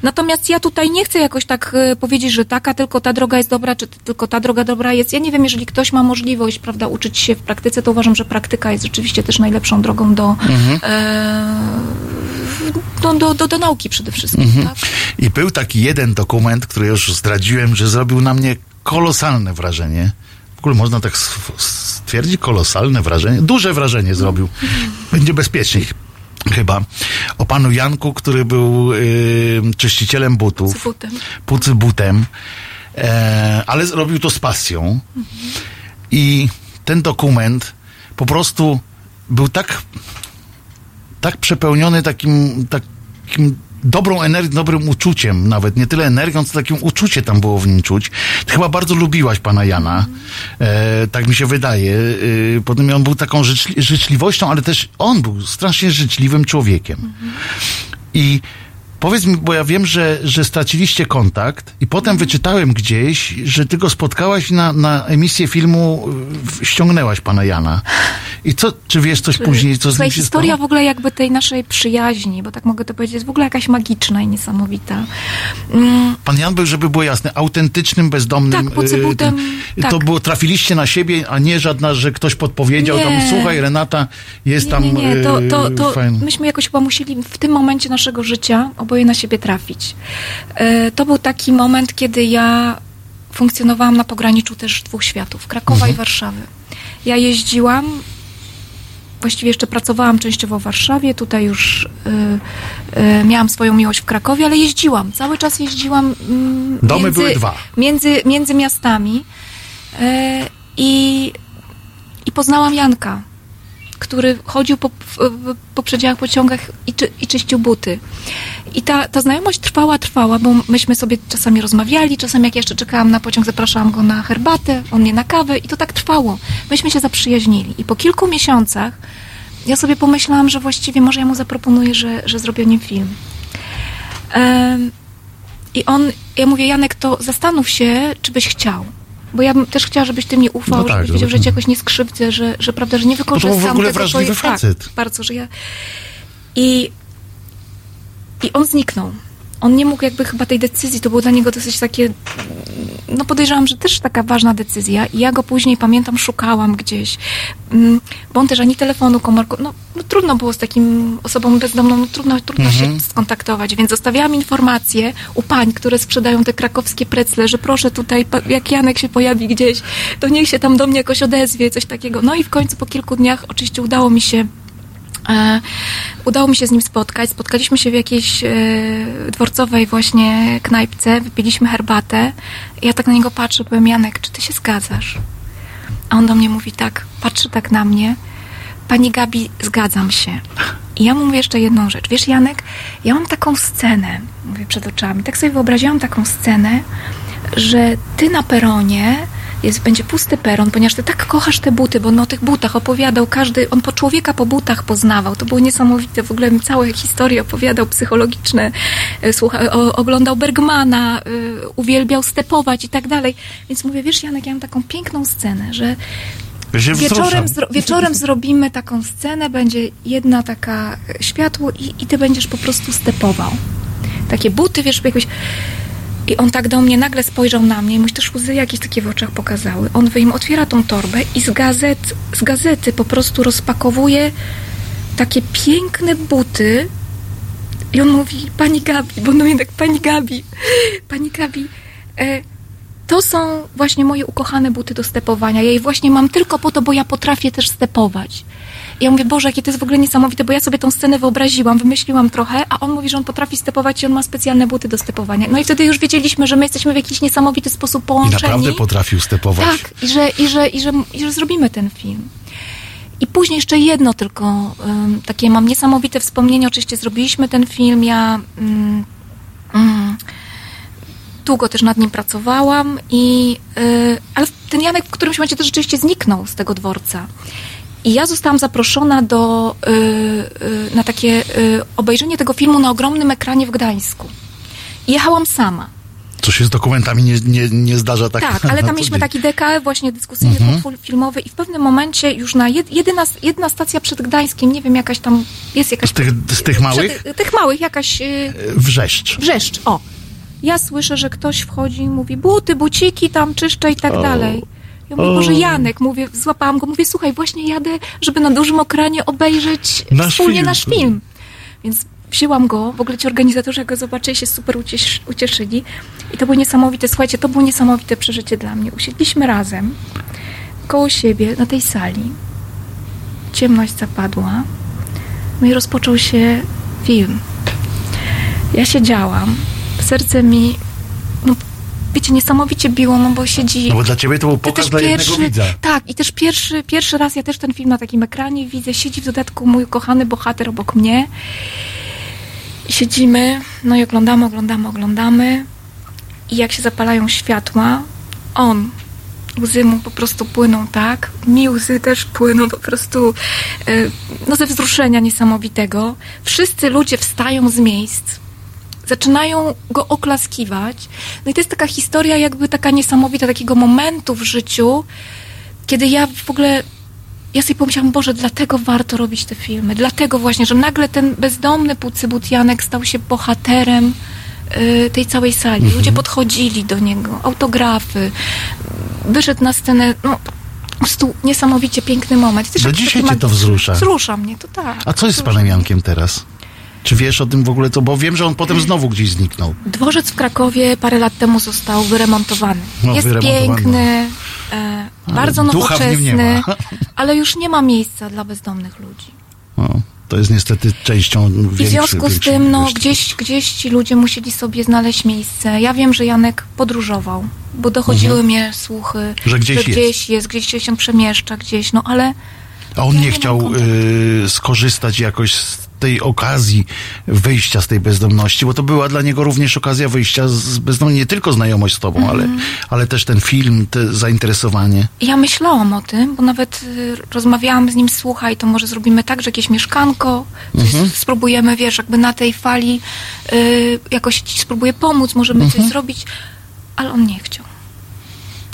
Natomiast ja tutaj nie chcę jakoś tak e, powiedzieć, że taka tylko ta droga jest dobra, czy tylko ta droga dobra jest. Ja nie wiem, jeżeli ktoś ma możliwość, prawda, uczyć się w praktyce, to uważam, że praktyka jest rzeczywiście też najlepszą drogą do, Mhm. e, do, do, do, do nauki przede wszystkim. Mhm. Tak? I był taki jeden dokument, który już zdradziłem, że zrobił na mnie kolosalne wrażenie. W ogóle można tak stwierdzić, kolosalne wrażenie. Duże wrażenie zrobił. Będzie bezpieczniej chyba. O panu Janku, który był y, czyścicielem butów. Z butem. Pucy butem. E, ale zrobił to z pasją. I ten dokument po prostu był tak tak przepełniony takim, takim dobrą energią, dobrym uczuciem, nawet nie tyle energią, co takim uczucie tam było w nim czuć. Ty chyba bardzo lubiłaś pana Jana, e, tak mi się wydaje. E, potem on był taką życzli, życzliwością, ale też on był strasznie życzliwym człowiekiem. I powiedz mi, bo ja wiem, że, że straciliście kontakt i potem wyczytałem gdzieś, że ty go spotkałaś na, na emisję filmu y, ściągnęłaś pana Jana. I co, czy wiesz coś później, co z nim się historia stało? w ogóle jakby tej naszej przyjaźni, bo tak mogę to powiedzieć, jest w ogóle jakaś magiczna i niesamowita. Mm, Pan Jan był, żeby było jasne, autentycznym, bezdomnym. Tak, pocybutem, y, tak. To było, trafiliście na siebie, a nie żadna, że ktoś podpowiedział Nie. tam, słuchaj, Renata, jest tam. nie, nie, nie. To, to, y, to fajny. myśmy jakoś chyba musieli w tym momencie naszego życia oboje na siebie trafić. E, To był taki moment, kiedy ja funkcjonowałam na pograniczu też dwóch światów, Krakowa Mhm. i Warszawy. Ja jeździłam, właściwie jeszcze pracowałam częściowo w Warszawie, tutaj już y, y, miałam swoją miłość w Krakowie, ale jeździłam, cały czas jeździłam mm, Domy między, były dwa. Między, między miastami y, i, i poznałam Janka, który chodził po, po przedziałach pociągach i, czy, i czyścił buty. I ta, ta znajomość trwała, trwała, bo myśmy sobie czasami rozmawiali, czasami jak jeszcze czekałam na pociąg, zapraszałam go na herbatę, on mnie na kawę i to tak trwało. Myśmy się zaprzyjaźnili i po kilku miesiącach ja sobie pomyślałam, że właściwie może ja mu zaproponuję, że, że zrobię o nim film. I on, ja mówię, Janek, to zastanów się, czy byś chciał. Bo ja bym też chciała, żebyś ty mi ufał, No tak, żebyś wiedział, że cię jakoś nie skrzywdzę, że, że prawda, że nie to był wykorzystam w ogóle tego wrażliwy twoje- facet. Tak, bardzo, że ja... I, I on zniknął. On nie mógł jakby chyba tej decyzji, to było dla niego dosyć takie, no podejrzewam, że też taka ważna decyzja i ja go później, pamiętam, szukałam gdzieś, mm, bo on też ani telefonu komórku, no, no trudno było z takim osobą bezdomną, no trudno, trudno Mhm. się skontaktować, więc zostawiałam informacje u pań, które sprzedają te krakowskie precle, że proszę tutaj, jak Janek się pojawi gdzieś, to niech się tam do mnie jakoś odezwie, coś takiego. No i w końcu po kilku dniach oczywiście udało mi się udało mi się z nim spotkać. Spotkaliśmy się w jakiejś e, dworcowej właśnie knajpce, wypiliśmy herbatę. Ja tak na niego patrzę, powiem, Janek, czy ty się zgadzasz? A on do mnie mówi tak, patrzy tak na mnie. Pani Gabi, zgadzam się. I ja mu mówię jeszcze jedną rzecz. Wiesz, Janek, ja mam taką scenę, mówię przed oczami, tak sobie wyobraziłam taką scenę, że ty na peronie jest, będzie pusty peron, ponieważ ty tak kochasz te buty, bo on o tych butach opowiadał każdy, on po człowieka po butach poznawał. To było niesamowite, w ogóle mi całe historie opowiadał psychologiczne, e, słucha, o, oglądał Bergmana, y, uwielbiał stepować i tak dalej. Więc mówię, wiesz Janek, ja mam taką piękną scenę, że Wieczorem, zro, wieczorem zrobimy taką scenę, będzie jedna taka e, światło i, i ty będziesz po prostu stepował. Takie buty, wiesz, jakoś... I on tak do mnie nagle spojrzał na mnie i mu się też łzy jakieś takie w oczach pokazały. On wyjm, otwiera tą torbę i z gazet, z gazety po prostu rozpakowuje takie piękne buty. I on mówi, pani Gabi, bo mówi tak, pani Gabi, pani Gabi, e, to są właśnie moje ukochane buty do stepowania. Ja je właśnie mam tylko po to, bo ja potrafię też stepować. I ja mówię, Boże, jakie to jest w ogóle niesamowite, bo ja sobie tą scenę wyobraziłam, wymyśliłam trochę, a on mówi, że on potrafi stepować i on ma specjalne buty do stepowania. No i wtedy już wiedzieliśmy, że my jesteśmy w jakiś niesamowity sposób I połączeni. naprawdę potrafił stepować. Tak, i że, i, że, i, że, i że zrobimy ten film. I później jeszcze jedno tylko, ym, takie mam niesamowite wspomnienie, oczywiście zrobiliśmy ten film, ja ym, ym, długo też nad nim pracowałam i, y, ale ten Janek w którymś momencie też rzeczywiście zniknął z tego dworca. I ja zostałam zaproszona do, y, y, na takie y, obejrzenie tego filmu na ogromnym ekranie w Gdańsku. I jechałam sama. Co się z dokumentami nie, nie, nie zdarza tak Tak, ale tam mieliśmy taki DK właśnie dyskusyjny, Mhm. filmowy i w pewnym momencie już na jed, jedyna, jedna stacja przed Gdańskiem, nie wiem, jakaś tam, jest jakaś... Z tych, z tych małych? Przed, tych małych, jakaś... y, Wrzeszcz. Wrzeszcz, o. Ja słyszę, że ktoś wchodzi i mówi buty, buciki tam czyszczę i tak O. dalej. Ja mówię, O. Boże, Janek, mówię, złapałam go, mówię, słuchaj, właśnie jadę, żeby na dużym ekranie obejrzeć Nasz wspólnie film. nasz film. Więc wzięłam go, w ogóle ci organizatorzy, jak go zobaczyli, się super uciesz, ucieszyli. I to było niesamowite, słuchajcie, to było niesamowite przeżycie dla mnie. Usiedliśmy razem, koło siebie, na tej sali. Ciemność zapadła. No i rozpoczął się film. Ja siedziałam, serce mi, no wiecie, niesamowicie biło, no bo siedzi... No bo dla ciebie to był pokaz dla pierwszy, widza. tak, i też pierwszy, pierwszy raz ja też ten film na takim ekranie widzę. Siedzi w dodatku mój kochany bohater obok mnie. Siedzimy, no i oglądamy, oglądamy, oglądamy. I jak się zapalają światła, on, łzy mu po prostu płyną tak, mi łzy też płyną po prostu, e, no ze wzruszenia niesamowitego. Wszyscy ludzie wstają z miejsc zaczynają go oklaskiwać. No i to jest taka historia, jakby taka niesamowita, takiego momentu w życiu, kiedy ja w ogóle. Ja sobie pomyślałam, Boże, dlatego warto robić te filmy. Dlatego właśnie, że nagle ten bezdomny Pucybut Janek stał się bohaterem y, tej całej sali. Ludzie podchodzili do niego, autografy. Wyszedł na scenę, no, po prostu niesamowicie piękny moment. Też Do dzisiaj cię to wzrusza. Wzrusza mnie, to tak. A co jest z panem. Jankiem teraz? Czy wiesz o tym w ogóle co? Bo wiem, że on potem znowu gdzieś zniknął. Dworzec w Krakowie parę lat temu został wyremontowany. No, jest wyremontowany. piękny, e, bardzo nowoczesny, ale już nie ma miejsca dla bezdomnych ludzi. No, to jest niestety częścią I w większej związku z większej tym, no, gdzieś, gdzieś ci ludzie musieli sobie znaleźć miejsce. Ja wiem, że Janek podróżował, bo dochodziły mnie słuchy, Mhm. Że gdzieś jest. gdzieś jest, gdzieś się przemieszcza, gdzieś, no ale A on Ja nie nie chciał y, skorzystać jakoś z tej okazji wyjścia z tej bezdomności, bo to była dla niego również okazja wyjścia z bezdomności, nie tylko znajomość z tobą, Mhm. ale, ale też ten film, te zainteresowanie. Ja myślałam o tym, bo nawet y, rozmawiałam z nim, słuchaj, to może zrobimy tak, że jakieś mieszkanko, Mhm. spróbujemy, wiesz, jakby na tej fali y, jakoś ci spróbuję pomóc, możemy Mhm. coś zrobić, ale on nie chciał.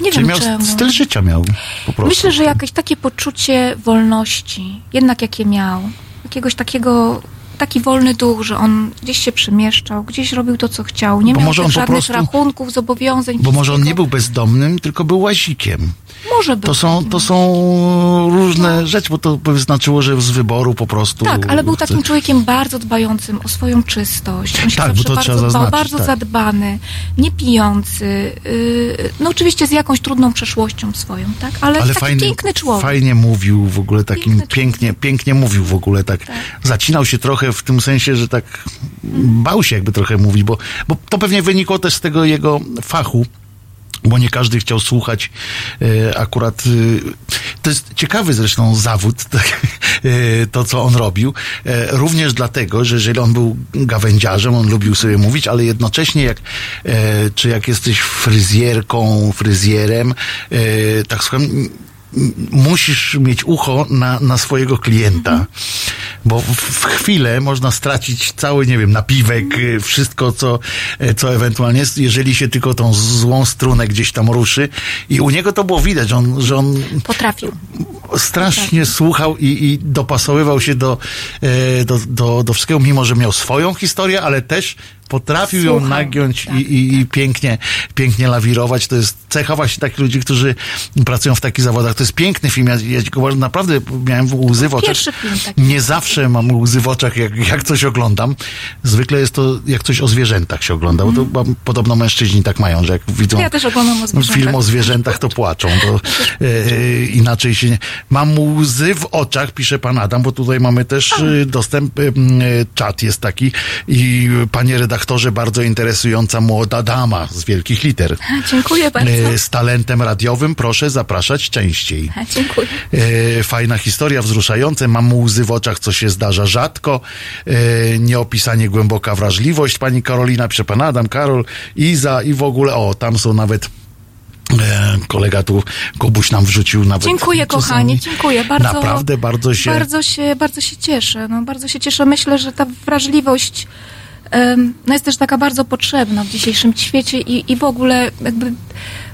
Nie Czyli wiem miał czemu. styl życia miał po prostu. Myślę, że jakieś takie poczucie wolności, jednak jakie miał, jakiegoś takiego, taki wolny duch, że on gdzieś się przemieszczał, gdzieś robił to, co chciał, nie Bo miał może on żadnych prostu- rachunków, zobowiązań. Bo może on nie był bezdomnym, tylko był łazikiem. Może był. To są, to są różne rzeczy, bo to by znaczyło, że z wyboru po prostu... Tak, ale był takim człowiekiem bardzo dbającym o swoją czystość. On się Tak, bo to bardzo trzeba dbał, bardzo tak. zadbany, nie pijący. Yy, no oczywiście z jakąś trudną przeszłością swoją, tak? Ale, Ale taki fajnie, piękny człowiek. fajnie mówił w ogóle takim, Piękny człowiek. pięknie, pięknie mówił w ogóle tak. Zacinał się trochę w tym sensie, że tak bał się jakby trochę mówić, bo, bo to pewnie wynikło też z tego jego fachu. Bo nie każdy chciał słuchać e, akurat. E, to jest ciekawy zresztą zawód, tak, e, to co on robił. Również dlatego, że jeżeli on był gawędziarzem, on lubił sobie mówić, ale jednocześnie jak, czy jak jesteś fryzjerką, fryzjerem, tak słucham, musisz mieć ucho na, na swojego klienta, bo w, w chwilę można stracić cały, nie wiem, napiwek, y, wszystko, co, e, co ewentualnie jest, jeżeli się tylko tą złą strunę gdzieś tam ruszy. I u niego to było widać, że on, że on Potrafił. strasznie słuchał i, i dopasowywał się do, e, do, do, do wszystkiego, mimo że miał swoją historię, ale też potrafił ją Słuchał, nagiąć tak, i, i, i pięknie, pięknie lawirować. To jest cecha właśnie takich ludzi, którzy pracują w takich zawodach. To jest piękny film. Ja, ja go naprawdę miałem łzy w oczach. Pierwszy film taki. Nie zawsze mam łzy w oczach, jak, jak coś oglądam. Zwykle jest to, jak coś o zwierzętach się ogląda, bo to bo podobno mężczyźni tak mają, że jak widzą Mhm. Ja o film o zwierzętach, to płaczą. To, e, inaczej się nie... Mam łzy w oczach, pisze pan Adam, bo tutaj mamy też e, dostęp, e, e, czat jest taki i e, panie redaktorze, bardzo interesująca młoda dama z wielkich liter. Dziękuję bardzo. E, Z talentem radiowym proszę zapraszać częściej. Dziękuję. E, fajna historia, wzruszające. Mam łzy w oczach, co się zdarza rzadko. E, nieopisanie głęboka wrażliwość. Pani Karolina, pisze pan Adam, Karol, Iza i w ogóle, o, tam są nawet kolega tu, Kubuś nam wrzucił nawet. Dziękuję kochani, dziękuję bardzo. Naprawdę bardzo się... Bardzo się, bardzo się cieszę. No, bardzo się cieszę. Myślę, że ta wrażliwość no jest też taka bardzo potrzebna w dzisiejszym świecie i, i w ogóle jakby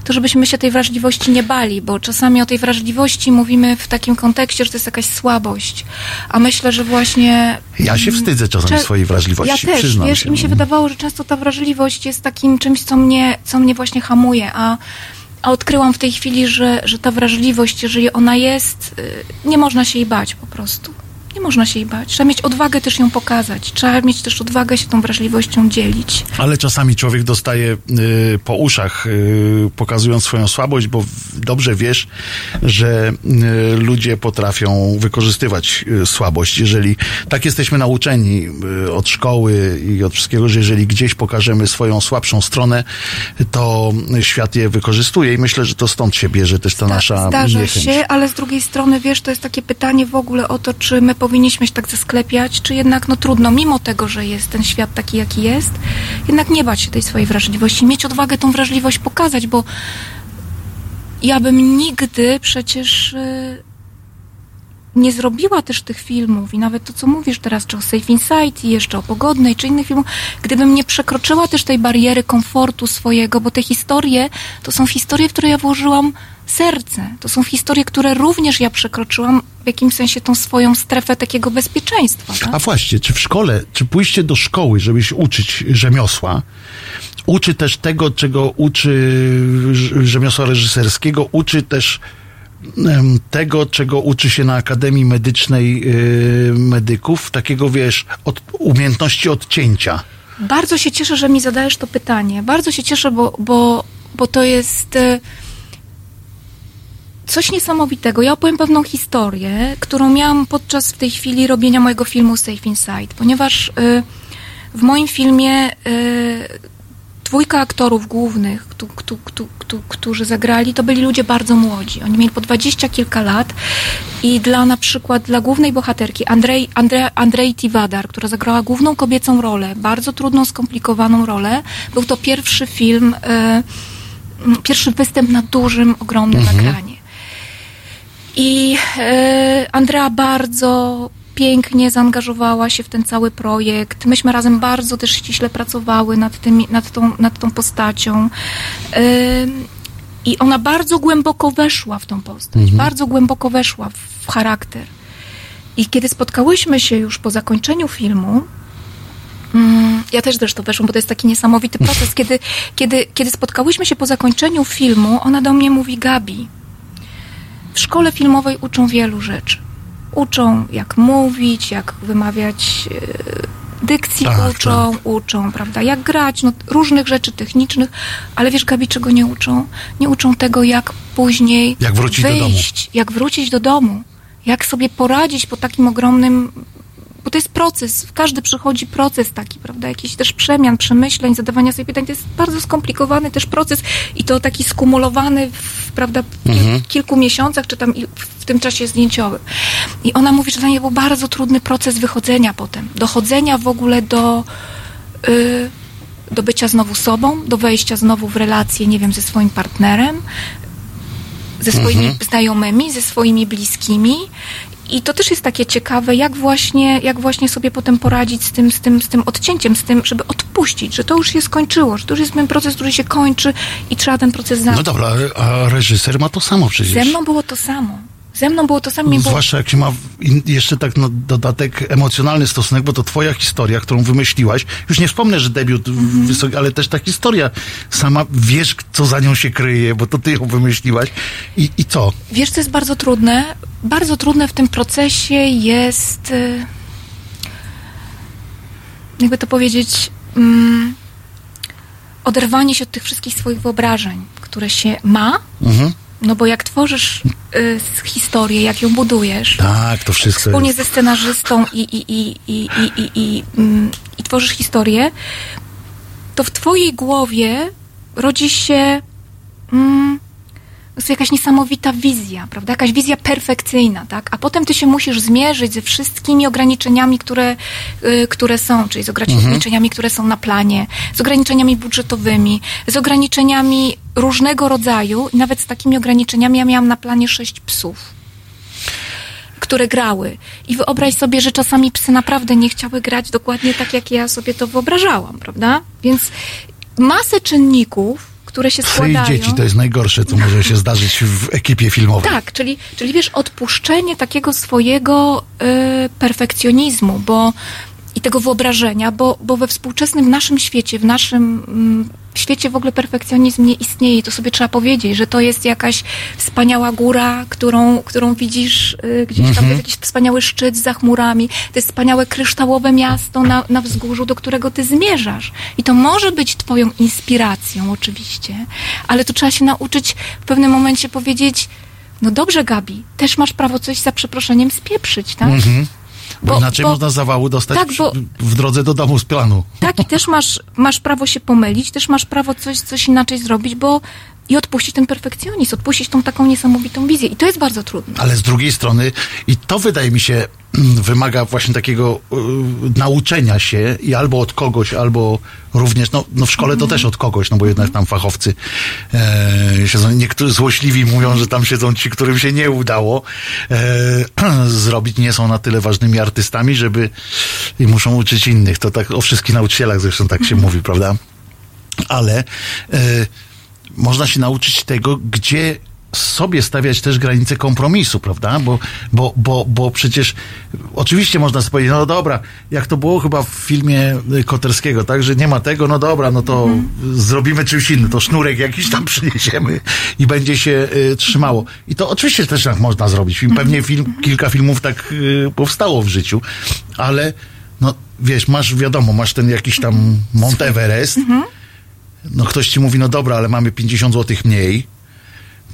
to, żebyśmy się tej wrażliwości nie bali, bo czasami o tej wrażliwości mówimy w takim kontekście, że to jest jakaś słabość. A myślę, że właśnie Ja się wstydzę czasami swojej wrażliwości, Ja też, przyznam wiesz, się. mi się wydawało, że często ta wrażliwość jest takim czymś, co mnie, co mnie właśnie hamuje, a, a odkryłam w tej chwili, że, że ta wrażliwość, jeżeli ona jest, y, nie można się jej bać po prostu. Nie można się jej bać. Trzeba mieć odwagę też ją pokazać. Trzeba mieć też odwagę się tą wrażliwością dzielić. Ale czasami człowiek dostaje y, po uszach, y, pokazując swoją słabość, bo dobrze wiesz, że y, ludzie potrafią wykorzystywać y, słabość. Jeżeli tak jesteśmy nauczeni y, od szkoły i od wszystkiego, że jeżeli gdzieś pokażemy swoją słabszą stronę, to świat je wykorzystuje i myślę, że to stąd się bierze też ta nasza Zdarza niechęć. się, ale z drugiej strony, wiesz, to jest takie pytanie w ogóle o to, czy my powinniśmy się tak zasklepiać, czy jednak, no trudno, mimo tego, że jest ten świat taki, jaki jest, jednak nie bać się tej swojej wrażliwości, mieć odwagę tą wrażliwość pokazać, bo ja bym nigdy przecież y, nie zrobiła też tych filmów i nawet to, co mówisz teraz, czy o Safe Inside i jeszcze o Pogodnej, czy innych filmów, gdybym nie przekroczyła też tej bariery komfortu swojego, bo te historie to są historie, w które ja włożyłam serce. To są historie, które również ja przekroczyłam w jakimś sensie tą swoją strefę takiego bezpieczeństwa. Tak? A właśnie, czy w szkole, czy pójście do szkoły, żeby się uczyć rzemiosła, uczy też tego, czego uczy rzemiosła reżyserskiego, uczy też tego, czego uczy się na Akademii Medycznej y, medyków, takiego wiesz, od, umiejętności odcięcia. Bardzo się cieszę, że mi zadajesz to pytanie. Bardzo się cieszę, bo, bo, bo to jest e, coś niesamowitego. Ja opowiem pewną historię, którą miałam podczas w tej chwili robienia mojego filmu Safe Inside, ponieważ e, w moim filmie e, dwójka aktorów głównych, któ- któ- któ- któ- którzy zagrali, to byli ludzie bardzo młodzi. Oni mieli po dwadzieścia kilka lat i dla na przykład dla głównej bohaterki Andrzej, Andre, Andrzej Tiwadar, która zagrała główną kobiecą rolę, bardzo trudną, skomplikowaną rolę, był to pierwszy film, m, pierwszy występ na dużym, ogromnym ekranie. I e, Andrea bardzo pięknie zaangażowała się w ten cały projekt. Myśmy razem bardzo też ściśle pracowały nad, tym, nad, tą, nad tą postacią. Ym, I ona bardzo głęboko weszła w tą postać, bardzo głęboko weszła w, w charakter. I kiedy spotkałyśmy się już po zakończeniu filmu, Mm, Ja też zresztą weszłam, bo to jest taki niesamowity proces. Kiedy, kiedy, kiedy spotkałyśmy się po zakończeniu filmu, ona do mnie mówi: Gabi, w szkole filmowej uczą wielu rzeczy. Uczą, jak mówić, jak wymawiać e, dykcji, Tak, uczą, uczą, prawda, jak grać, no, różnych rzeczy technicznych, ale wiesz, Gabi, czego nie uczą? Nie uczą tego, jak później Jak wrócić do domu. wyjść, jak wrócić do domu, jak sobie poradzić po takim ogromnym bo to jest proces, każdy przechodzi proces taki, prawda, jakiś też przemian, przemyśleń, zadawania sobie pytań, to jest bardzo skomplikowany też proces i to taki skumulowany, w, prawda, w kil, kilku miesiącach, czy tam w tym czasie zdjęciowym. I ona mówi, że dla niej był bardzo trudny proces wychodzenia potem, dochodzenia w ogóle do, y, do bycia znowu sobą, do wejścia znowu w relacje, nie wiem, ze swoim partnerem, ze swoimi znajomymi, ze swoimi bliskimi. I to też jest takie ciekawe, jak właśnie, jak właśnie sobie potem poradzić z tym, z, tym, z tym odcięciem, z tym, żeby odpuścić, że to już się skończyło, że to już jest ten proces, który się kończy i trzeba ten proces No zamknąć. dobra, a reżyser ma to samo przecież. Ze mną było to samo. Ze mną było to samo. było- Zwłaszcza jak się ma jeszcze tak no, dodatek emocjonalny stosunek, bo to twoja historia, którą wymyśliłaś. Już nie wspomnę, że debiut Mhm. wysoki, ale też ta historia. Sama wiesz, co za nią się kryje, bo to ty ją wymyśliłaś. I, i co? Wiesz, co jest bardzo trudne? Bardzo trudne w tym procesie jest, y, jakby to powiedzieć, mm, oderwanie się od tych wszystkich swoich wyobrażeń, które się ma. Mhm. No bo jak tworzysz y, historię, jak ją budujesz, Tak, to wszystko wspólnie jest. ze scenarzystą i, i, i, i, i, i, i, mm, i tworzysz historię, to w twojej głowie rodzi się mm, prostu jakaś niesamowita wizja, prawda? Jakaś wizja perfekcyjna, tak? A potem ty się musisz zmierzyć ze wszystkimi ograniczeniami, które, y, które są, czyli z ograniczeniami, które są na planie, z ograniczeniami budżetowymi, z ograniczeniami różnego rodzaju i nawet z takimi ograniczeniami ja miałam na planie sześć psów które grały. I wyobraź sobie, że czasami psy naprawdę nie chciały grać dokładnie tak, jak ja sobie to wyobrażałam, prawda? Więc masę czynników, które się składają. dzieci to jest najgorsze, co może się zdarzyć w ekipie filmowej. Tak, czyli, czyli wiesz, odpuszczenie takiego swojego y, perfekcjonizmu, bo i tego wyobrażenia, bo, bo we współczesnym, naszym świecie, w naszym mm, świecie w ogóle perfekcjonizm nie istnieje. To sobie trzeba powiedzieć, że to jest jakaś wspaniała góra, którą, którą widzisz y, gdzieś tam, to jest jakiś wspaniały szczyt za chmurami, to jest wspaniałe kryształowe miasto na, na wzgórzu, do którego ty zmierzasz. I to może być twoją inspiracją oczywiście, ale to trzeba się nauczyć w pewnym momencie powiedzieć, no dobrze Gabi, też masz prawo coś za przeproszeniem spieprzyć, tak? Bo, Bo- inaczej bo- można zawału dostać tak, bo- w drodze do domu z planu. Tak, i też masz, masz prawo się pomylić, też masz prawo coś, coś inaczej zrobić, bo i odpuścić ten perfekcjonizm, odpuścić tą taką niesamowitą wizję. I to jest bardzo trudne. Ale z drugiej strony, i to wydaje mi się, wymaga właśnie takiego y, nauczenia się i albo od kogoś, albo również, no, no w szkole to też od kogoś, no bo jednak tam fachowcy e, siedzą, niektórzy złośliwi mówią, że tam siedzą ci, którym się nie udało e, zrobić, nie są na tyle ważnymi artystami, żeby i muszą uczyć innych. To tak o wszystkich nauczycielach zresztą tak się mówi, prawda? Ale e, można się nauczyć tego, gdzie sobie stawiać też granice kompromisu, prawda? Bo, bo, bo, bo przecież oczywiście można sobie powiedzieć, no dobra, jak to było chyba w filmie y, Koterskiego, tak, że nie ma tego, no dobra, no to zrobimy czymś innym, to sznurek jakiś tam przyniesiemy i będzie się y, trzymało. I to oczywiście też tak można zrobić. Film, pewnie film, kilka filmów tak y, powstało w życiu, ale no wiesz, masz wiadomo, masz ten jakiś tam Mount Everest, no ktoś ci mówi, no dobra, ale mamy 50 zł mniej,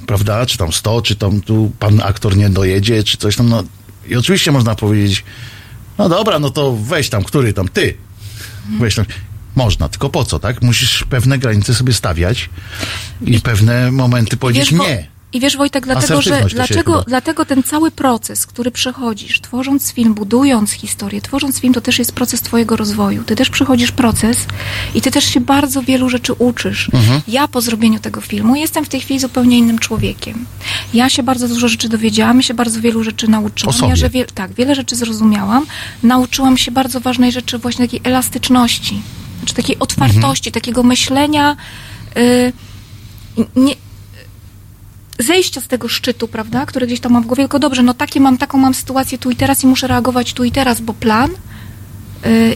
prawda, czy tam 100, czy tam tu pan aktor nie dojedzie, czy coś tam, no i oczywiście można powiedzieć, no dobra, no to weź tam, który tam, ty, weź tam. Można, tylko po co, tak? Musisz pewne granice sobie stawiać i pewne momenty powiedzieć Wo- nie. I wiesz, Wojtek, dlatego, że dlaczego, dlatego ten cały proces, który przechodzisz, tworząc film, budując historię, tworząc film, to też jest proces twojego rozwoju. Ty też przechodzisz proces i ty też się bardzo wielu rzeczy uczysz. Mhm. Ja po zrobieniu tego filmu jestem w tej chwili zupełnie innym człowiekiem. Ja się bardzo dużo rzeczy dowiedziałam, się bardzo wielu rzeczy nauczyłam. Ja, że wie, tak, wiele rzeczy zrozumiałam. Nauczyłam się bardzo ważnej rzeczy, właśnie takiej elastyczności, znaczy takiej otwartości, takiego myślenia. y, nie, zejścia z tego szczytu, prawda, który gdzieś tam mam w głowie, tylko dobrze, no takie mam, taką mam sytuację tu i teraz i muszę reagować tu i teraz, bo plan y,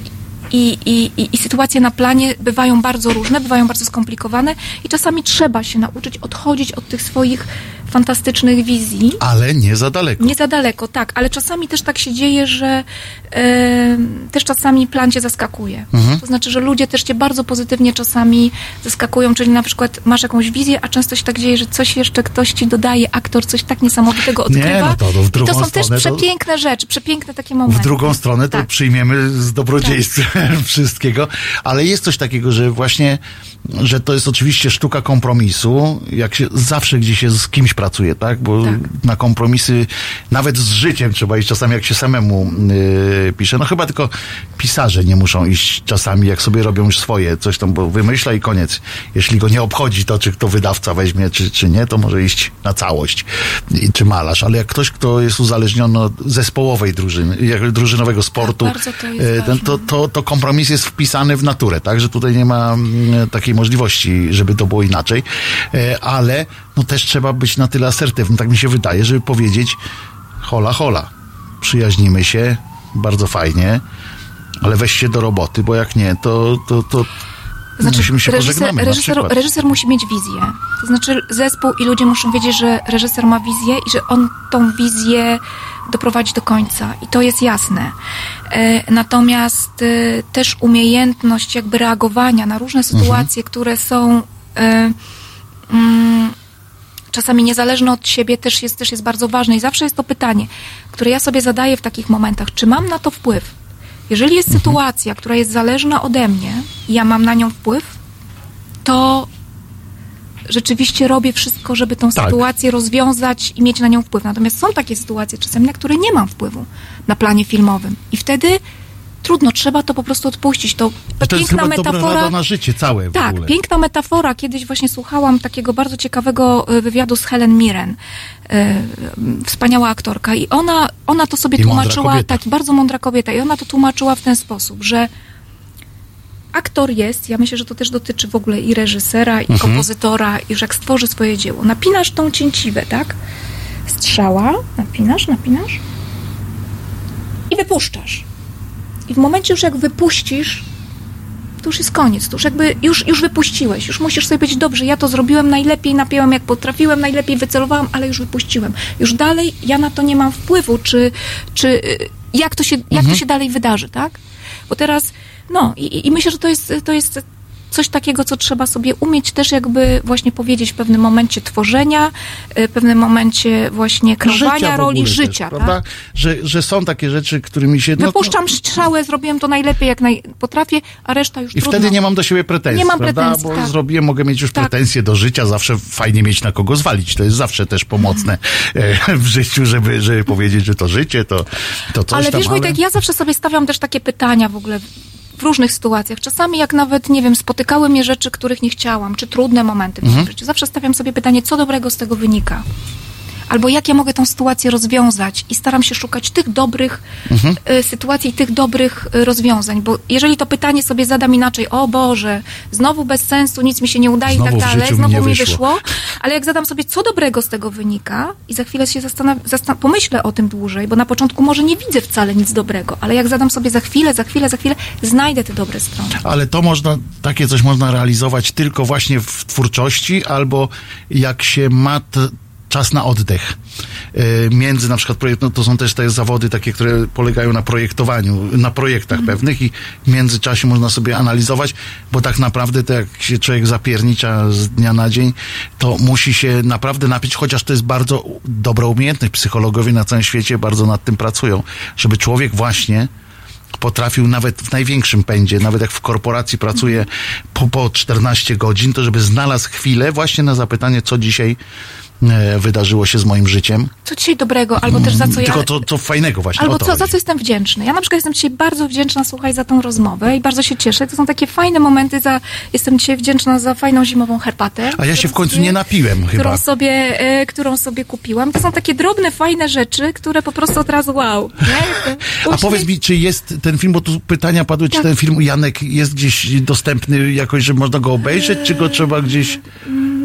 i, i, i, i sytuacje na planie bywają bardzo różne, bywają bardzo skomplikowane i czasami trzeba się nauczyć odchodzić od tych swoich fantastycznych wizji. Ale nie za daleko. Nie za daleko, tak, ale czasami też tak się dzieje, że e, też czasami plan cię zaskakuje. Mhm. To znaczy, że ludzie też cię bardzo pozytywnie czasami zaskakują, czyli na przykład masz jakąś wizję, a często się tak dzieje, że coś jeszcze ktoś ci dodaje, aktor coś tak niesamowitego Nie, odkrywa. no to- to w I drugą to są też stronę to- przepiękne rzeczy, przepiękne takie W momenty. drugą stronę to Tak. przyjmiemy z dobrodziejstwem wszystkiego, ale jest coś takiego, że właśnie, że to jest oczywiście sztuka kompromisu, jak się zawsze gdzieś się z kimś pracuje, tak? Bo Tak. na kompromisy, nawet z życiem trzeba iść czasami, jak się samemu yy, pisze. No chyba tylko pisarze nie muszą iść czasami, jak sobie robią już swoje, coś tam, bo wymyśla i koniec. Jeśli go nie obchodzi to, czy kto wydawca weźmie, czy, czy nie, to może iść na całość, I- czy malarz. Ale jak ktoś, kto jest uzależniony od zespołowej drużyny, jak drużynowego sportu, Tak, bardzo to ten, to, to, to kompromis jest wpisany w naturę, tak? Że tutaj nie ma mm, takiej możliwości, żeby to było inaczej. E, Ale no też trzeba być na tyle asertywnym, tak mi się wydaje, żeby powiedzieć hola, hola, przyjaźnimy się, bardzo fajnie, ale weź się do roboty, bo jak nie, to, to, to musimy się reżyser, reżyser, reżyser musi mieć wizję. To znaczy zespół i ludzie muszą wiedzieć, że reżyser ma wizję i że on tą wizję doprowadzi do końca. I to jest jasne. E, natomiast e, też umiejętność jakby reagowania na różne sytuacje, które są e, mm, czasami niezależne od siebie też jest, też jest bardzo ważne. I zawsze jest to pytanie, które ja sobie zadaję w takich momentach. Czy mam na to wpływ? Jeżeli jest sytuacja, która jest zależna ode mnie i ja mam na nią wpływ, to rzeczywiście robię wszystko, żeby tą Tak. sytuację rozwiązać i mieć na nią wpływ. Natomiast są takie sytuacje czasami, na które nie mam wpływu na planie filmowym. I wtedy trudno, trzeba to po prostu odpuścić. To, To jest piękna dobra metafora. na życie całe Tak, ogóle. piękna metafora. Kiedyś właśnie słuchałam takiego bardzo ciekawego e, wywiadu z Helen Mirren. E, Wspaniała aktorka. I ona, ona to sobie I tłumaczyła, tak, bardzo mądra kobieta. I ona to tłumaczyła w ten sposób, że aktor jest, ja myślę, że to też dotyczy w ogóle i reżysera, i kompozytora, i że jak stworzy swoje dzieło. Napinasz tą cięciwę, tak? Strzała, napinasz, napinasz i wypuszczasz. I w momencie już jak wypuścisz, to już jest koniec, to już jakby już, już wypuściłeś, już musisz sobie powiedzieć, dobrze, ja to zrobiłem najlepiej, napięłem jak potrafiłem, najlepiej wycelowałam, ale już wypuściłem. Już dalej ja na to nie mam wpływu, czy, czy jak, to się, jak to się dalej wydarzy, tak? Bo teraz, no i, i myślę, że to jest, to jest coś takiego, co trzeba sobie umieć też jakby właśnie powiedzieć w pewnym momencie tworzenia, y, w pewnym momencie właśnie kreowania Życia roli życia, też, prawda? tak? Że, że są takie rzeczy, którymi się... no- Wypuszczam strzałę, zrobiłem to najlepiej, jak naj... potrafię, a reszta już I trudno. wtedy nie mam do siebie pretensji, Nie mam prawda? pretensji, Bo tak. zrobiłem, mogę mieć już Tak. pretensje do życia, zawsze fajnie mieć na kogo zwalić. To jest zawsze też pomocne e, w życiu, żeby, żeby powiedzieć, że to życie, to, to coś ale tam. wiesz, Wojtek, ja zawsze sobie stawiam też takie pytania w ogóle w różnych sytuacjach. Czasami jak nawet, nie wiem, spotykały mnie rzeczy, których nie chciałam, czy trudne momenty w Mhm. życiu, zawsze stawiam sobie pytanie, co dobrego z tego wynika? Albo jak ja mogę tą sytuację rozwiązać i staram się szukać tych dobrych Mhm. y, sytuacji, tych dobrych y, rozwiązań, bo jeżeli to pytanie sobie zadam inaczej, o Boże, znowu bez sensu, nic mi się nie udaje Znowu i tak dalej, mi znowu nie mi wyszło. wyszło, ale jak zadam sobie, co dobrego z tego wynika i za chwilę się zastanaw- zastan- pomyślę o tym dłużej, bo na początku może nie widzę wcale nic dobrego, ale jak zadam sobie za chwilę, za chwilę, za chwilę, znajdę te dobre strony. Ale to można, takie coś można realizować tylko właśnie w twórczości, albo jak się ma t, czas na oddech. E, Między na przykład projekt, no to są też te zawody takie, które polegają na projektowaniu, na projektach pewnych i w międzyczasie można sobie analizować, bo tak naprawdę to jak się człowiek zapiernicza z dnia na dzień, to musi się naprawdę napić, chociaż to jest bardzo dobra umiejętność. Psychologowie na całym świecie bardzo nad tym pracują, żeby człowiek właśnie potrafił nawet w największym pędzie, nawet jak w korporacji pracuje po, po 14 godzin, to żeby znalazł chwilę właśnie na zapytanie, co dzisiaj wydarzyło się z moim życiem. Co dzisiaj dobrego, albo też za co ja... Tylko to, to fajnego właśnie. Albo co, za co jestem wdzięczny. Ja na przykład jestem dzisiaj bardzo wdzięczna, słuchaj, za tą rozmowę i bardzo się cieszę. To są takie fajne momenty, za, jestem dzisiaj wdzięczna za fajną zimową herbatę. A ja się w końcu sobie- nie napiłem chyba. Którą sobie, e, którą sobie kupiłam. To są takie drobne, fajne rzeczy, które po prostu od razu wow. A powiedz mi, czy jest ten film, bo tu pytania padły, czy Tak. ten film Janek jest gdzieś dostępny jakoś, że można go obejrzeć, czy go trzeba gdzieś...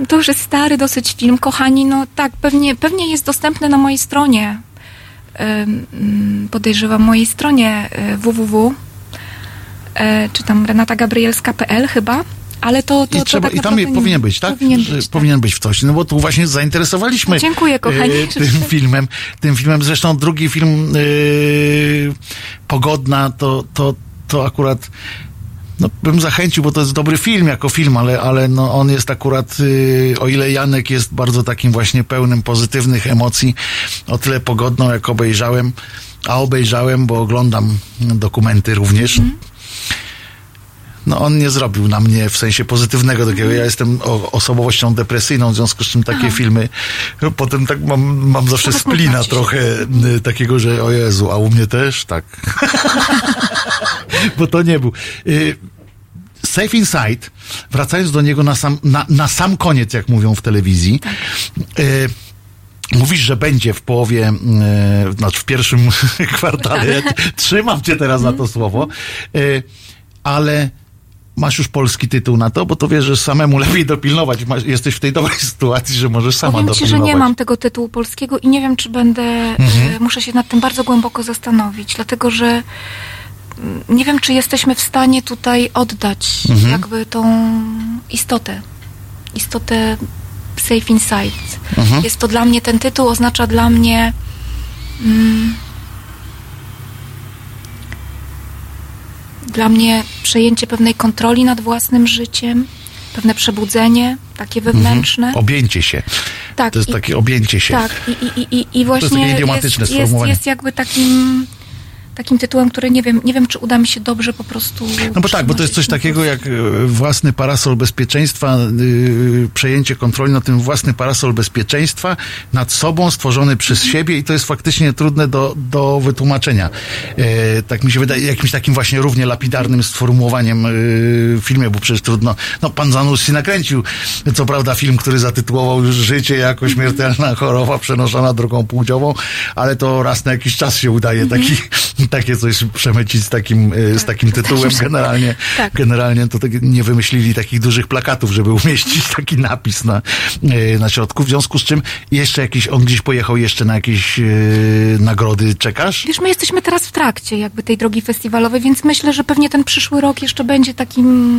To już jest stary dosyć film, kochani. No tak, pewnie, pewnie jest dostępny na mojej stronie. Mm, Podejrzewam mojej stronie y, www. e, Czy tam renatagabrielska.pl chyba. Ale to, to, I, to trzeba, tak I tam nie- powinien być, tak? Powinien być, tak. powinien być w coś. No bo tu właśnie zainteresowaliśmy Dziękuję, kochani. e, tym filmem. Tym filmem. Zresztą drugi film e, Pogodna to, to, to akurat no, bym zachęcił, bo to jest dobry film jako film, ale, ale no, on jest akurat, y, o ile Janek jest bardzo takim właśnie pełnym pozytywnych emocji, o tyle pogodną jak obejrzałem, a obejrzałem, bo oglądam dokumenty również. No on nie zrobił na mnie w sensie pozytywnego takiego. Ja jestem o, osobowością depresyjną, w związku z czym takie filmy, no, potem tak mam, mam zawsze Trochę splina trochę y, takiego, że o Jezu, a u mnie też tak. Bo to nie był. Y, Safe Inside, wracając do niego na sam, na, na sam koniec, jak mówią w telewizji, y, Mówisz, że będzie w połowie, e, znaczy w pierwszym kwartale. Trzymam cię teraz na to słowo. E, ale masz już polski tytuł na to, bo to wiesz, że samemu lepiej dopilnować. Masz, jesteś w tej dobrej sytuacji, że możesz sama Powiem ci, dopilnować. Mhm. że nie mam tego tytułu polskiego i nie wiem, czy będę. E, muszę się nad tym bardzo głęboko zastanowić, dlatego że nie wiem, czy jesteśmy w stanie tutaj oddać Mhm. jakby tą istotę. Istotę Safe Inside. Mhm. Jest to dla mnie, ten tytuł oznacza dla mnie. Mm, dla mnie przejęcie pewnej kontroli nad własnym życiem, pewne przebudzenie, takie wewnętrzne. Objęcie się. Tak, Mhm. To jest i- takie objęcie się. Tak, i, i, i, i właśnie idiomatyczne jest, jest, sformułowanie. jest jakby takim, takim tytułem, który nie wiem, nie wiem, czy uda mi się dobrze po prostu. No bo tak, bo to jest coś takiego na jak e, własny parasol bezpieczeństwa, y, przejęcie kontroli nad tym własny parasol bezpieczeństwa nad sobą, stworzony przez siebie i to jest faktycznie trudne do, do wytłumaczenia. E, tak mi się wydaje, jakimś takim właśnie równie lapidarnym sformułowaniem y, w filmie, bo przecież trudno, no pan Zanussi nakręcił, co prawda film, który zatytułował już Życie jako śmiertelna choroba przenoszona drogą płciową, ale to raz na jakiś czas się udaje taki, takie coś przemycić z takim, y, z takim tytułem. Generalnie, Tak. generalnie to tak nie wymyślili takich dużych plakatów, żeby umieścić taki napis na, y, na środku. W związku z czym jeszcze jakiś, on gdzieś pojechał jeszcze na jakieś y, nagrody. Czekasz? Wiesz, my jesteśmy teraz w trakcie jakby tej drogi festiwalowej, więc myślę, że pewnie ten przyszły rok jeszcze będzie takim,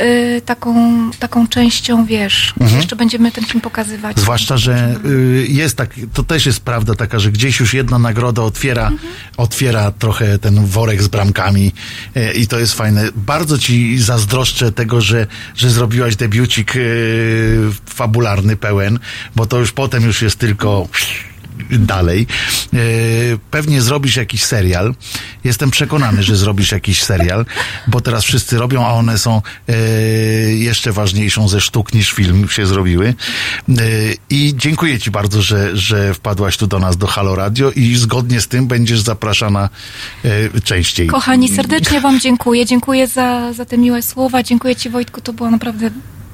y, taką, taką częścią, wiesz, jeszcze będziemy ten film pokazywać. Mhm. Zwłaszcza, że y, jest tak, to też jest prawda taka, że gdzieś już jedna nagroda otwiera, otwiera trochę ten worek z bramkami y, i to jest fajne. Bardzo ci zazdroszczę tego, że, że zrobiłaś debiucik y, fabularny pełen, bo to już potem już jest tylko dalej. E, Pewnie zrobisz jakiś serial. Jestem przekonany, że zrobisz jakiś serial, bo teraz wszyscy robią, a one są e, jeszcze ważniejszą ze sztuk niż film się zrobiły. E, I dziękuję Ci bardzo, że, że wpadłaś tu do nas do Halo Radio i zgodnie z tym będziesz zapraszana częściej. Kochani, serdecznie Wam dziękuję. Dziękuję za, za te miłe słowa. Dziękuję Ci, Wojtku. To była naprawdę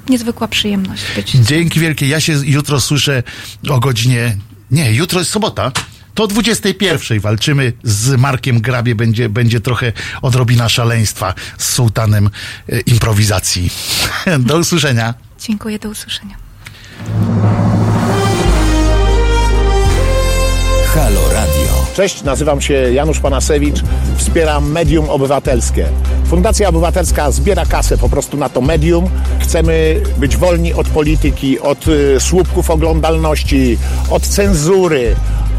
niezwykła przyjemność być. Dzięki wielkie. Ja się jutro słyszę o godzinie. Nie, jutro jest sobota. To o 21 walczymy z Markiem Grabie. Będzie, będzie trochę odrobina szaleństwa z sułtanem e, improwizacji. Do usłyszenia. Dziękuję, do usłyszenia. Halo Radio. Cześć, nazywam się Janusz Panasewicz, wspieram Medium Obywatelskie. Fundacja Obywatelska zbiera kasę po prostu na to medium. Chcemy być wolni od polityki, od y, słupków oglądalności, od cenzury,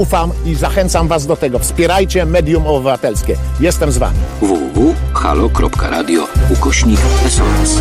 ufam i zachęcam was do tego. Wspierajcie medium obywatelskie. Jestem z wami. www.halo.radio ukośnik SOS.